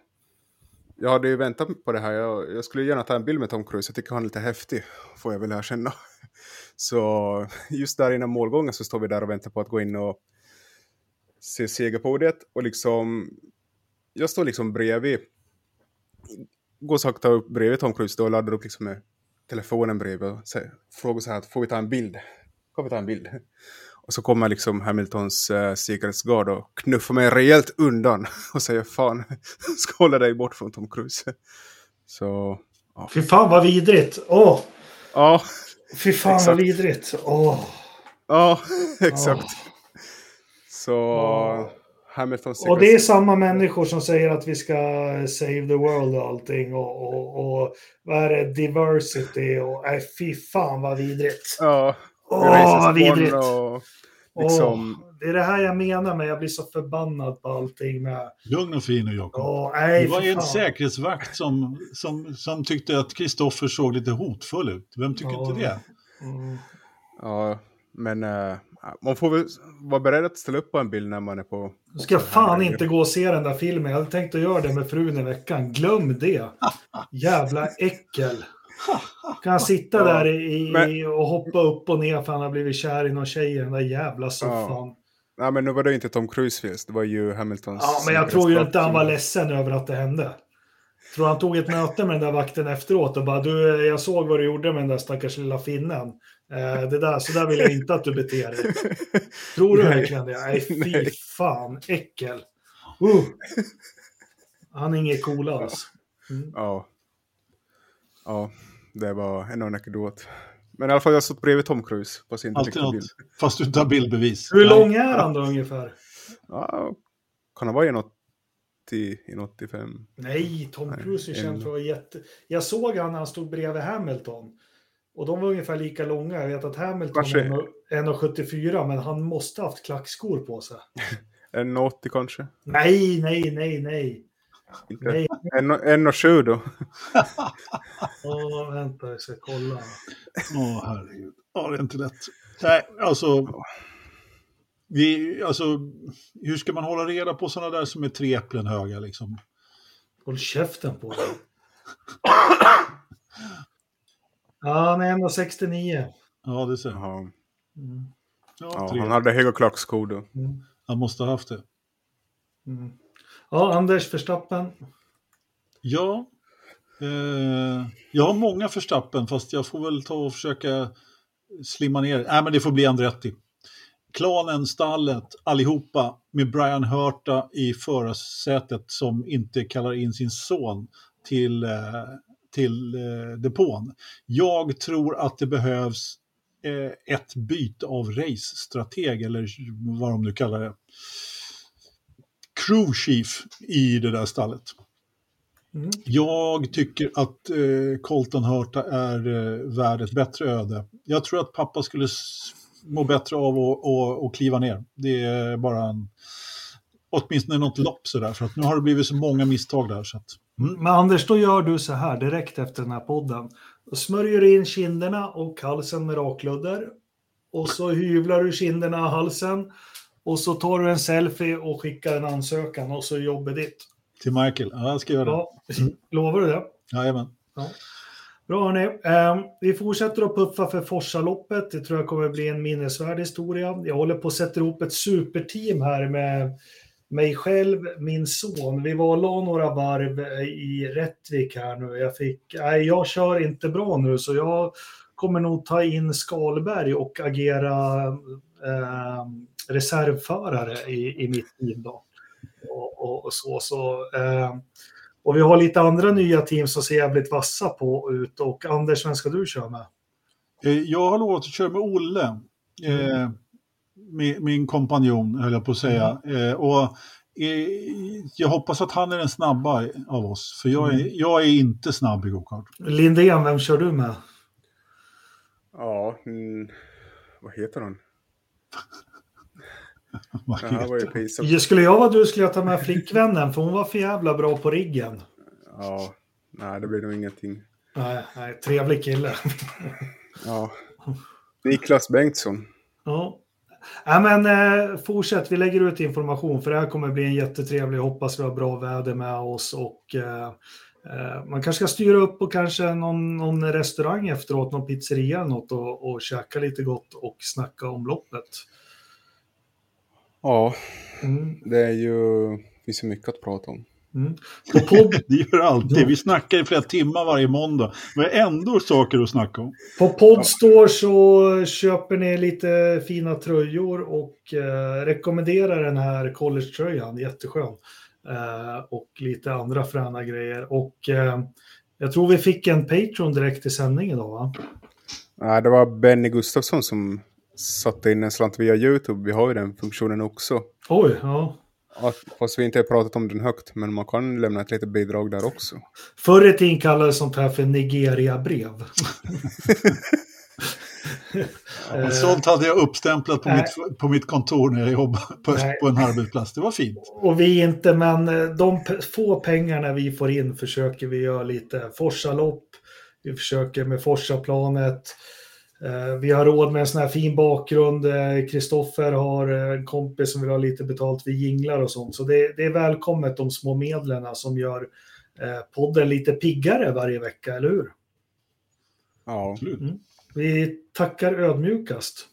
jag hade ju väntat på det här. Jag, jag, skulle gärna ta en bild med Tom Cruise. Jag tycker han är lite häftig, får jag väl erkänna. [LAUGHS] Så just där innan målgången så står vi där och väntar på att gå in och se segerpodiet. Och liksom, jag står liksom bredvid, går sakta upp bredvid Tom Cruise då och laddar upp liksom med telefonen bredvid och frågar så här, får vi ta en bild? Kan vi ta en bild? Och så kommer liksom Hamiltons äh, säkerhetsgard och knuffar mig rejält undan [LAUGHS] och säger fan, [LAUGHS] ska hålla dig bort från Tom Cruise. Så... Ja. Fy fan vad vidrigt! Åh! Ja. Fy fan exakt. vad vidrigt! Åh! Ja, [LAUGHS] exakt. Åh. Så... Åh. Hamilton och det är samma människor som säger att vi ska save the world och allting och, och, och vad är det, diversity och nej fy fan vad vidrigt. Ja, Åh, vad vidrigt. Och, liksom... Åh, det är det här jag menar med jag blir så förbannad på allting. Med... Lugn och fin nu Jakob. det var en säkerhetsvakt som, som, som tyckte att Kristoffer såg lite hotfull ut. Vem tycker ja. inte det? Mm. Ja, men äh, man får väl vara beredd att ställa upp på en bild när man är på... Du ska fan inte gå och se den där filmen. Jag hade tänkt att göra det med frun i veckan. Glöm det. Jävla äckel. Kan han sitta där i, men... och hoppa upp och ner för han har blivit kär i någon tjej i den där jävla soffan. Ja. Nej men nu var det inte Tom Cruise fel, det var ju Hamiltons... Ja men jag tror ju inte han var ledsen över att det hände. Tror han tog ett möte med den där vakten efteråt och bara du, jag såg vad du gjorde med den där stackars lilla finnen. Eh, det där, så där vill jag inte att du beter dig. [LAUGHS] Tror du verkligen det? Nej, fy Nej. fan, äckel. [LAUGHS] Uh. Han är inget cool alls. Mm. Ja. Ja, det var en anekdot. Men i alla fall, jag har stått bredvid Tom Cruise på sin Alltid något, bild. Fast du inte har bildbevis. Hur lång är han då ungefär? Ja, kan han vara 1,80, 1,85? Nej, Tom Cruise är känd för att vara jätte... Jag såg han när han stod bredvid Hamilton. Och de var ungefär lika långa. Jag vet att Hamilton kanske... är 1,74 men han måste ha haft klackskor på sig. [LAUGHS] 1,80 kanske? Nej, nej, nej, nej. Inte. En, en och sju då. [LAUGHS] Åh, oh, vänta, jag ska kolla. Åh, oh, herregud. Ja, det är inte lätt. Nej, alltså, vi, alltså, hur ska man hålla reda på sådana där som är tre äpplen höga liksom? Håll käften på dig. ja, han är 1,69. Ja, det ser jag. Mm. Ja, ja, han hade höga klackskor då. Mm. Han måste ha haft det. Mm. Ja, Anders Verstappen. Ja, eh, jag har många Verstappen fast jag får väl ta och försöka slimma ner. Nej, men det får bli Andretti. Klanen, stallet, allihopa med Brian Hörta i förarsätet som inte kallar in sin son till, eh, till eh, depån. Jag tror att det behövs eh, ett byte av race-strateg eller vad de nu kallar det crew chief i det där stallet. Mm. Jag tycker att eh, Colton Hurta är eh, värd ett bättre öde. Jag tror att pappa skulle må bättre av att, kliva ner. Det är bara en, åtminstone något lopp sådär, för att nu har det blivit så många misstag där. Så att, mm. Men Anders, då gör du så här direkt efter den här podden. Då smörjer du in kinderna och halsen med rakludder. Och så hyvlar du kinderna och halsen. Och så tar du en selfie och skickar en ansökan och så är jobbet ditt. Till Michael? Ja, jag ska göra det. Ja, lovar du det? Jajamän. Ja. Bra hörni. Eh, vi fortsätter att puffa för Forsaloppet. Det tror jag kommer bli en minnesvärd historia. Jag håller på att sätta ihop ett superteam här med mig själv, min son. Vi var och la några varv i Rättvik här nu. Jag fick, nej, jag kör inte bra nu så jag kommer nog ta in Skalberg och agera eh, reservförare i, i mitt team. Då. Och, och, och så, så eh, och vi har lite andra nya team som ser jävligt vassa på ut. Och Anders, vem ska du köra med? Eh, jag har lovat att köra med Olle, eh, min, min kompanjon höll jag på att säga. Eh, och eh, jag hoppas att han är den snabba av oss, för jag är, jag är inte snabb i gokart. Lindén, vem kör du med? Ja, mm, vad heter han? [LAUGHS] Pisa. Skulle jag vara du skulle jag ta med flickvännen, för hon var för jävla bra på riggen. Ja, nej det blir nog ingenting. Nej, nej trevlig kille. Ja. [LAUGHS] Niklas Bengtsson. Ja. Ja, men eh, fortsätt, vi lägger ut information för det här kommer bli en jättetrevlig, jag hoppas vi har bra väder med oss och eh, eh, man kanske ska styra upp och kanske någon, någon restaurang efteråt, någon pizzeria eller något och, och käka lite gott och snacka om loppet. Ja, Mm, det är ju... Det finns ju mycket att prata om. mm. På podd, [LAUGHS] Det gör det alltid. Vi snackar i flera timmar varje måndag. Vi har ändå saker att snacka om. På Podstore så köper ni lite fina tröjor och eh, rekommenderar den här college-tröjan, jätteskön. Eh, och lite andra fräna grejer. Och eh, jag tror vi fick en Patreon direkt i sändning idag va? Nej, det var Benny Gustafsson som satte in en slant via YouTube. Vi har ju den funktionen också. Oj, ja. Att, fast vi inte har pratat om den högt, men man kan lämna ett litet bidrag där också. Förr i tiden kallades sånt här för Nigeria-brev. Men Sånt hade jag uppstämplat på Nej. mitt, på mitt kontor när jag jobbade på, på en arbetsplats. Det var fint. Och vi inte, men eh, de få pengarna vi får in försöker vi göra lite Forsalopp. Vi försöker med Forsaplanet. Eh, Vi har råd med en sån här fin bakgrund. Eh, Kristoffer har eh, en kompis som vill ha lite betalt vid jinglar och sånt. Så det, det är välkommet de små medlen som gör eh, podden lite piggare varje vecka, eller hur? Ja, Absolut. Vi tackar ödmjukast.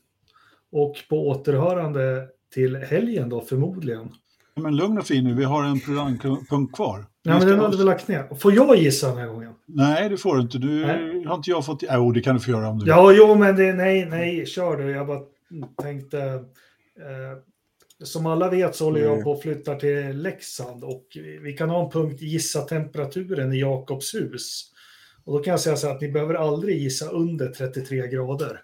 Och på återhörande till helgen då förmodligen. Men lugn och fin nu, vi har en programpunkt kvar. Ja, men den hade vi lagt ner. Får jag gissa den här gången? Nej, det får du inte. Du Nej. har inte jag fått... Jo, det kan du få göra om du vill. Ja, jo, men det, nej, nej, kör du. Jag bara tänkte... Eh, som alla vet så håller jag Mm. på att flytta till Leksand och vi- kan ha en punkt gissa temperaturen i Jakobs hus. Och då kan jag säga så här att ni behöver aldrig gissa under 33 grader.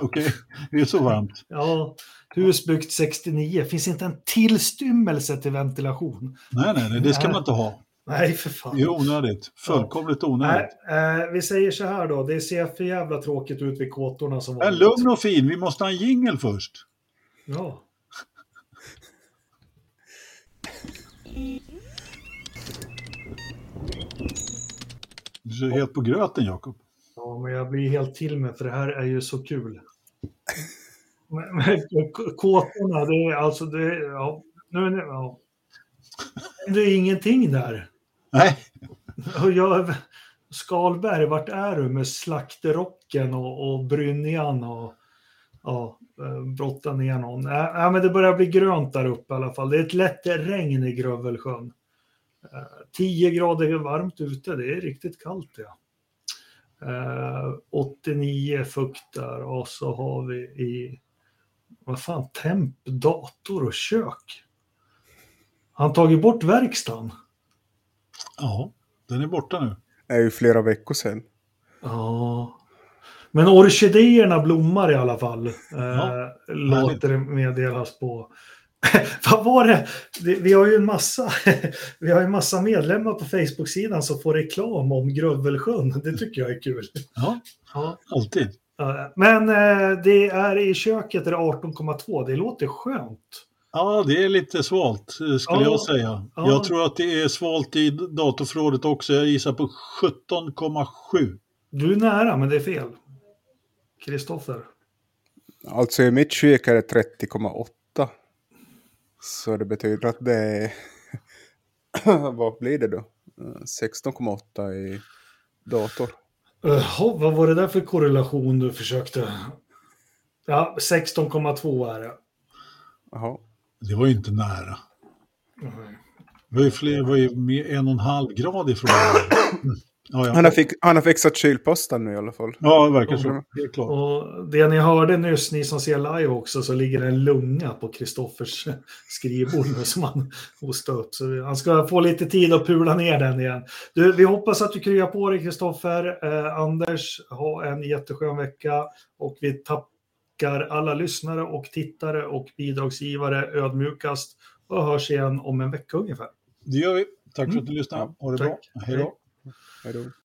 Okej, [LAUGHS] det är så varmt. Ja, hus byggt 69, finns inte en tillstymmelse till ventilation. Nej, nej, nej det ska Nej. man inte ha. Nej, för fan. Det är onödigt. Fullkomligt Nej, onödigt. eh, vi säger så här då, det ser för jävla tråkigt ut vid kåtorna som vanligt. lugn och fin, vi måste ha en jingel först. Ja. Du ser helt på gröten, Jakob. ja, men jag blir helt till med för det här är ju så kul. Kåtorna, det är alltså, det, ja, nu, är det- ja. Det är ingenting där. Nej, Och jag, Skalberg, vart är du med slakterocken och, och brynjan och ja, eh, brotta ner någon? Ja, men det börjar bli grönt där uppe i alla fall. Det är ett lätt regn i Grövelsjön. Eh, 10 grader varmt ute, det är riktigt kallt ja. Eh, 89 fukt där och så har vi i, vad fan, temp, dator och kök. Han tagit bort verkstaden. ja, den är borta nu. det är ju flera veckor sedan. Ja. Men orkidéerna blommar i alla fall. Eh, Ja, låter det meddelas på. [LAUGHS] Vad var det? Vi, vi har ju en massa, [LAUGHS] vi har en massa medlemmar på Facebook-sidan som får reklam om Grövelsjön. Det tycker jag är kul. Ja, Ja. alltid. Eh, Men eh, det är i köket är det 18,2. Det låter skönt. Ja, det är lite svalt eh, skulle Ja, jag säga. ja. Jag tror att det är svalt i datorförrådet också. Jag gissar på 17,7. Du är nära, men det är fel. Kristoffer. Alltså i mitt kök är det 30,8. Så det betyder att det är... [LAUGHS] Vad blir det då? Eh, 16,8 i dator. Jaha, vad var det där för korrelation du försökte? Ja, 16,2 är det. Jaha. Det var ju inte nära. Mm. Det var ju, fler, var ju en och en halv grad ifrån. [CLEARS THROAT] Ja, ja. Han har, fick, han har fixat kylposten nu i alla fall. ja det verkar så. Helt klart. Och det ni hörde nyss, ni som ser live också, så ligger det en lunga på Kristoffers [LAUGHS] skrivbord nu som han [LAUGHS] hostar upp. Så han ska få lite tid att pula ner den igen. Du, vi hoppas att du kryar på dig, Kristoffer. Eh, Anders, ha en jätteskön vecka. Och vi tackar alla lyssnare och tittare och bidragsgivare ödmjukast och hörs igen om en vecka ungefär. Det gör vi. Tack för Mm. att du lyssnade. Ja, Ha det tack. bra. Hej då. Hej då.